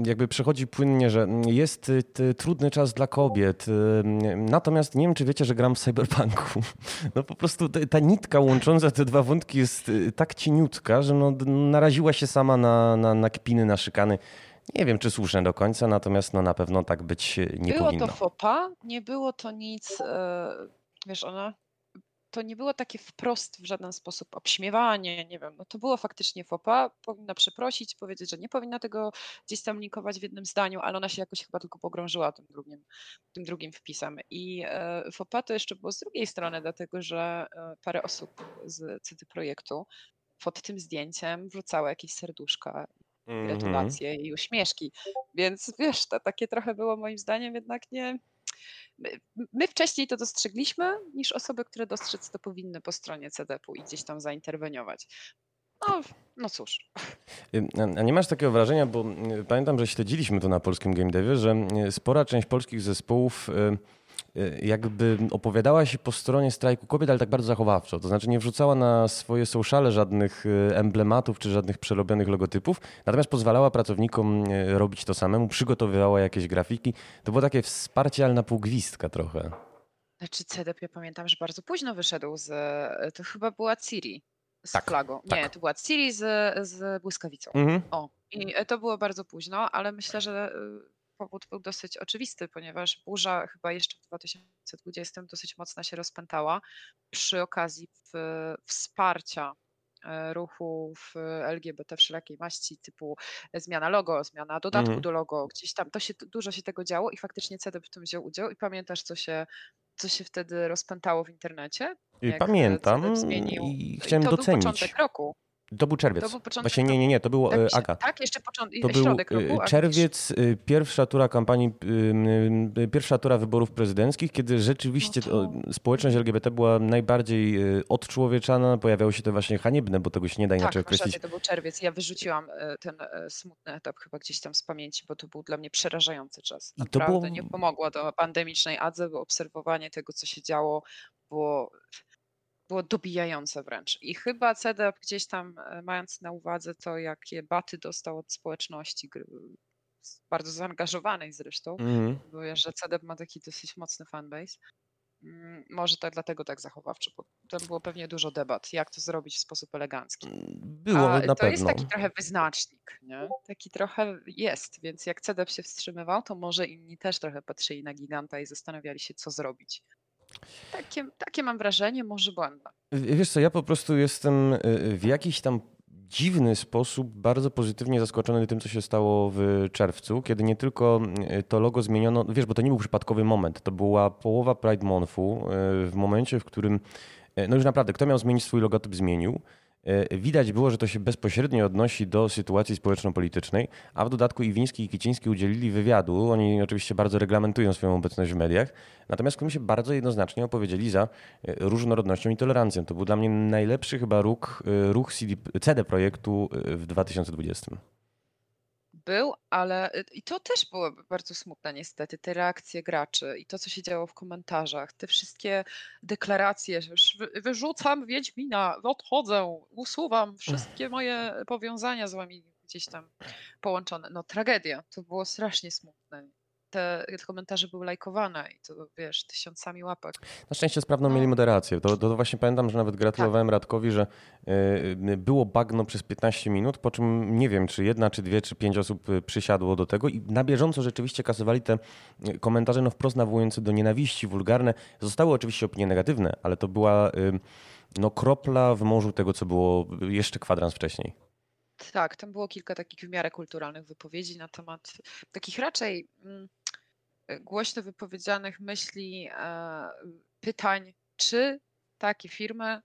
jakby przechodzi płynnie, że jest y, trudny czas dla kobiet. ym, Natomiast nie wiem, czy wiecie, że gram w Cyberpunku. [LAUGHS] No po prostu ta- nitka łącząca te dwa wątki jest y, tak cieniutka, że no, naraziła się sama na, na, na kpiny, na szykany. Nie wiem, czy słuszne do końca, natomiast no, na pewno tak być y, nie było powinno. to faux pas, nie było to nic, e, wiesz, ona, to nie było takie wprost w żaden sposób obśmiewanie, nie wiem, no to było faktycznie pas, powinna przeprosić, powiedzieć, że nie powinna tego gdzieś tam linkować w jednym zdaniu, ale ona się jakoś chyba tylko pogrążyła tym drugim, tym drugim wpisem. I e, pas to jeszcze było z drugiej strony, dlatego że e, parę osób z CD Projektu pod tym zdjęciem wrzucało jakieś serduszka Mhm. gratulacje i uśmieszki. Więc wiesz, to takie trochę było moim zdaniem jednak nie. My, wcześniej to dostrzegliśmy niż osoby, które dostrzec to powinny po stronie CDP-u i gdzieś tam zainterweniować. No, no cóż. A nie masz takiego wrażenia, bo y, pamiętam, że śledziliśmy to na polskim game devie, że y, spora część polskich zespołów y, jakby opowiadała się po stronie strajku kobiet, ale tak bardzo zachowawczo. To znaczy nie wrzucała na swoje sociale żadnych y, emblematów czy żadnych przerobionych logotypów, natomiast pozwalała pracownikom y, robić to samemu, przygotowywała jakieś grafiki. To było takie wsparcie, ale na pół gwizdka trochę. Znaczy CDP, ja pamiętam, że bardzo późno wyszedł z. To chyba była Ciri z Tak, flagą. Nie, tak. to była Ciri z, z błyskawicą. Mhm. O, i to było bardzo późno, ale myślę, że y, powód był dosyć oczywisty, ponieważ burza chyba jeszcze w 2020 dosyć mocno się rozpętała przy okazji w- wsparcia e, ruchów e, LGBT wszelakiej maści, typu zmiana logo, zmiana dodatku Mhm. do logo, gdzieś tam, to się dużo się tego działo i faktycznie CDP w tym wziął udział i pamiętasz, co się co się wtedy rozpętało w internecie. Jak e, Pamiętam zmienił. i chciałem to docenić. To był początek roku. To był czerwiec. To był początek Właśnie nie, nie, nie, to było tak, Aga. Tak, jeszcze początek, to środek był roku. Czerwiec, pierwsza tura kampanii, pierwsza tura wyborów prezydenckich, kiedy rzeczywiście no to... społeczność LGBT była najbardziej odczłowieczana, pojawiały się te właśnie haniebne, bo tego się nie da inaczej tak, określić. Tak, to był czerwiec. Ja wyrzuciłam ten smutny etap chyba gdzieś tam z pamięci, bo to był dla mnie przerażający czas. Naprawdę I to było... nie pomogła do pandemicznej adze, bo obserwowanie tego, co się działo, było było dobijające wręcz. I chyba CDEP gdzieś tam, e, mając na uwadze to, jakie baty dostał od społeczności, bardzo zaangażowanej zresztą, mm. bo wiesz, że CDEP ma taki dosyć mocny fanbase, mm, może tak dlatego tak zachowawczy, bo tam było pewnie dużo debat, jak to zrobić w sposób elegancki. Było A na to pewno. jest taki trochę wyznacznik, nie? Taki trochę jest, więc jak CDEP się wstrzymywał, to może inni też trochę patrzyli na giganta i zastanawiali się, co zrobić. Takie, takie mam wrażenie, może błędne. Wiesz co, ja po prostu jestem y, w jakiś tam dziwny sposób bardzo pozytywnie zaskoczony tym, co się stało w czerwcu, kiedy nie tylko y, to logo zmieniono, wiesz, bo to nie był przypadkowy moment, to była połowa Pride Monthu, y, w momencie, w którym, no już naprawdę, kto miał zmienić swój logotyp, zmienił. E, widać było, że to się bezpośrednio odnosi do sytuacji społeczno-politycznej, a w dodatku Iwiński i Kiciński udzielili wywiadu. Oni oczywiście bardzo reglamentują swoją obecność w mediach, natomiast w się bardzo jednoznacznie opowiedzieli za e, różnorodnością i tolerancją. To był dla mnie najlepszy chyba ruch, e, ruch CD, CD projektu w 2020 był, ale y, i to też było bardzo smutne niestety, te reakcje graczy i to, co się działo w komentarzach, te wszystkie deklaracje, że już wyrzucam Wiedźmina, odchodzę, usuwam wszystkie moje powiązania z wami gdzieś tam połączone. No tragedia, to było strasznie smutne te komentarze były lajkowane i to wiesz, tysiącami łapek. Na szczęście sprawną no. mieli moderację. To, to właśnie pamiętam, że nawet gratulowałem tak. Radkowi, że y, było bagno przez 15 minut, po czym nie wiem, czy jedna, czy dwie, czy pięć osób y, przysiadło do tego i na bieżąco rzeczywiście kasowali te y, komentarze no wprost nawołujące do nienawiści, wulgarne. Zostały oczywiście opinie negatywne, ale to była no, kropla w morzu tego, co było jeszcze kwadrans wcześniej. Tak, tam było kilka takich w miarę kulturalnych wypowiedzi na temat takich raczej mm, głośno wypowiedzianych myśli, e, pytań, czy takie firmy,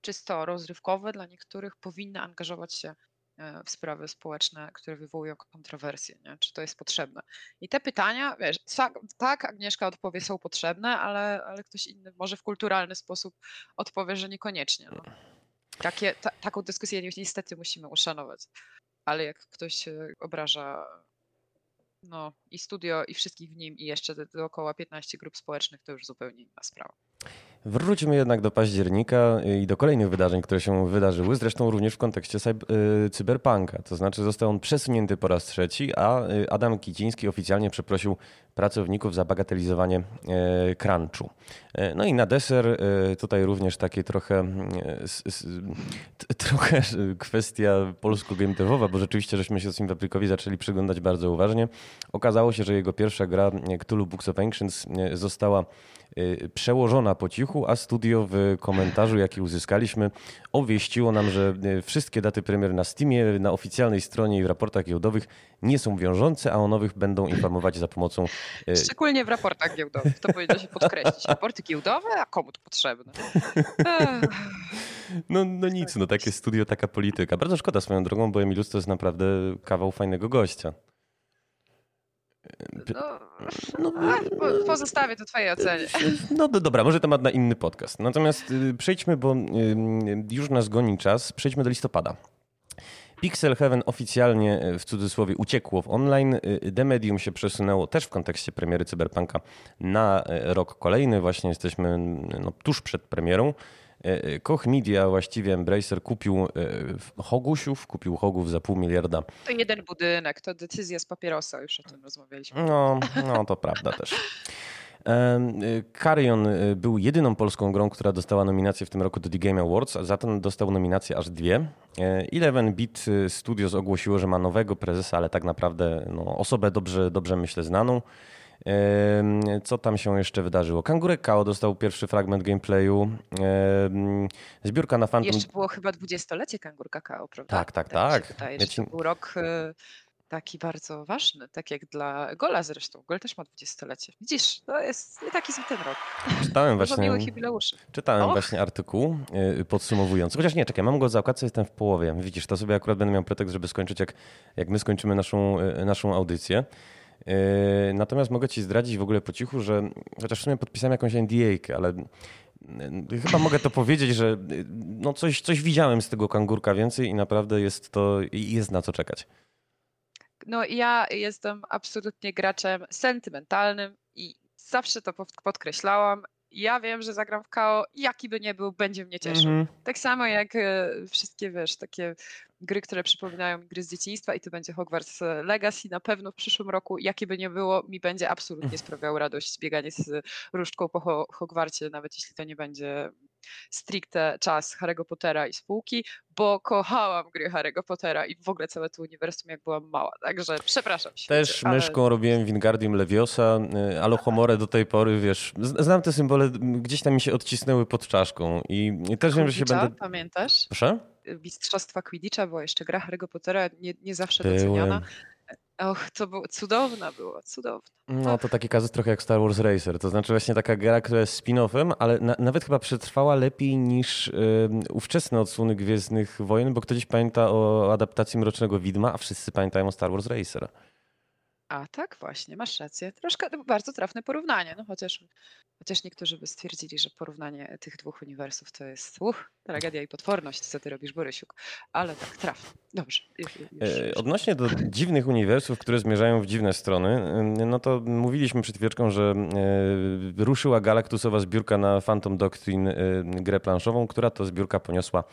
czysto rozrywkowe dla niektórych, powinny angażować się e, w sprawy społeczne, które wywołują kontrowersje, nie? czy to jest potrzebne. I te pytania, wiesz, tak, Agnieszka odpowie, są potrzebne, ale, ale ktoś inny może w kulturalny sposób odpowie, że niekoniecznie. No. Takie, ta, taką dyskusję niestety musimy uszanować. Ale jak ktoś obraża no i studio, i wszystkich w nim, i jeszcze dookoła 15 grup społecznych, to już zupełnie inna sprawa. Wróćmy jednak do października i do kolejnych wydarzeń, które się wydarzyły, zresztą również w kontekście y, cyberpunka. To znaczy został on przesunięty po raz trzeci, a y, Adam Kiciński oficjalnie przeprosił pracowników za bagatelizowanie y, crunchu. No i na deser tutaj również takie trochę, trochę [LAUGHS] kwestia polsko-gametewowa, bo rzeczywiście żeśmy się z Fabrykowi zaczęli przyglądać bardzo uważnie. Okazało się, że jego pierwsza gra Cthulhu Books of Ancients została przełożona po cichu, a studio w komentarzu, jaki uzyskaliśmy, obwieściło nam, że y, wszystkie daty premier na Steamie, na oficjalnej stronie i w raportach giełdowych nie są wiążące, a o nowych będą informować za pomocą... Y, Szczególnie w raportach giełdowych, to powinno się podkreślić. Raporty giełdowe, a komu to potrzebne? No, no nic, no takie studio, taka polityka. Bardzo szkoda swoją drogą, bo Emilus to jest naprawdę kawał fajnego gościa. No, no, no pozostawię to twojej ocenie. [LAUGHS] No dobra, może temat na inny podcast. Natomiast y, przejdźmy, bo y, już nas goni czas, przejdźmy do listopada. Pixel Heaven oficjalnie y, w cudzysłowie uciekło w online. The Medium się przesunęło też w kontekście premiery Cyberpunka na rok kolejny. Właśnie jesteśmy no, tuż przed premierą. E, e, Koch Media, właściwie Embracer kupił e, Hogusiów, kupił Hogów za pół miliarda. To jeden budynek, to decyzja z papierosa, już o tym rozmawialiśmy. No, no to prawda też. Carrion był jedyną polską grą, która dostała nominację w tym roku do The Game Awards, a zatem dostał nominację aż dwie. Eleven Bit Studios ogłosiło, że ma nowego prezesa, ale tak naprawdę no, osobę dobrze, dobrze myślę znaną. Co tam się jeszcze wydarzyło? Kangurek Kao dostał pierwszy fragment gameplayu. Zbiórka na Phantom... Jeszcze było chyba dwudziestolecie Kangurka Kao, prawda? Tak, tak, tak. Wydaje, ja ci... To był rok y, taki bardzo ważny, tak jak dla Gola zresztą. Gol też ma dwudziestolecie. Widzisz, to jest nie taki zły ten rok. Czytałem [LAUGHS] właśnie, czytałem Och. właśnie artykuł y, podsumowujący. Chociaż nie, czekaj, mam go za okładce, jestem w połowie. Widzisz, to sobie akurat będę miał pretekst, żeby skończyć, jak, jak my skończymy naszą, y, naszą audycję. Y, Natomiast mogę ci zdradzić w ogóle po cichu, że chociaż w sumie podpisałem jakąś NDA, ale y, chyba mogę to powiedzieć, że y, no coś, coś widziałem z tego kangurka więcej i naprawdę jest to, i jest na co czekać. No ja jestem absolutnie graczem sentymentalnym i zawsze to pod- podkreślałam. Ja wiem, że zagram w KO, jaki by nie był, będzie mnie cieszył. Mhm. Tak samo jak wszystkie, wiesz, takie gry, które przypominają mi gry z dzieciństwa i to będzie Hogwarts Legacy na pewno w przyszłym roku, jakie by nie było, mi będzie absolutnie sprawiało radość bieganie z różdżką po Ho- Hogwarcie, nawet jeśli to nie będzie stricte czas Harry'ego Pottera i spółki, bo kochałam gry Harry'ego Pottera i w ogóle całe to uniwersum, jak byłam mała. Także przepraszam. świecie, Też ale- myszką robiłem Wingardium Leviosa, y, Alohomore do tej pory, wiesz, znam te symbole, gdzieś tam mi się odcisnęły pod czaszką i, też wiem, że się będę... Pamiętasz? Proszę? Mistrzostwa Quidditcha była jeszcze gra Harry'ego Pottera, nie, nie zawsze Byłem. doceniana. Och, to było cudowna była, cudowna. No to taki kazus trochę jak Star Wars Racer, to znaczy właśnie taka gra, która jest spin-offem, ale na, nawet chyba przetrwała lepiej niż y, ówczesne odsłony Gwiezdnych Wojen, bo ktoś pamięta o adaptacji Mrocznego Widma, a wszyscy pamiętają o Star Wars Racer. A tak, właśnie, masz rację. Troszkę no, bardzo trafne porównanie, no chociaż, chociaż niektórzy by stwierdzili, że porównanie tych dwóch uniwersów to jest uch, tragedia i potworność, co ty robisz, Borysiuk. Ale tak, trafne. Dobrze. Już, już, E, już. Odnośnie do dziwnych uniwersów, które zmierzają w dziwne strony, no to mówiliśmy przed chwileczką, że e, ruszyła galaktusowa zbiórka na Phantom Doctrine e, grę planszową, która to zbiórka poniosła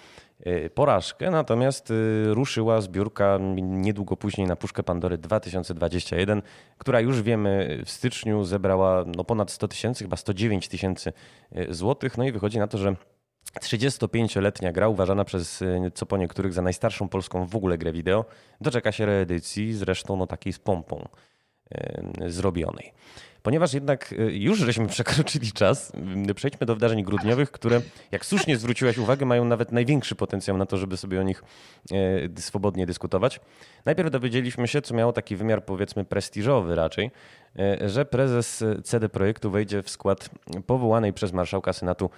porażkę, natomiast e, ruszyła zbiórka niedługo później na Puszkę Pandory 2021, która już wiemy w styczniu zebrała no, ponad 100 tysięcy, chyba 109 tysięcy e, złotych, no i wychodzi na to, że 35-letnia gra, uważana przez y, co po niektórych za najstarszą polską w ogóle grę wideo, doczeka się reedycji, zresztą no takiej z pompą y, zrobionej. Ponieważ jednak y, już żeśmy [LAUGHS] przekroczyli czas, y, przejdźmy do wydarzeń grudniowych, które, jak słusznie zwróciłaś uwagę, mają nawet największy potencjał na to, żeby sobie o nich y, swobodnie dyskutować. Najpierw dowiedzieliśmy się, co miało taki wymiar powiedzmy prestiżowy raczej, y, że prezes y, CD Projektu wejdzie w skład powołanej przez marszałka Senatu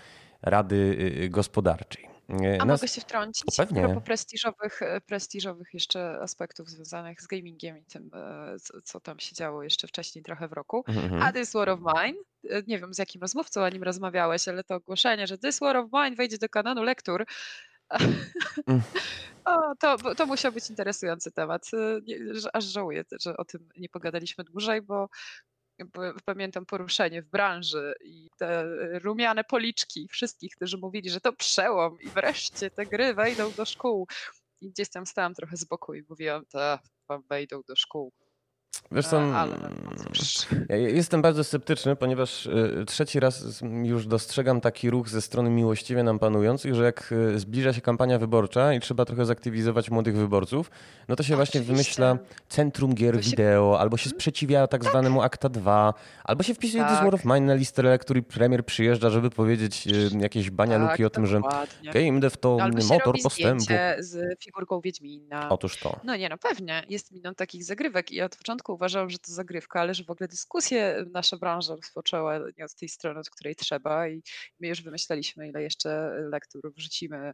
Rady y, Gospodarczej. Y, A nas- mogę się wtrącić? Pewnie. A propos prestiżowych, e, prestiżowych jeszcze aspektów związanych z gamingiem i tym, e, co, tam się działo jeszcze wcześniej trochę w roku. Mhm. A This War of Mine, e, nie wiem z jakim rozmówcą o nim rozmawiałeś, ale to ogłoszenie, że This War of Mine wejdzie do kanonu lektur. Mm. [LAUGHS] O, to, to musiał być interesujący temat. E, Nie, aż żałuję, że o tym nie pogadaliśmy dłużej, bo pamiętam poruszenie w branży i te rumiane policzki wszystkich, którzy mówili, że to przełom i wreszcie te gry wejdą do szkół. I gdzieś tam stałam trochę z boku i mówiłam, wam wejdą do szkół. Wiesz co, ale no cóż. ja jestem bardzo sceptyczny, ponieważ y, trzeci raz już dostrzegam taki ruch ze strony miłościwie nam panujących, że jak y, zbliża się kampania wyborcza i trzeba trochę zaktywizować młodych wyborców, no to się właśnie Oczywiście. wymyśla centrum gier To się- wideo, albo się sprzeciwia tak zwanemu Akta 2, albo się wpisuje This Tak. War of Mine na listę i premier przyjeżdża, żeby powiedzieć y, jakieś banialuki Tak, o tym, że dokładnie. game dev to Albo się motor robi postępu. z figurką Wiedźmina. Otóż to. No nie, no pewnie. Jest milion takich zagrywek i od początku uważałam, że to zagrywka, ale że w ogóle dyskusję nasza branża rozpoczęła nie od tej strony, od której trzeba i my już wymyślaliśmy, ile jeszcze lektur wrzucimy,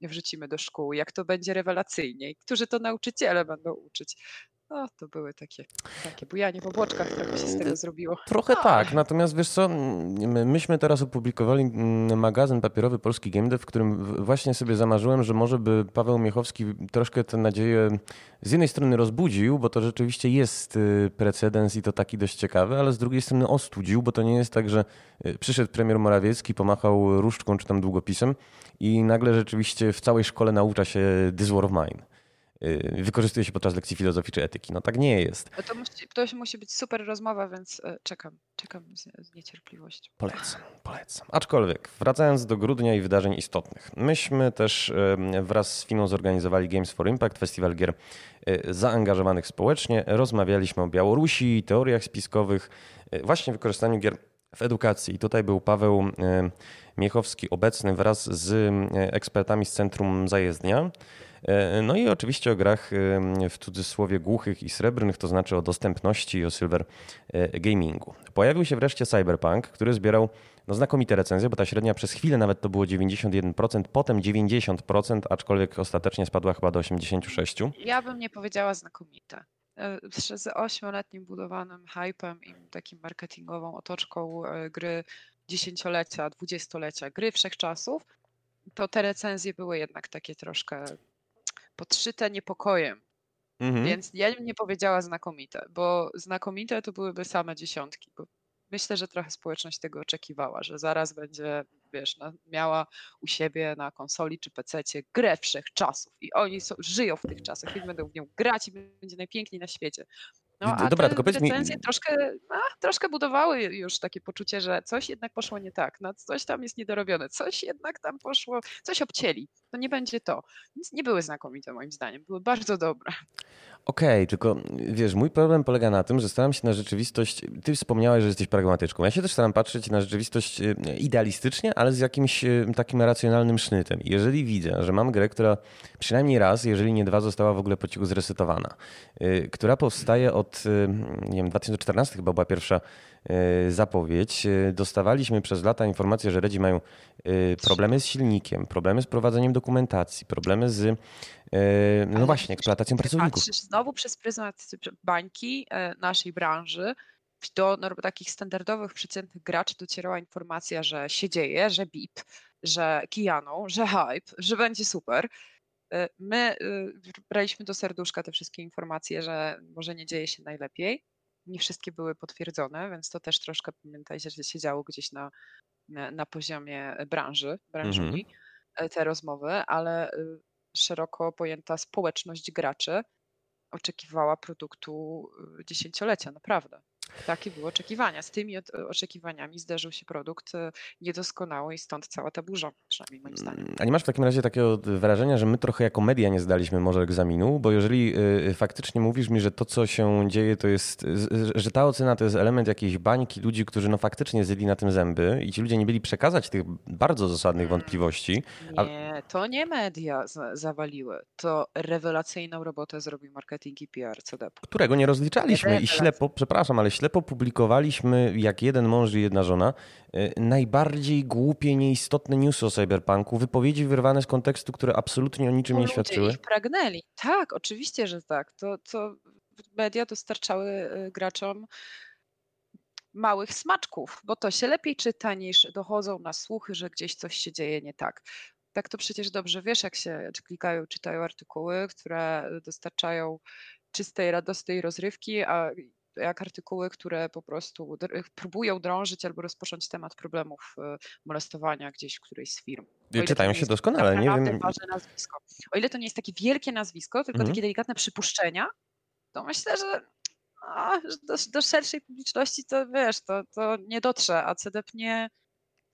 wrzucimy do szkół, jak to będzie rewelacyjnie i którzy to nauczyciele będą uczyć. No, to były takie, takie bujanie w obłoczkach, trochę się z tego zrobiło. Trochę No. tak, natomiast wiesz co, my- myśmy teraz opublikowali mm, magazyn papierowy Polski Game Dev, w którym właśnie sobie zamarzyłem, że może by Paweł Miechowski troszkę tę nadzieję z jednej strony rozbudził, bo to rzeczywiście jest y, precedens i to taki dość ciekawy, ale z drugiej strony ostudził, bo to nie jest tak, że y, przyszedł premier Morawiecki, pomachał różdżką czy tam długopisem i nagle rzeczywiście w całej szkole naucza się This War of Mine. Y, Wykorzystuje się podczas lekcji filozofii czy etyki. No tak nie jest. No To musi, to się musi być super rozmowa, więc e, czekam, czekam z, niecierpliwością. Polecam, polecam. Aczkolwiek, wracając do grudnia i wydarzeń istotnych. Myśmy też wraz z Finą zorganizowali Games for Impact, festiwal gier e, zaangażowanych społecznie. Rozmawialiśmy o Białorusi, teoriach spiskowych, właśnie wykorzystaniu gier w edukacji. I tutaj był Paweł e, Miechowski obecny wraz z e, ekspertami z Centrum Zajezdnia. E, no i oczywiście o grach w cudzysłowie głuchych i srebrnych, to znaczy o dostępności i o silver gamingu. Pojawił się wreszcie Cyberpunk, który zbierał no, znakomite recenzje, bo ta średnia przez chwilę nawet to było 91%, potem 90%, aczkolwiek ostatecznie spadła chyba do 86%. Ja bym nie powiedziała znakomite. E, z ośmioletnim budowanym hypem i takim marketingową otoczką e, gry dziesięciolecia, dwudziestolecia, gry wszechczasów, to te recenzje były jednak takie troszkę podszyte niepokojem. Mhm. Więc ja bym nie powiedziała znakomite, bo znakomite to byłyby same dziesiątki. Bo myślę, że trochę społeczność tego oczekiwała, że zaraz będzie, wiesz, miała u siebie na konsoli czy PC-cie grę wszechczasów i oni są, żyją w tych czasach i będą w nią grać i będzie najpiękniej na świecie. No, a Dobra, te tylko powiedz recenzje mi... troszkę, no, troszkę budowały już takie poczucie, że coś jednak poszło nie tak, no, coś tam jest niedorobione, coś jednak tam poszło, coś obcięli. To nie będzie to. Więc nie były znakomite moim zdaniem, były bardzo dobre. Okej, okay, tylko wiesz, mój problem polega na tym, że staram się na rzeczywistość. Ty wspomniałeś, że jesteś pragmatyczką. Ja się też staram patrzeć na rzeczywistość e, idealistycznie, ale z jakimś e, takim racjonalnym sznytem. Jeżeli widzę, że mam grę, która przynajmniej raz, jeżeli nie dwa, została w ogóle po cichu zresetowana, e, która powstaje od, nie wiem, 2014 chyba była pierwsza zapowiedź. Dostawaliśmy przez lata informacje, że Redzi mają problemy z silnikiem, problemy z prowadzeniem dokumentacji, problemy z no Ale właśnie, eksploatacją pracowników. Patrzysz znowu przez pryzmat bańki e, naszej branży, do takich standardowych, przeciętnych graczy docierała informacja, że się dzieje, że BIP, że Kijano, że hype, że będzie super. E, my braliśmy do serduszka te wszystkie informacje, że może nie dzieje się najlepiej. Nie wszystkie były potwierdzone, więc to też troszkę pamiętajcie, że się działo gdzieś na, na, poziomie branży, branżowi mhm. te rozmowy, ale szeroko pojęta społeczność graczy oczekiwała produktu y, dziesięciolecia, naprawdę. Takie były oczekiwania. Z tymi oczekiwaniami zderzył się produkt y, niedoskonały i stąd cała ta burza, przynajmniej moim zdaniem. Mm, a nie masz w takim razie takiego wrażenia, że my trochę jako media nie zdaliśmy może egzaminu? Bo jeżeli y, faktycznie mówisz mi, że to, co się dzieje, to jest, że ta ocena to jest element jakiejś bańki ludzi, którzy no faktycznie zjedli na tym zęby i ci ludzie nie byli przekazać tych bardzo zasadnych wątpliwości. Nie, to nie media zawaliły. To rewelacyjną robotę zrobił marketing i PR CDP. Którego nie rozliczaliśmy i ślepo, przepraszam, ale ślepo publikowaliśmy, jak jeden mąż i jedna żona, e, najbardziej głupie, nieistotne newsy o cyberpunku, wypowiedzi wyrwane z kontekstu, które absolutnie o niczym nie świadczyły. ich pragnęli. Tak, oczywiście, że tak. To, to media dostarczały e, graczom małych smaczków, bo to się lepiej czyta niż dochodzą na słuchy, że gdzieś coś się dzieje nie tak. Tak to przecież dobrze wiesz, jak się klikają, czytają artykuły, które dostarczają czystej, radosnej rozrywki, a jak artykuły, które po prostu próbują drążyć albo rozpocząć temat problemów e, molestowania gdzieś w którejś z firm. Czytają się doskonale, nie wiem. ważne nazwisko. O ile to nie jest takie wielkie nazwisko, tylko mhm. takie delikatne przypuszczenia, to myślę, że, do, do, szerszej publiczności to wiesz, to, to nie dotrze, a CDP nie,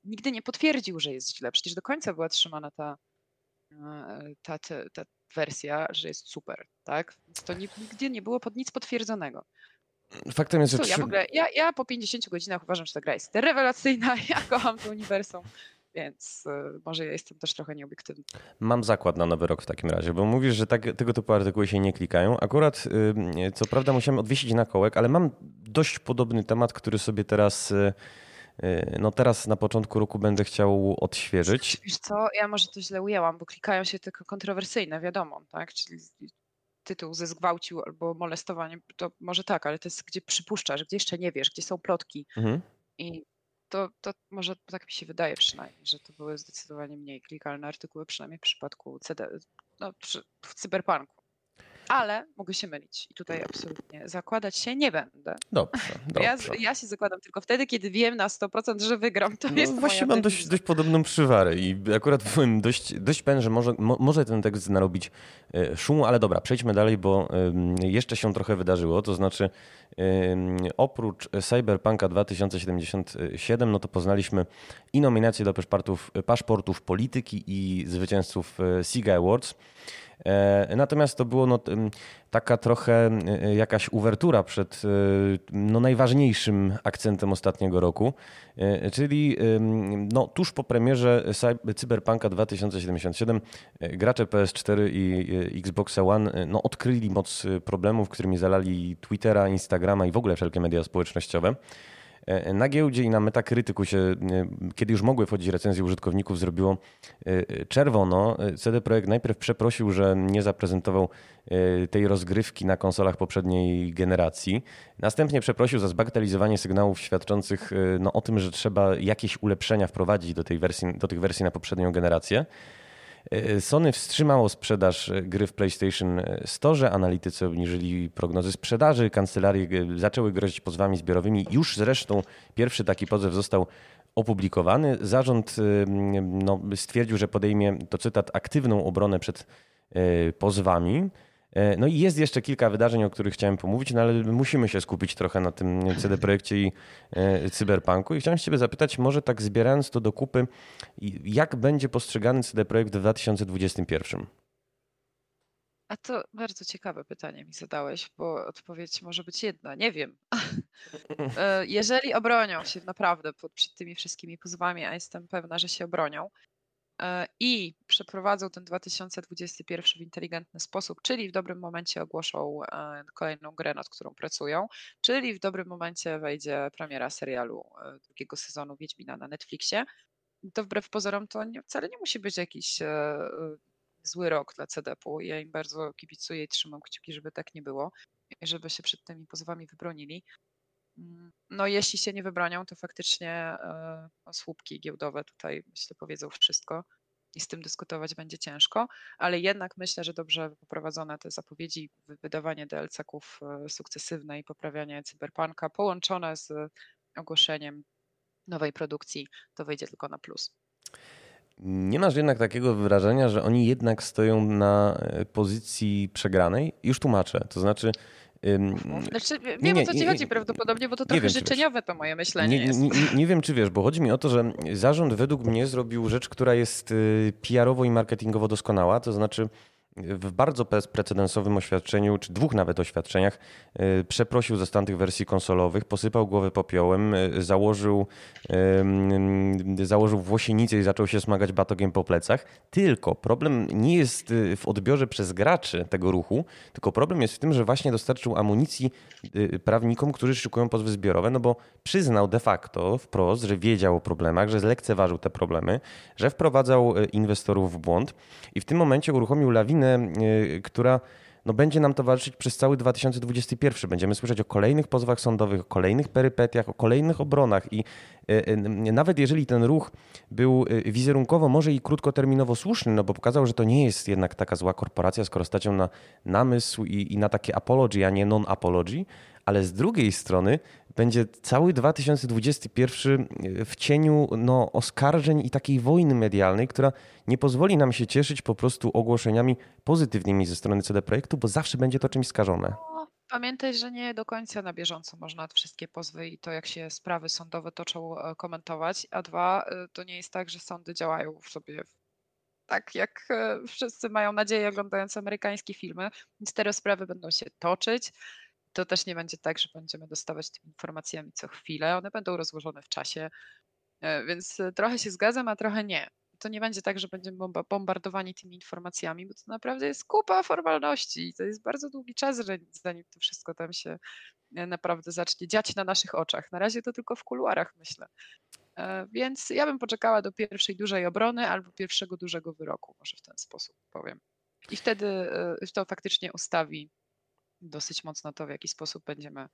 nigdy nie potwierdził, że jest źle. Przecież do końca była trzymana ta, e, ta, ta, ta wersja, że jest super, tak? Więc to nigdy nie było pod nic potwierdzonego. Faktem jest, że... ja, w ogóle, ja, ja po 50 godzinach uważam, że ta gra jest rewelacyjna, [LAUGHS] ja kocham to uniwersum, więc y, może ja jestem też trochę nieobiektywny. Mam zakład na nowy rok w takim razie, bo mówisz, że tak, tego typu artykuły się nie klikają. Akurat, y, co prawda musiałem odwiesić na kołek, ale mam dość podobny temat, który sobie teraz... Y, no teraz na początku roku będę chciał odświeżyć. Wiesz co, ja może to źle ujęłam, bo klikają się tylko kontrowersyjne, wiadomo, tak? Czyli tytuł ze zgwałcił albo molestowanie, to może tak, ale to jest gdzie przypuszczasz, gdzie jeszcze nie wiesz, gdzie są plotki. Mhm. I to, to może tak mi się wydaje przynajmniej, że to były zdecydowanie mniej klikalne artykuły, przynajmniej w przypadku CD, no, przy, w cyberpunku ale mogę się mylić i tutaj absolutnie zakładać się nie będę. Dobrze, [LAUGHS] dobrze. Ja, ja się zakładam tylko wtedy, kiedy wiem na 100%, że wygram. To no, jest Właśnie mam dość, dość podobną przywarę i akurat byłem dość, dość pewien, że może, mo, może ten tekst narobić e, szumu, ale dobra, przejdźmy dalej, bo jeszcze się trochę wydarzyło, to znaczy oprócz Cyberpunka 2077, no to poznaliśmy i nominacje do paszportów, paszportów polityki i zwycięzców e, SIGA Awards. E, natomiast to było no, taka trochę e, jakaś uwertura przed no, najważniejszym akcentem ostatniego roku, czyli no, tuż po premierze Cyberpunka 2077 gracze PS4 i Xboxa One no, odkryli moc problemów, którymi zalali Twittera, Instagrama i w ogóle wszelkie media społecznościowe. E, na giełdzie i na Metacriticu się, e, kiedy już mogły wchodzić recenzje użytkowników, zrobiło e, czerwono. CD Projekt najpierw przeprosił, że nie zaprezentował tej rozgrywki na konsolach poprzedniej generacji. Następnie przeprosił za zbagatelizowanie sygnałów świadczących no, o tym, że trzeba jakieś ulepszenia wprowadzić do, tej wersji, do tych wersji na poprzednią generację. E, Sony wstrzymało sprzedaż e, gry w PlayStation Store, analitycy obniżyli prognozy sprzedaży, kancelarie e, zaczęły grozić pozwami zbiorowymi. Już zresztą pierwszy taki pozew został opublikowany. Zarząd no, stwierdził, że podejmie, to cytat, aktywną obronę przed pozwami. E, no i jest jeszcze kilka wydarzeń, o których chciałem pomówić, no ale musimy się skupić trochę na tym CD Projekcie i e, Cyberpunku. I chciałem ciebie zapytać, może tak zbierając to do kupy, jak będzie postrzegany CD Projekt w 2021? A to bardzo ciekawe pytanie mi zadałeś, bo odpowiedź może być jedna. Nie wiem. [LAUGHS] E, jeżeli obronią się naprawdę przed tymi wszystkimi pozwami, a jestem pewna, że się obronią, i przeprowadzą ten 2021 w inteligentny sposób, czyli w dobrym momencie ogłoszą e, kolejną grę, nad którą pracują, czyli w dobrym momencie wejdzie premiera serialu e, drugiego sezonu Wiedźmina na Netflixie, to wbrew pozorom to nie, wcale nie musi być jakiś zły rok dla CDP-u. Ja im bardzo kibicuję i trzymam kciuki, żeby tak nie było, żeby się przed tymi pozwami wybronili. Mm, no jeśli się nie wybronią, to faktycznie e, słupki giełdowe tutaj myślę powiedzą wszystko i z tym dyskutować będzie ciężko, ale jednak myślę, że dobrze poprowadzone te zapowiedzi, wydawanie DLC-ków e, sukcesywne i poprawianie cyberpunka połączone z ogłoszeniem nowej produkcji, to wyjdzie tylko na plus. Nie masz jednak takiego wrażenia, że oni jednak stoją na e, pozycji przegranej? Już tłumaczę. To znaczy, znaczy, wiem nie, o co ci chodzi prawdopodobnie, bo to trochę wiem, życzeniowe to moje myślenie nie, nie, nie, wiem, czy wiesz, bo chodzi mi o to, że zarząd według mnie zrobił rzecz, która jest y, PR-owo i marketingowo doskonała, to znaczy w bardzo precedensowym oświadczeniu, czy dwóch nawet oświadczeniach, e, przeprosił za stan tych wersji konsolowych, posypał głowę popiołem, e, założył, założył włosienicę i zaczął się smagać batogiem po plecach. Tylko problem nie jest w odbiorze przez graczy tego ruchu, tylko problem jest w tym, że właśnie dostarczył amunicji prawnikom, którzy szykują pozwy zbiorowe, no bo przyznał de facto wprost, że wiedział o problemach, że zlekceważył te problemy, że wprowadzał inwestorów w błąd i w tym momencie uruchomił lawinę Y, która no, będzie nam towarzyszyć przez cały 2021. Będziemy słyszeć o kolejnych pozwach sądowych, o kolejnych perypetiach, o kolejnych obronach i y, y, nawet jeżeli ten ruch był wizerunkowo może i krótkoterminowo słuszny, no bo pokazał, że to nie jest jednak taka zła korporacja, skoro stacią na namysł i, i na takie apology, a nie non-apology, ale z drugiej strony będzie cały 2021 e, w cieniu no, oskarżeń i takiej wojny medialnej, która nie pozwoli nam się cieszyć po prostu ogłoszeniami pozytywnymi ze strony CD Projektu, bo zawsze będzie to czymś skażone. No, pamiętaj, że nie do końca na bieżąco można wszystkie pozwy i to, jak się sprawy sądowe toczą, e, komentować. A dwa, e, to nie jest tak, że sądy działają w sobie tak, jak wszyscy mają nadzieję, oglądając amerykańskie filmy. Więc te rozprawy będą się toczyć to też nie będzie tak, że będziemy dostawać tymi informacjami co chwilę. One będą rozłożone w czasie, e, więc e, trochę się zgadzam, a trochę nie. To nie będzie tak, że będziemy bombardowani tymi informacjami, bo to naprawdę jest kupa formalności i to jest bardzo długi czas, zanim to wszystko tam się e, naprawdę zacznie dziać na naszych oczach. Na razie to tylko w kuluarach, myślę. Więc ja bym poczekała do pierwszej dużej obrony albo pierwszego dużego wyroku, może w ten sposób powiem. I wtedy to faktycznie ustawi dosyć mocno to, w jaki sposób będziemy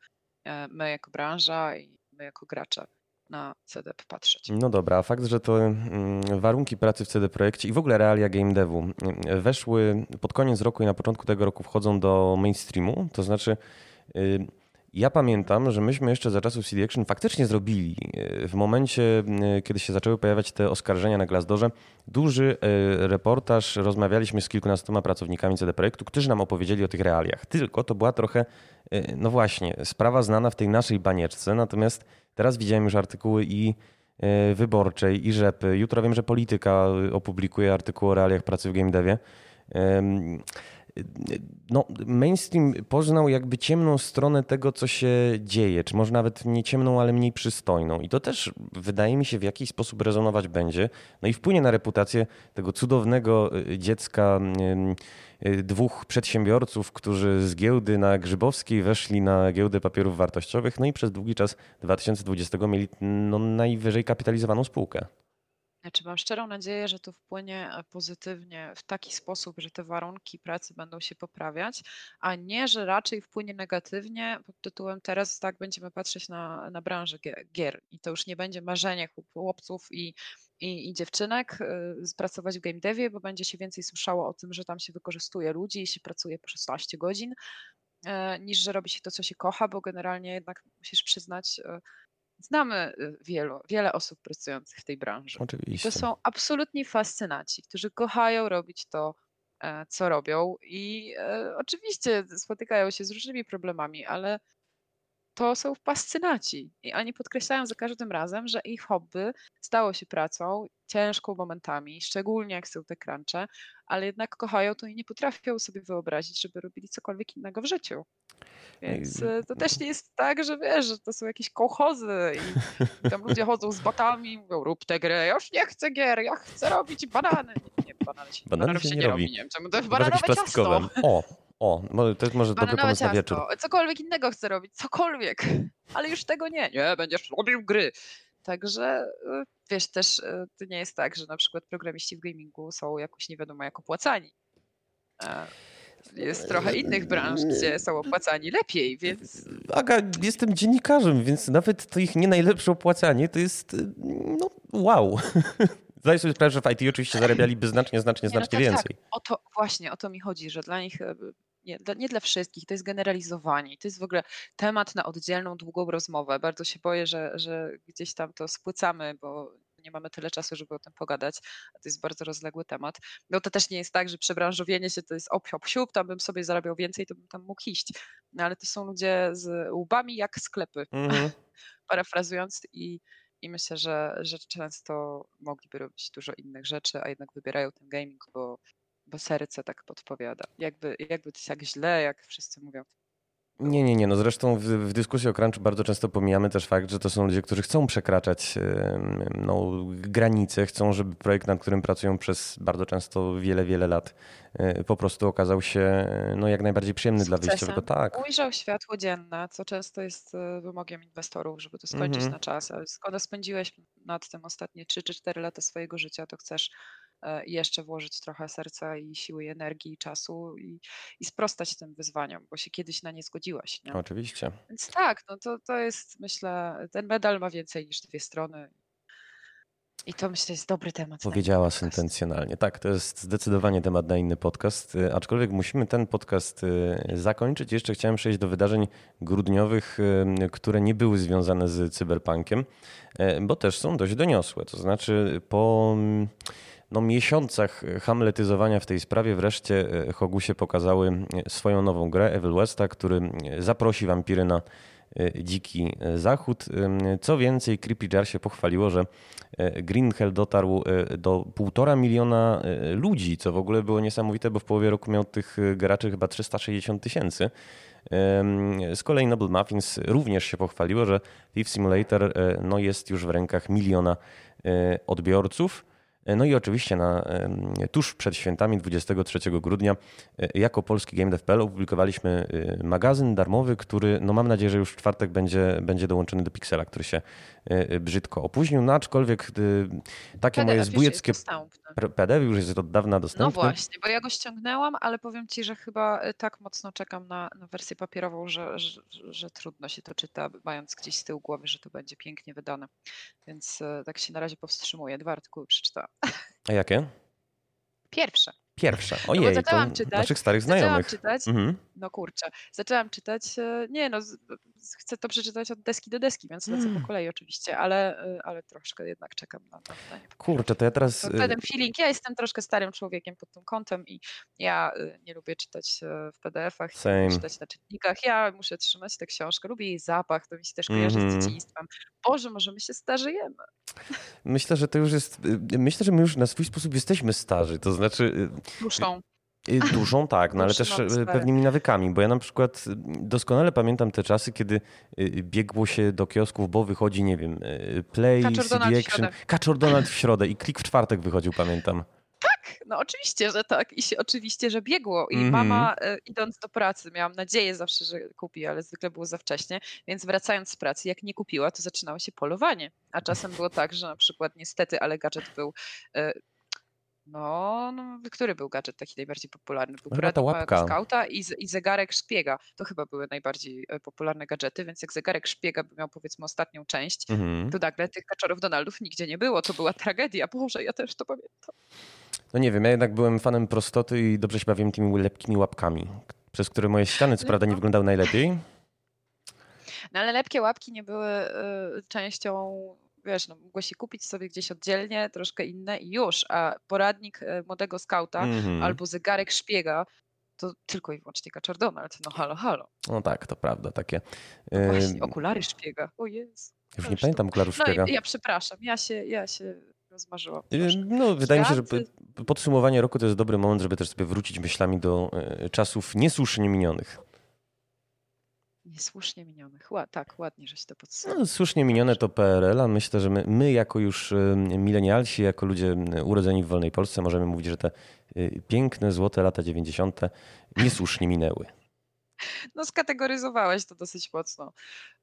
e, my jako branża i my jako gracze na CDP patrzeć. No dobra, a fakt, że to mm, warunki pracy w CD Projekcie i w ogóle realia game devu mm, weszły pod koniec roku i na początku tego roku wchodzą do mainstreamu, to znaczy y, ja pamiętam, że myśmy jeszcze za czasów CD Action faktycznie zrobili e, w momencie, e, kiedy się zaczęły pojawiać te oskarżenia na Glassdoorze, duży e, reportaż. Rozmawialiśmy z kilkunastoma pracownikami CD Projektu, którzy nam opowiedzieli o tych realiach. Tylko to była trochę, no właśnie, sprawa znana w tej naszej banieczce. Natomiast teraz widziałem już artykuły i wyborczej, i rzepy. Jutro wiem, że polityka opublikuje artykuł o realiach pracy w game devie. No, mainstream poznał jakby ciemną stronę tego, co się dzieje, czy może nawet nie ciemną, ale mniej przystojną. I to też wydaje mi się w jakiś sposób rezonować będzie. No i wpłynie na reputację tego cudownego y, dziecka y, dwóch przedsiębiorców, którzy z giełdy na Grzybowskiej weszli na giełdę papierów wartościowych, no i przez długi czas 2020 mieli no, najwyżej kapitalizowaną spółkę. Znaczy mam szczerą nadzieję, że to wpłynie e, pozytywnie w taki sposób, że te warunki pracy będą się poprawiać, a nie, że raczej wpłynie negatywnie pod tytułem teraz tak będziemy patrzeć na, na branżę gier i to już nie będzie marzenie chłopców i, i, i dziewczynek y, pracować w game devie, bo będzie się więcej słyszało o tym, że tam się wykorzystuje ludzi i się pracuje po 16 godzin, e, niż że robi się to, co się kocha, bo generalnie jednak musisz przyznać, Znamy y, wielu, wiele osób pracujących w tej branży. Oczywiście. To są absolutni fascynaci, którzy kochają robić to, e, co robią i e, oczywiście spotykają się z różnymi problemami, ale to są fascynaci i oni podkreślają za każdym razem, że ich hobby stało się pracą, ciężką momentami, szczególnie jak są te crunche, ale jednak kochają to i nie potrafią sobie wyobrazić, żeby robili cokolwiek innego w życiu. Więc e, to też nie jest tak, że wiesz, że to są jakieś kołchozy i tam ludzie chodzą z batami i mówią, rób tę grę, ja już nie chcę gier, ja chcę robić banany. Nie, nie banany się, banany się nie, robi. robi. Nie wiem czemu, to jest bananowe ciasto. O, o, to jest może dobry pomysł na wieczór. Cokolwiek innego chcę robić, cokolwiek, [LAUGHS] ale już tego nie. Nie, będziesz robił gry. Także e, wiesz, też e, to nie jest tak, że na przykład programiści w gamingu są jakoś nie wiadomo jak opłacani jest trochę innych branż, gdzie są opłacani lepiej, więc... Aga, jestem dziennikarzem, więc nawet to ich nie najlepsze opłacanie to jest, no wow. [LAUGHS] Zdaję sobie sprawę, że w IT oczywiście zarabialiby znacznie, znacznie, znacznie no tak, więcej. Tak. O to, właśnie o to mi chodzi, że dla nich e, nie, nie dla wszystkich, to jest generalizowanie. To jest w ogóle temat na oddzielną, długą rozmowę. Bardzo się boję, że, że gdzieś tam to spłycamy, bo nie mamy tyle czasu, żeby o tym pogadać, a to jest bardzo rozległy temat. No to też nie jest tak, że przebranżowienie się to jest op, hop, siup, tam bym sobie zarabiał więcej, to bym tam mógł iść. No ale to są ludzie z łbami jak sklepy, mm-hmm. [LAUGHS] parafrazując i, i myślę, że, że często mogliby robić dużo innych rzeczy, a jednak wybierają ten gaming, bo, bo serce tak podpowiada. Jakby, jakby to jest tak źle, jak wszyscy mówią, nie, nie, nie. No zresztą w, w, dyskusji o crunchu bardzo często pomijamy też fakt, że to są ludzie, którzy chcą przekraczać no, granice, chcą, żeby projekt, nad którym pracują przez bardzo często wiele, wiele lat e, po prostu okazał się no, jak najbardziej przyjemny Sukcesem. dla wyjściowego. Tak. Ujrzał światło dzienne, co często jest e, wymogiem inwestorów, żeby to skończyć mhm. na czas. Ale skoro spędziłeś nad tym ostatnie 3 czy 4 lata swojego życia, to chcesz E, jeszcze włożyć trochę serca i siły, i energii, i czasu i, i sprostać tym wyzwaniom, bo się kiedyś na nie zgodziłaś. Nie? Oczywiście. Więc tak, no to, to jest, myślę, ten medal ma więcej niż dwie strony. I to myślę jest dobry temat. Powiedziałaś intencjonalnie. Tak, to jest zdecydowanie temat na inny podcast. Y, aczkolwiek musimy ten podcast y, zakończyć. Jeszcze chciałem przejść do wydarzeń grudniowych, które nie były związane z cyberpunkiem, bo też są dość doniosłe. To znaczy po no, miesiącach hamletyzowania w tej sprawie wreszcie e, Hogusie pokazały e, swoją nową grę Evil Westa, który e, zaprosi wampiry na dziki zachód. Co więcej, Creepy Jar się pochwaliło, że Green Hell dotarł do półtora miliona ludzi, co w ogóle było niesamowite, bo w połowie roku miał tych graczy chyba 360 tysięcy. Z kolei Noble Muffins również się pochwaliło, że Thief Simulator no, jest już w rękach miliona odbiorców. No i oczywiście na, tuż przed świętami 23 grudnia e, jako polski GameDev.pl opublikowaliśmy e, magazyn darmowy, który no mam nadzieję, że już w czwartek będzie, będzie dołączony do Pixela, który się e, brzydko opóźnił, no aczkolwiek takie moje zbójeckie PDF już jest od dawna dostępny. No właśnie, bo ja go ściągnęłam, ale powiem Ci, że chyba tak mocno czekam na, na wersję papierową, że, że, że, trudno się to czyta, mając gdzieś z tyłu głowy, że to będzie pięknie wydane. Więc tak się na razie powstrzymuję. Dwa artykuły przeczytałam. A jakie? Pierwsze. Pierwsza. No Ojej, no zaczęłam czytać, naszych starych znajomych. Zaczęłam czytać, mhm. No kurczę, zaczęłam czytać, e, nie no, chcę to przeczytać od deski do deski, więc lecę mm. po kolei oczywiście, ale, e, ale troszkę jednak czekam na to. Kurczę, to ja teraz... To ten feeling, ja jestem troszkę starym człowiekiem pod tym kątem i ja e, nie lubię czytać w PDF-ach, nie czytać na czytnikach, ja muszę trzymać tę książkę, lubię jej zapach, to mi się też kojarzy mm -hmm. z mhm. dzieciństwem. Boże, może my się starzejemy. Myślę, że to już jest. Myślę, że my już na swój sposób jesteśmy starzy. To znaczy. Muszą. Y, Dużą tak, no ale też y, pewnymi nawykami, bo ja na przykład doskonale pamiętam te czasy, kiedy y, biegło się do kiosków, bo wychodzi, nie wiem, Play, Kaczor CD Action. Kaczor Donald w środę [LAUGHS] i Klik w czwartek wychodził, pamiętam. No oczywiście, że tak. I się, oczywiście, że biegło. I Mhm. mama e, idąc do pracy, miałam nadzieję zawsze, że kupi, ale zwykle było za wcześnie. Więc wracając z pracy, jak nie kupiła, to zaczynało się polowanie. A czasem było tak, że na przykład niestety, ale gadżet był. No, no, który był gadżet taki najbardziej popularny? Był Chyba ta łapka. skauta i, z- i zegarek szpiega. To chyba były najbardziej e, popularne gadżety, więc jak zegarek szpiega by miał powiedzmy ostatnią część, Mhm. to nagle tych kaczorów Donaldów nigdzie nie było. To była tragedia. Boże, ja też to pamiętam. No nie wiem, ja jednak byłem fanem prostoty i dobrze się bawiłem tymi lepkimi łapkami, przez które moje ściany co prawda nie wyglądały najlepiej. No ale lepkie łapki nie były y, częścią, wiesz, no, mogło się kupić sobie gdzieś oddzielnie, troszkę inne i już, a poradnik y, młodego skauta Mhm. albo zegarek szpiega to tylko i wyłącznie Kaczor Donald. No halo, halo. No tak, to prawda, takie. Właśnie, Ym, okulary szpiega. O Jezu. Już nie pamiętam okularów No szpiega. i ja przepraszam, ja się, ja się rozmarzyłam. Troszkę. No, wydaje mi się, że podsumowanie roku to jest dobry moment, żeby też sobie wrócić myślami do e, czasów niesłusznie minionych. Niesłusznie minionych. Ła, tak, ładnie, żeś to podsumował. No, słusznie minione to PRL, a myślę, że my, my jako już milenialsi, jako ludzie urodzeni w wolnej Polsce możemy mówić, że te y, piękne, złote lata 90. niesłusznie minęły. No skategoryzowałeś to dosyć mocno,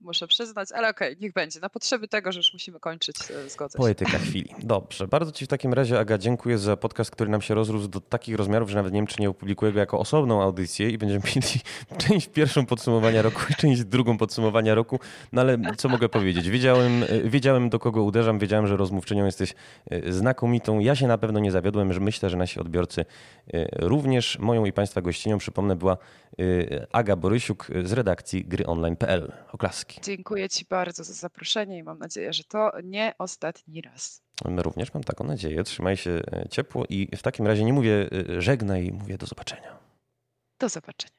muszę przyznać, ale okej, niech będzie. Na potrzeby tego, że już musimy kończyć, e, zgodzę się. Poetyka chwili. Dobrze, bardzo Ci w takim razie, Aga, dziękuję za podcast, który nam się rozrósł do takich rozmiarów, że nawet nie wiem, czy nie opublikuję go jako osobną audycję i będziemy [LAUGHS] mieli część pierwszą podsumowania roku i część drugą podsumowania roku. No ale co mogę powiedzieć? Wiedziałem, y, wiedziałem do kogo uderzam, wiedziałem, że rozmówczynią jesteś y, znakomitą. Ja się na pewno nie zawiodłem, że myślę, że nasi odbiorcy również. Moją i Państwa gościnią, przypomnę, była y, Aga Borysiuk z redakcji gryonline.pl. Oklaski. Dziękuję Ci bardzo za zaproszenie i mam nadzieję, że to nie ostatni raz. My również mam taką nadzieję. Trzymaj się e, ciepło i w takim razie nie mówię e, żegnaj, mówię do zobaczenia. Do zobaczenia.